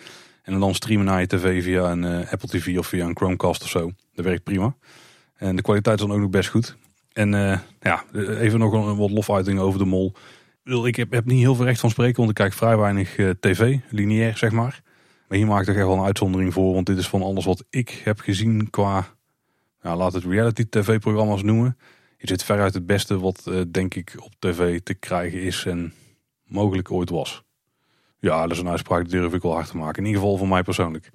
En dan streamen naar je tv via een eh, Apple TV of via een Chromecast of zo. Dat werkt prima. En de kwaliteit is dan ook nog best goed. En eh, ja, even nog een, wat lofuiting over de mol. Ik heb, niet heel veel recht van spreken, want ik kijk vrij weinig eh, tv, lineair zeg maar. Maar hier maak ik toch echt wel een uitzondering voor, want dit is van alles wat ik heb gezien qua, ja, laat het reality tv-programma's noemen. Is dit veruit het beste wat denk ik op tv te krijgen is en mogelijk ooit was. Ja, dat is een uitspraak die durf ik wel hard te maken. In ieder geval voor mij persoonlijk.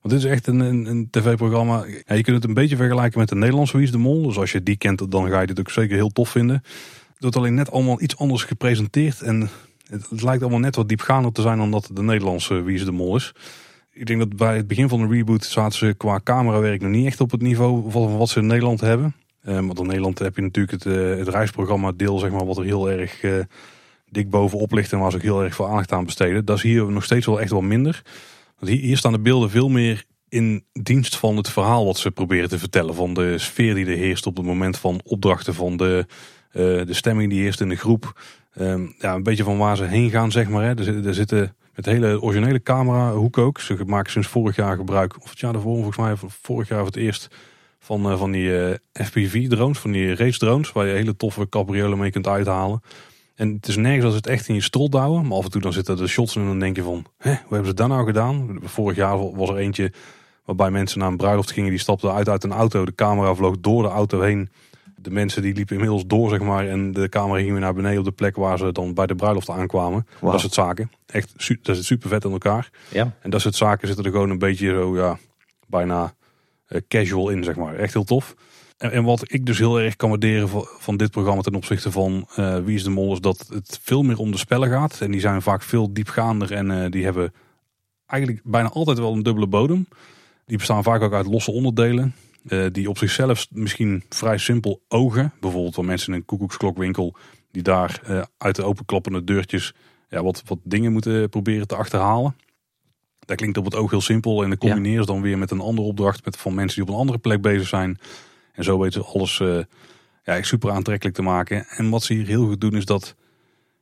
Want dit is echt een, een, een tv-programma. Ja, je kunt het een beetje vergelijken met de Nederlandse Wie is de Mol. Dus als je die kent, dan ga je dit ook zeker heel tof vinden. Het wordt alleen net allemaal iets anders gepresenteerd. En het, lijkt allemaal net wat diepgaander te zijn dan dat de Nederlandse Wie de Mol is. Ik denk dat bij het begin van de reboot zaten ze qua camerawerk nog niet echt op het niveau van wat ze in Nederland hebben. Eh, want in Nederland heb je natuurlijk het, eh, het reisprogramma deel, zeg maar, wat er heel erg eh, dik bovenop ligt en waar ze ook heel erg veel aandacht aan besteden. Dat is hier nog steeds wel echt wel minder. Want hier, staan de beelden veel meer in dienst van het verhaal wat ze proberen te vertellen. Van de sfeer die er heerst op het moment van opdrachten, van de, eh, de stemming die heerst in de groep. Ehm, ja, een beetje van waar ze heen gaan, zeg maar. Hè. Er, zitten- er zitten met hele originele camera hoek ook. Ze maken sinds vorig jaar gebruik, of het jaar daarvoor, volgens mij vorig jaar voor het eerst, van, eh, van die eh, FPV-drones, van die race drones, waar je hele toffe cabriolen mee kunt uithalen. En het is nergens als het echt in je strot douwen. Maar af en toe dan zitten de shots in en dan denk je van... Hè, hoe hebben ze dat nou gedaan? Vorig jaar was er eentje waarbij mensen naar een bruiloft gingen. Die stapten uit uit een auto. De camera vloog door de auto heen. De mensen die liepen inmiddels door, zeg maar. En de camera ging weer naar beneden op de plek waar ze dan bij de bruiloft aankwamen. Wauw. Dat soort zaken. Echt, dat is super vet in elkaar. Ja. En dat soort zaken zitten er gewoon een beetje zo, ja, bijna eh, casual in, zeg maar. Echt heel tof. En, en wat ik dus heel erg kan waarderen van, van dit programma ten opzichte van eh, Wie is de Mol, is dat het veel meer om de spellen gaat. En die zijn vaak veel diepgaander en eh, die hebben eigenlijk bijna altijd wel een dubbele bodem. Die bestaan vaak ook uit losse onderdelen. eh, die op zichzelf misschien vrij simpel ogen. Bijvoorbeeld van mensen in een koekoeksklokwinkel die daar uit de openklappende deurtjes ja, wat, wat dingen moeten proberen te achterhalen. Dat klinkt op het oog heel simpel en dan combineer ze dan weer met een andere opdracht met, van mensen die op een andere plek bezig zijn. En zo weten ze alles eh, ja, super aantrekkelijk te maken. En wat ze hier heel goed doen is dat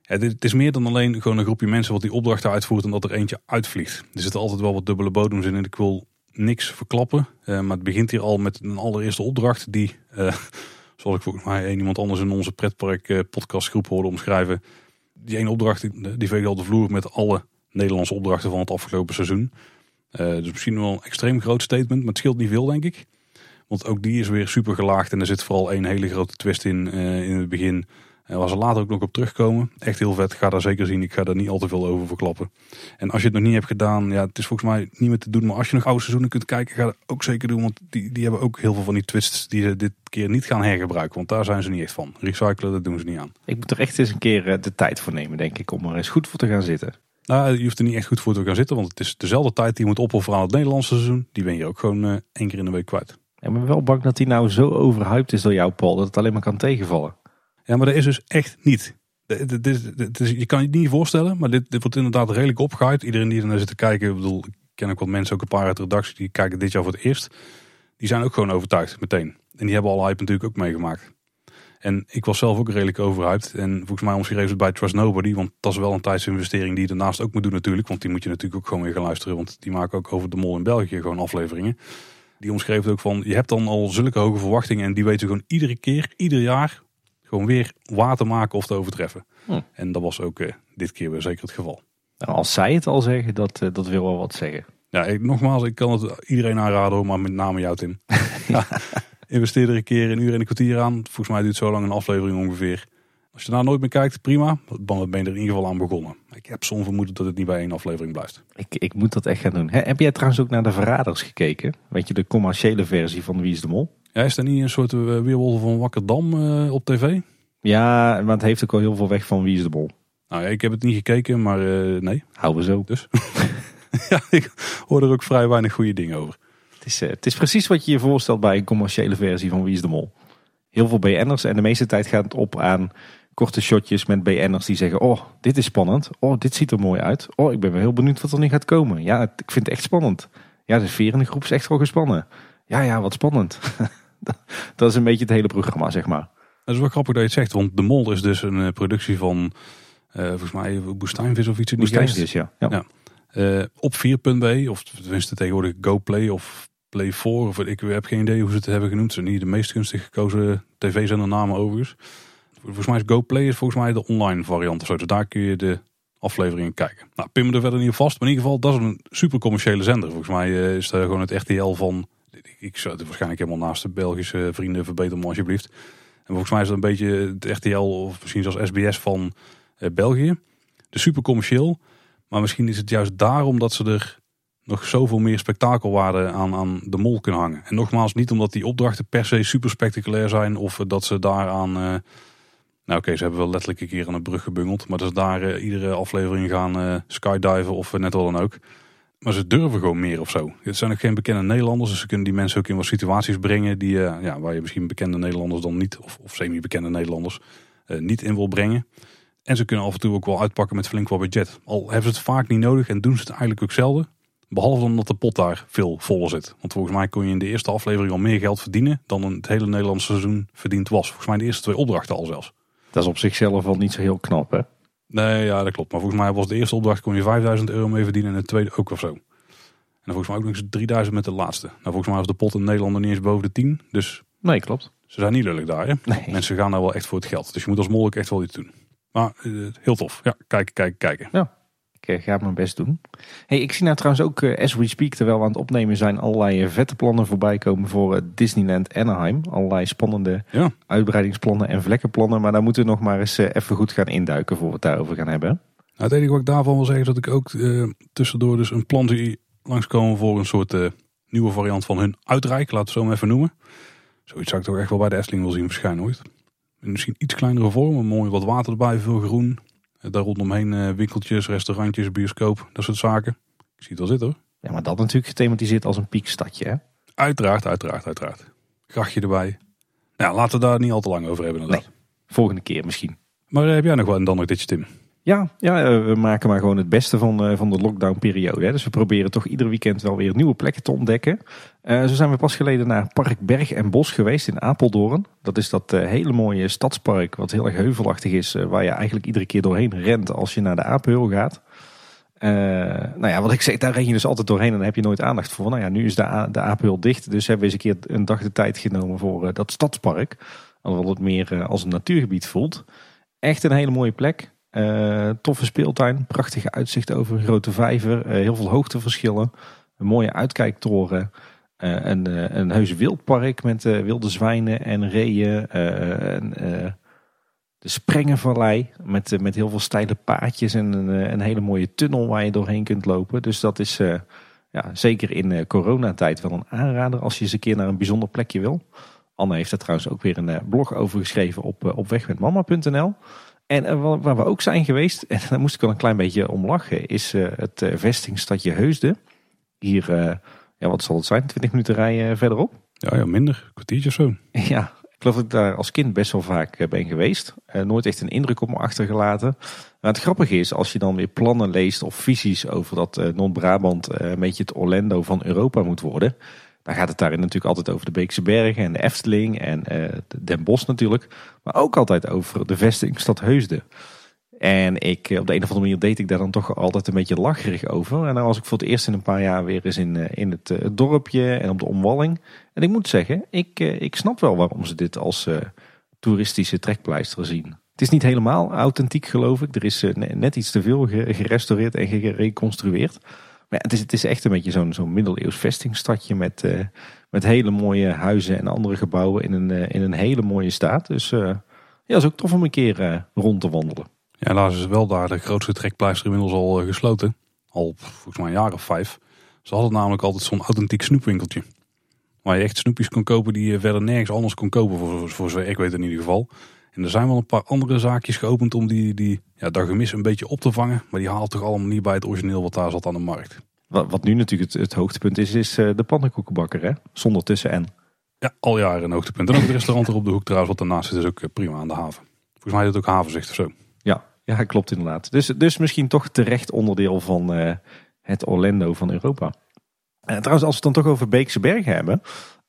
dit, het is meer dan alleen gewoon een groepje mensen wat die opdrachten uitvoert en dat er eentje uitvliegt. Er zitten altijd wel wat dubbele bodems in en ik wil niks verklappen. Eh, maar het begint hier al met een allereerste opdracht die, eh, zoals ik volgens mij iemand anders in onze pretpark podcastgroep hoorde omschrijven. Die ene opdracht die, die veegde al de vloer met alle Nederlandse opdrachten van het afgelopen seizoen. Dus misschien wel een extreem groot statement, maar het scheelt niet veel denk ik. Want ook die is weer super gelaagd en er zit vooral één hele grote twist in eh, in het begin. En waar ze later ook nog op terugkomen. Echt heel vet. Ga daar zeker zien. Ik ga daar niet al te veel over verklappen. En als je het nog niet hebt gedaan, ja, het is volgens mij niet meer te doen. Maar als je nog oude seizoenen kunt kijken, ga dat ook zeker doen. Want die, die hebben ook heel veel van die twists die ze dit keer niet gaan hergebruiken. Want daar zijn ze niet echt van. Recyclen, dat doen ze niet aan. Ik moet er echt eens een keer eh, de tijd voor nemen, denk ik, om er eens goed voor te gaan zitten. Nou, je hoeft er niet echt goed voor te gaan zitten. Want het is dezelfde tijd die je moet opofferen aan het Nederlandse seizoen. Die ben je ook gewoon eh, één keer in de week kwijt. Ik ben wel bang dat die nou zo overhyped is door jou, Paul, dat het alleen maar kan tegenvallen. Ja, maar dat is dus echt niet. je kan je het niet voorstellen, maar dit, wordt inderdaad redelijk opgehyped. Iedereen die er naar zit te kijken, ik bedoel, ik ken ook wat mensen, ook een paar uit de redactie, die kijken dit jaar voor het eerst. Die zijn ook gewoon overtuigd, meteen. En die hebben al hype natuurlijk ook meegemaakt. En ik was zelf ook redelijk overhyped. En volgens mij omschreef het bij Trust Nobody, want dat is wel een tijdsinvestering die je daarnaast ook moet doen natuurlijk. Want die moet je natuurlijk ook gewoon weer gaan luisteren, want die maken ook over de mol in België gewoon afleveringen. Die omschreef het ook van, je hebt dan al zulke hoge verwachtingen en die weten gewoon iedere keer, ieder jaar, gewoon weer waar te maken of te overtreffen. Hm. En dat was ook eh, dit keer weer zeker het geval. Nou, als zij het al zeggen, dat, eh, dat wil wel wat zeggen. Ja, ik, nogmaals, ik kan het iedereen aanraden, maar met name jou Tim. ja, investeer er een keer een uur en een kwartier aan. Volgens mij duurt het zo lang een aflevering ongeveer. Als je daar nooit meer kijkt, prima. Dan ben je er in ieder geval aan begonnen. Ik heb zo'n vermoeden dat het niet bij één aflevering blijft. Ik, ik moet dat echt gaan doen. Heb jij trouwens ook naar de Verraders gekeken? Weet je, de commerciële versie van Wie is de Mol? Ja, is er niet een soort uh, weerwolf van Wakkerdam uh, op tv? Ja, maar het heeft ook al heel veel weg van Wie is de Mol. Nou ja, ik heb het niet gekeken, maar uh, nee. Houden we zo. Dus ja, ik hoor er ook vrij weinig goede dingen over. Het is, het is precies wat je je voorstelt bij een commerciële versie van Wie is de Mol. Heel veel BN'ers en de meeste tijd gaat het op aan korte shotjes met BN'ers die zeggen... Oh, dit is spannend. Oh, dit ziet er mooi uit. Oh, ik ben wel heel benieuwd wat er nu gaat komen. Ja, ik vind het echt spannend. Ja, de sfeer in de groep is echt wel gespannen. Ja, ja, wat spannend. dat is een beetje het hele programma, zeg maar. Dat is wel grappig dat je het zegt, want De Mol is dus een uh, productie van... Uh, volgens mij Boestijnvis of iets in die Boestijnvis, ja. ja. ja. Uh, op 4.b, of tenminste tegenwoordig GoPlay of Play 4, of ik heb geen idee hoe ze het hebben genoemd. Ze zijn niet de meest gunstig gekozen tv-zender namen overigens. Volgens mij is GoPlay is volgens mij de online variant of zo. Dus daar kun je de afleveringen kijken. Nou, pin me er verder niet op vast. Maar in ieder geval, dat is een super commerciële zender. Volgens mij uh, is er gewoon het RTL van... Ik, zou het waarschijnlijk helemaal naast de Belgische vrienden verbeter me alsjeblieft. En volgens mij is het een beetje het RTL of misschien zelfs SBS van uh, België. Dus super commercieel. Maar misschien is het juist daarom dat ze er nog zoveel meer spektakelwaarde aan, aan de mol kunnen hangen. En nogmaals, niet omdat die opdrachten per se super spectaculair zijn. Of dat ze daaraan... Uh, nou oké, ze hebben wel letterlijk een keer aan een brug gebungeld. Maar dat ze daar uh, iedere aflevering gaan uh, skydiven of net wat dan ook. Maar ze durven gewoon meer of zo. Het zijn ook geen bekende Nederlanders. Dus ze kunnen die mensen ook in wat situaties brengen. Die, ja, waar je misschien bekende Nederlanders dan niet, of, of semi-bekende Nederlanders, niet in wil brengen. En ze kunnen af en toe ook wel uitpakken met flink wat budget. Al hebben ze het vaak niet nodig en doen ze het eigenlijk ook zelden. Behalve dan dat de pot daar veel voller zit. Want volgens mij kon je in de eerste aflevering al meer geld verdienen dan het hele Nederlandse seizoen verdiend was. Volgens mij de eerste twee opdrachten al zelfs. Dat is op zichzelf wel niet zo heel knap, hè? Nee, ja, dat klopt. Maar volgens mij was de eerste opdracht kon je 5000 euro mee verdienen en de tweede ook of zo. En volgens mij ook nog eens 3000 met de laatste. Nou, volgens mij was de pot in Nederland nog niet eens boven de 10. Dus nee, klopt. Ze zijn niet lullig daar, hè? Nee. Mensen gaan daar wel echt voor het geld. Dus je moet als mol ook echt wel iets doen. Maar uh, heel tof. Ja, kijken, kijken, kijken. Ja. Ik ga mijn best doen. Hey, ik zie nou trouwens ook, uh, as we speak, terwijl we aan het opnemen zijn, allerlei uh, vette plannen voorbij komen voor Disneyland Anaheim. Allerlei spannende ja. uitbreidingsplannen en vlekkenplannen. Maar daar moeten we nog maar eens even goed gaan induiken voor we het daarover gaan hebben. Nou, het enige wat ik daarvan wil zeggen is dat ik ook tussendoor dus een plan zie langskomen voor een soort nieuwe variant van hun uitrijk. Laten we het zo maar even noemen. Zoiets zou ik toch echt wel bij de Efteling wil zien verschijnen ooit. Misschien iets kleinere vorm, mooi wat water erbij, veel groen. Daar rondomheen winkeltjes, restaurantjes, bioscoop, dat soort zaken. Ik zie het wel zitten hoor. Ja, maar dat natuurlijk gethematiseerd als een piekstadje hè? Uiteraard, uiteraard, uiteraard. Grachtje erbij. Nou, laten we daar niet al te lang over hebben inderdaad. Nee, volgende keer misschien. Maar uh, heb jij nog wel een dan nog ditje Tim? Ja, ja uh, we maken maar gewoon het beste van, uh, van de lockdown periode. Hè. Dus we proberen toch ieder weekend wel weer nieuwe plekken te ontdekken. zo zijn we pas geleden naar Park Berg en Bos geweest in Apeldoorn. Dat is dat hele mooie stadspark wat heel erg heuvelachtig is. waar je eigenlijk iedere keer doorheen rent als je naar de Apenheul gaat. Nou ja, wat ik zeg, daar ren je dus altijd doorheen en daar heb je nooit aandacht voor. Nou ja, nu is de, de Apenheul dicht, dus hebben we eens een keer een dag de tijd genomen voor dat stadspark. Omdat het meer als een natuurgebied voelt. Echt een hele mooie plek. Toffe speeltuin, prachtige uitzicht over een grote vijver, heel veel hoogteverschillen. Een mooie uitkijktoren. een, een heus wildpark met wilde zwijnen en reeën. en, de Sprengenvallei met, met heel veel steile paadjes en een, een, hele mooie tunnel waar je doorheen kunt lopen. Dus dat is uh, ja, zeker in uh, coronatijd wel een aanrader als je eens een keer naar een bijzonder plekje wil. Anne heeft er trouwens ook weer een uh, blog over geschreven op, op wegmetmama.nl. En waar we ook zijn geweest, en daar moest ik wel een klein beetje om lachen, is het vestingstadje Heusden. Hier, ja, wat zal het zijn, 20 minuten rijden verderop? Ja, ja minder, een kwartiertje of zo. Ja, geloof dat ik daar als kind best wel vaak ben geweest. nooit echt een indruk op me achtergelaten. Maar het grappige is, als je dan weer plannen leest of visies over dat Noord-Brabant een beetje het Orlando van Europa moet worden. Dan gaat het daarin natuurlijk altijd over de Beekse Bergen en de Efteling en Den Bosch natuurlijk. Maar ook altijd over de vestingstad Heusden. En ik, op de een of andere manier deed ik daar dan toch altijd een beetje lacherig over. En dan was ik voor het eerst in een paar jaar weer eens in, in het, het dorpje en op de omwalling. En ik moet zeggen, ik, ik snap wel waarom ze dit als toeristische trekpleister zien. Het is niet helemaal authentiek geloof ik. Er is net iets te veel gerestaureerd en gereconstrueerd. Maar het is, het is echt een beetje zo'n zo'n middeleeuws vestingstadje met, met hele mooie huizen en andere gebouwen in een, in een hele mooie staat. Dus ja, dat is ook tof om een keer rond te wandelen. Ja, helaas is wel daar de grootste trekpleister inmiddels al gesloten. Al volgens mij een jaar of vijf. Ze hadden namelijk altijd zo'n authentiek snoepwinkeltje. Waar je echt snoepjes kon kopen die je verder nergens anders kon kopen, voor, voor zover ik weet in ieder geval. En er zijn wel een paar andere zaakjes geopend om die, die ja, dat gemis een beetje op te vangen. Maar die haalt toch allemaal niet bij het origineel wat daar zat aan de markt. Wat, wat nu natuurlijk het, het hoogtepunt is, is de pannenkoekenbakker hè? Zonder tussen en. Ja, al jaren een hoogtepunt. En ook het restaurant er op de hoek trouwens, wat daarnaast zit, is ook prima aan de haven. Volgens mij is het ook havenzicht of zo. Ja, ja, klopt inderdaad. Dus, dus misschien toch terecht onderdeel van uh, het Orlando van Europa. Uh, trouwens, als we het dan toch over Beekse Bergen hebben.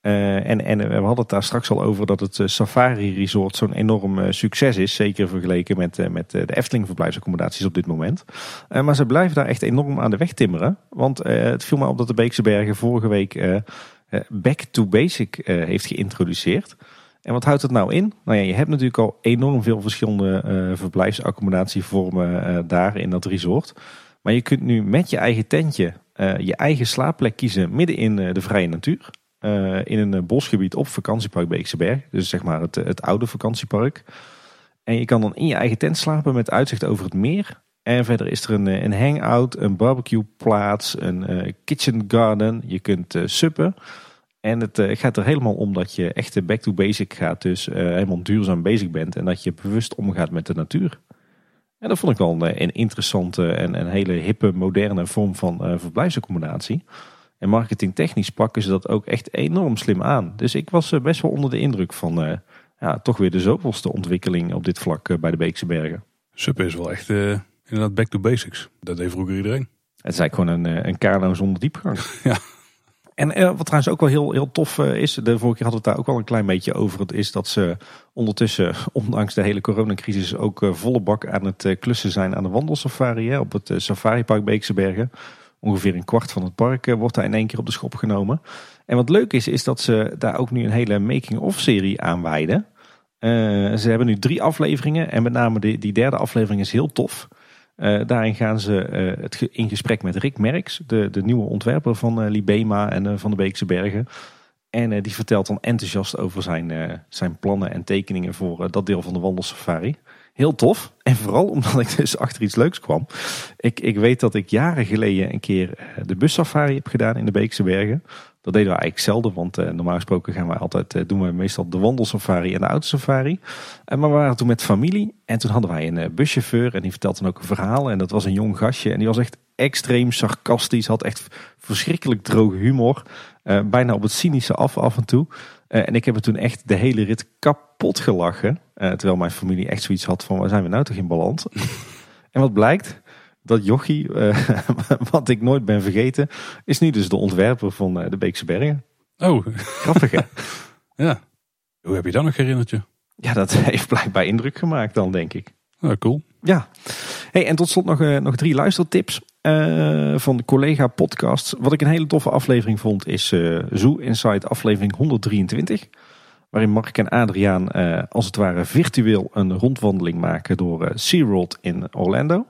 Uh, en, en we hadden het daar straks al over dat het Safari Resort zo'n enorm succes is. Zeker vergeleken met, met de Efteling verblijfsaccommodaties op dit moment. maar ze blijven daar echt enorm aan de weg timmeren. Want het viel me op dat de Beekse Bergen vorige week Back to Basic heeft geïntroduceerd. En wat houdt het nou in? Nou ja, je hebt natuurlijk al enorm veel verschillende verblijfsaccommodatievormen daar in dat resort. Maar je kunt nu met je eigen tentje je eigen slaapplek kiezen midden in de vrije natuur. In een bosgebied op vakantiepark Beekse Berg. Dus zeg maar het, het oude vakantiepark. En je kan dan in je eigen tent slapen met uitzicht over het meer. En verder is er een, een hangout, een barbecueplaats, een kitchen garden. Je kunt suppen. En het uh, gaat er helemaal om dat je echt back to basic gaat. Dus uh, helemaal duurzaam bezig bent. En dat je bewust omgaat met de natuur. En dat vond ik wel een, een interessante en een hele hippe, moderne vorm van uh, verblijfsaccommodatie. En marketingtechnisch pakken ze dat ook echt enorm slim aan. Dus ik was best wel onder de indruk van ja, toch weer de zoveelste ontwikkeling op dit vlak bij de Beekse Bergen. Sup is wel echt inderdaad back to basics. Dat deed vroeger iedereen. Het is eigenlijk gewoon een, een kano zonder diepgang. ja. En uh, wat trouwens ook wel heel, heel tof uh, is, de vorige keer hadden we het daar ook al een klein beetje over, het is dat ze ondertussen, ondanks de hele coronacrisis, ook uh, volle bak aan het klussen zijn aan de wandelsafari hè, op het safaripark Beekse Bergen. Ongeveer een kwart van het park wordt daar in één keer op de schop genomen. En wat leuk is, is dat ze daar ook nu een hele making-of serie aan wijden. ze hebben nu drie afleveringen en met name die, derde aflevering is heel tof. Uh, daarin gaan ze het in gesprek met Rick Merks, de, de nieuwe ontwerper van Libema en van de Beekse Bergen. En die vertelt dan enthousiast over zijn, zijn plannen en tekeningen voor dat deel van de wandelsafari. Heel tof. En vooral omdat ik dus achter iets leuks kwam. Ik, ik weet dat ik jaren geleden een keer de bussafari heb gedaan in de Beekse Bergen. Dat deden we eigenlijk zelden, want uh, normaal gesproken gaan we altijd, uh, doen we meestal de wandelsafari en de autosafari. Uh, maar we waren toen met familie en toen hadden wij een buschauffeur en die vertelde dan ook een verhaal. En dat was een jong gastje en die was echt extreem sarcastisch, had echt verschrikkelijk droge humor. bijna op het cynische af af en toe. En ik heb het toen echt de hele rit kapot gelachen. terwijl mijn familie echt zoiets had van, waar zijn we nou toch in balans? en wat blijkt? dat jochie, uh, wat ik nooit ben vergeten, is nu dus de ontwerper van de Beekse Bergen. Oh. Grappig hè? ja. Hoe heb je dat nog herinnerd je? Ja, dat heeft blijkbaar indruk gemaakt dan, denk ik. Oh, cool. Ja. Hey, en tot slot nog, nog drie luistertips van de collega podcasts. Wat ik een hele toffe aflevering vond is Zoo Inside aflevering 123. Waarin Mark en Adriaan als het ware virtueel een rondwandeling maken door SeaWorld in Orlando.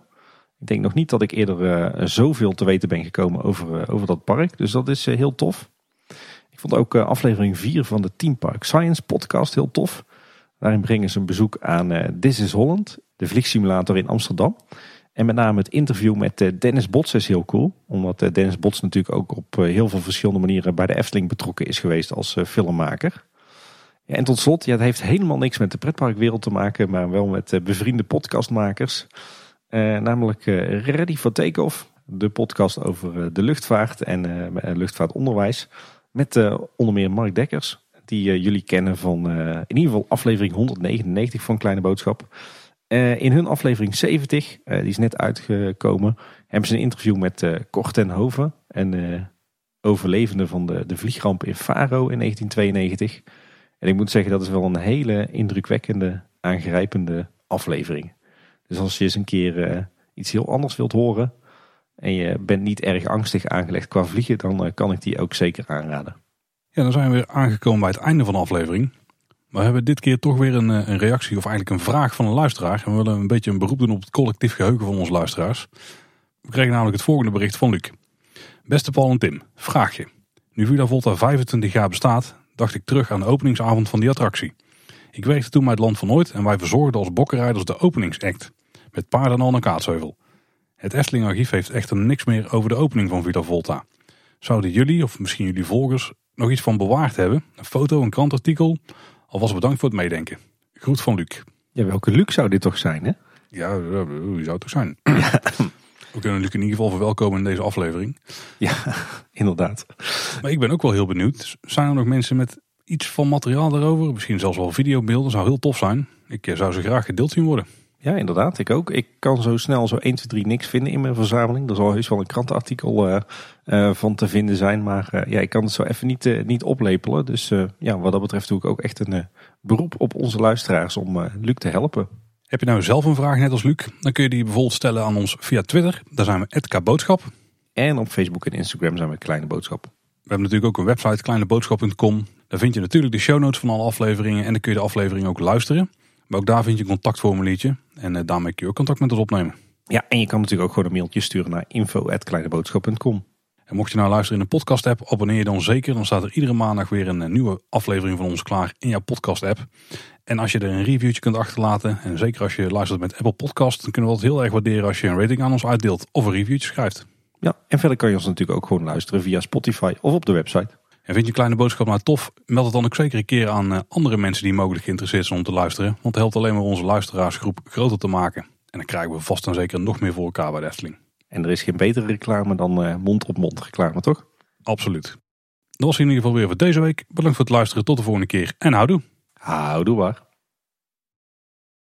Ik denk nog niet dat ik eerder uh, zoveel te weten ben gekomen over, uh, over dat park. Dus dat is uh, heel tof. Ik vond ook aflevering 4 van de Team Park Science podcast heel tof. Daarin brengen ze een bezoek aan This is Holland, de vliegsimulator in Amsterdam. En met name het interview met Dennis Bots is heel cool. Omdat Dennis Bots natuurlijk ook op heel veel verschillende manieren bij de Efteling betrokken is geweest als filmmaker. En tot slot, ja, het heeft helemaal niks met de pretparkwereld te maken, maar wel met bevriende podcastmakers. Uh, namelijk Ready for Takeoff, de podcast over de luchtvaart en luchtvaartonderwijs. Met onder meer Mark Dekkers. die eh, jullie kennen van eh, in ieder geval aflevering 199 van Kleine Boodschap. Eh, in hun aflevering 70, die is net uitgekomen, hebben ze een interview met uh, Cor ten Hoven. En overlevende van de, de vliegramp in Faro in 1992. En ik moet zeggen, dat is wel een hele indrukwekkende, aangrijpende aflevering. Dus als je eens een keer iets heel anders wilt horen en je bent niet erg angstig aangelegd qua vliegen, dan kan ik die ook zeker aanraden. Ja, dan zijn we weer aangekomen bij het einde van de aflevering. We hebben dit keer toch weer een, een reactie of eigenlijk een vraag van een luisteraar. En we willen een beetje een beroep doen op het collectief geheugen van onze luisteraars. We kregen namelijk het volgende bericht van Luc. Beste Paul en Tim, vraagje. Nu Villa Volta 25 jaar bestaat, dacht ik terug aan de openingsavond van die attractie. Ik werkte toen bij het Land van Nooit en wij verzorgden als bokkenrijders de openingsact. Met paarden al naar Kaatsheuvel. Het Efteling Archief heeft echter niks meer over de opening van Villa Volta. Zouden jullie, of misschien jullie volgers, nog iets van bewaard hebben? Een foto, een krantartikel? Alvast bedankt voor het meedenken. Groet van Luc. Ja, welke Luc zou dit toch zijn, hè? Ja, wie zou het toch zijn? Ja. We kunnen Luc in ieder geval verwelkomen in deze aflevering. Ja, inderdaad. Maar ik ben ook wel heel benieuwd. Zijn er nog mensen met iets van materiaal daarover? Misschien zelfs wel videobeelden. Zou heel tof zijn. Ik eh, zou ze graag gedeeld zien worden. Ja, inderdaad. Ik ook. Ik kan zo snel zo 1, 2, 3 niks vinden in mijn verzameling. Er zal heus wel een krantenartikel uh, uh, van te vinden zijn. Maar uh, ja, ik kan het zo even niet, niet oplepelen. Dus ja, wat dat betreft doe ik ook echt een beroep op onze luisteraars om Luc te helpen. Heb je nou zelf een vraag net als Luc? Dan kun je die bijvoorbeeld stellen aan ons via Twitter. Daar zijn we @boodschap. En op Facebook en Instagram zijn we Kleine Boodschap. We hebben natuurlijk ook een website kleineboodschap.com. Daar vind je natuurlijk de show notes van alle afleveringen. En dan kun je de aflevering ook luisteren. Maar ook daar vind je een contactformuliertje. En eh, daarmee kun je ook contact met ons opnemen. Ja, en je kan natuurlijk ook gewoon een mailtje sturen naar info.kleineboodschap.com. En mocht je nou luisteren in een podcast app, abonneer je dan zeker. Dan staat er iedere maandag weer een eh, nieuwe aflevering van ons klaar in jouw podcast app. En als je er een reviewtje kunt achterlaten, en zeker als je luistert met Apple Podcast, dan kunnen we het heel erg waarderen als je een rating aan ons uitdeelt of een reviewtje schrijft. Ja, en verder kan je ons natuurlijk ook gewoon luisteren via Spotify of op de website. En vind je Kleine Boodschap nou tof? Meld het dan ook zeker een keer aan eh, andere mensen die mogelijk geïnteresseerd zijn om te luisteren. Want het helpt alleen maar onze luisteraarsgroep groter te maken. En dan krijgen we vast en zeker nog meer voor elkaar bij de Efteling. En er is geen betere reclame dan uh, mond-op-mond reclame, toch? Absoluut. Dat was in ieder geval weer voor deze week. Bedankt voor het luisteren. Tot de volgende keer. En houdoe. Houdoe waar.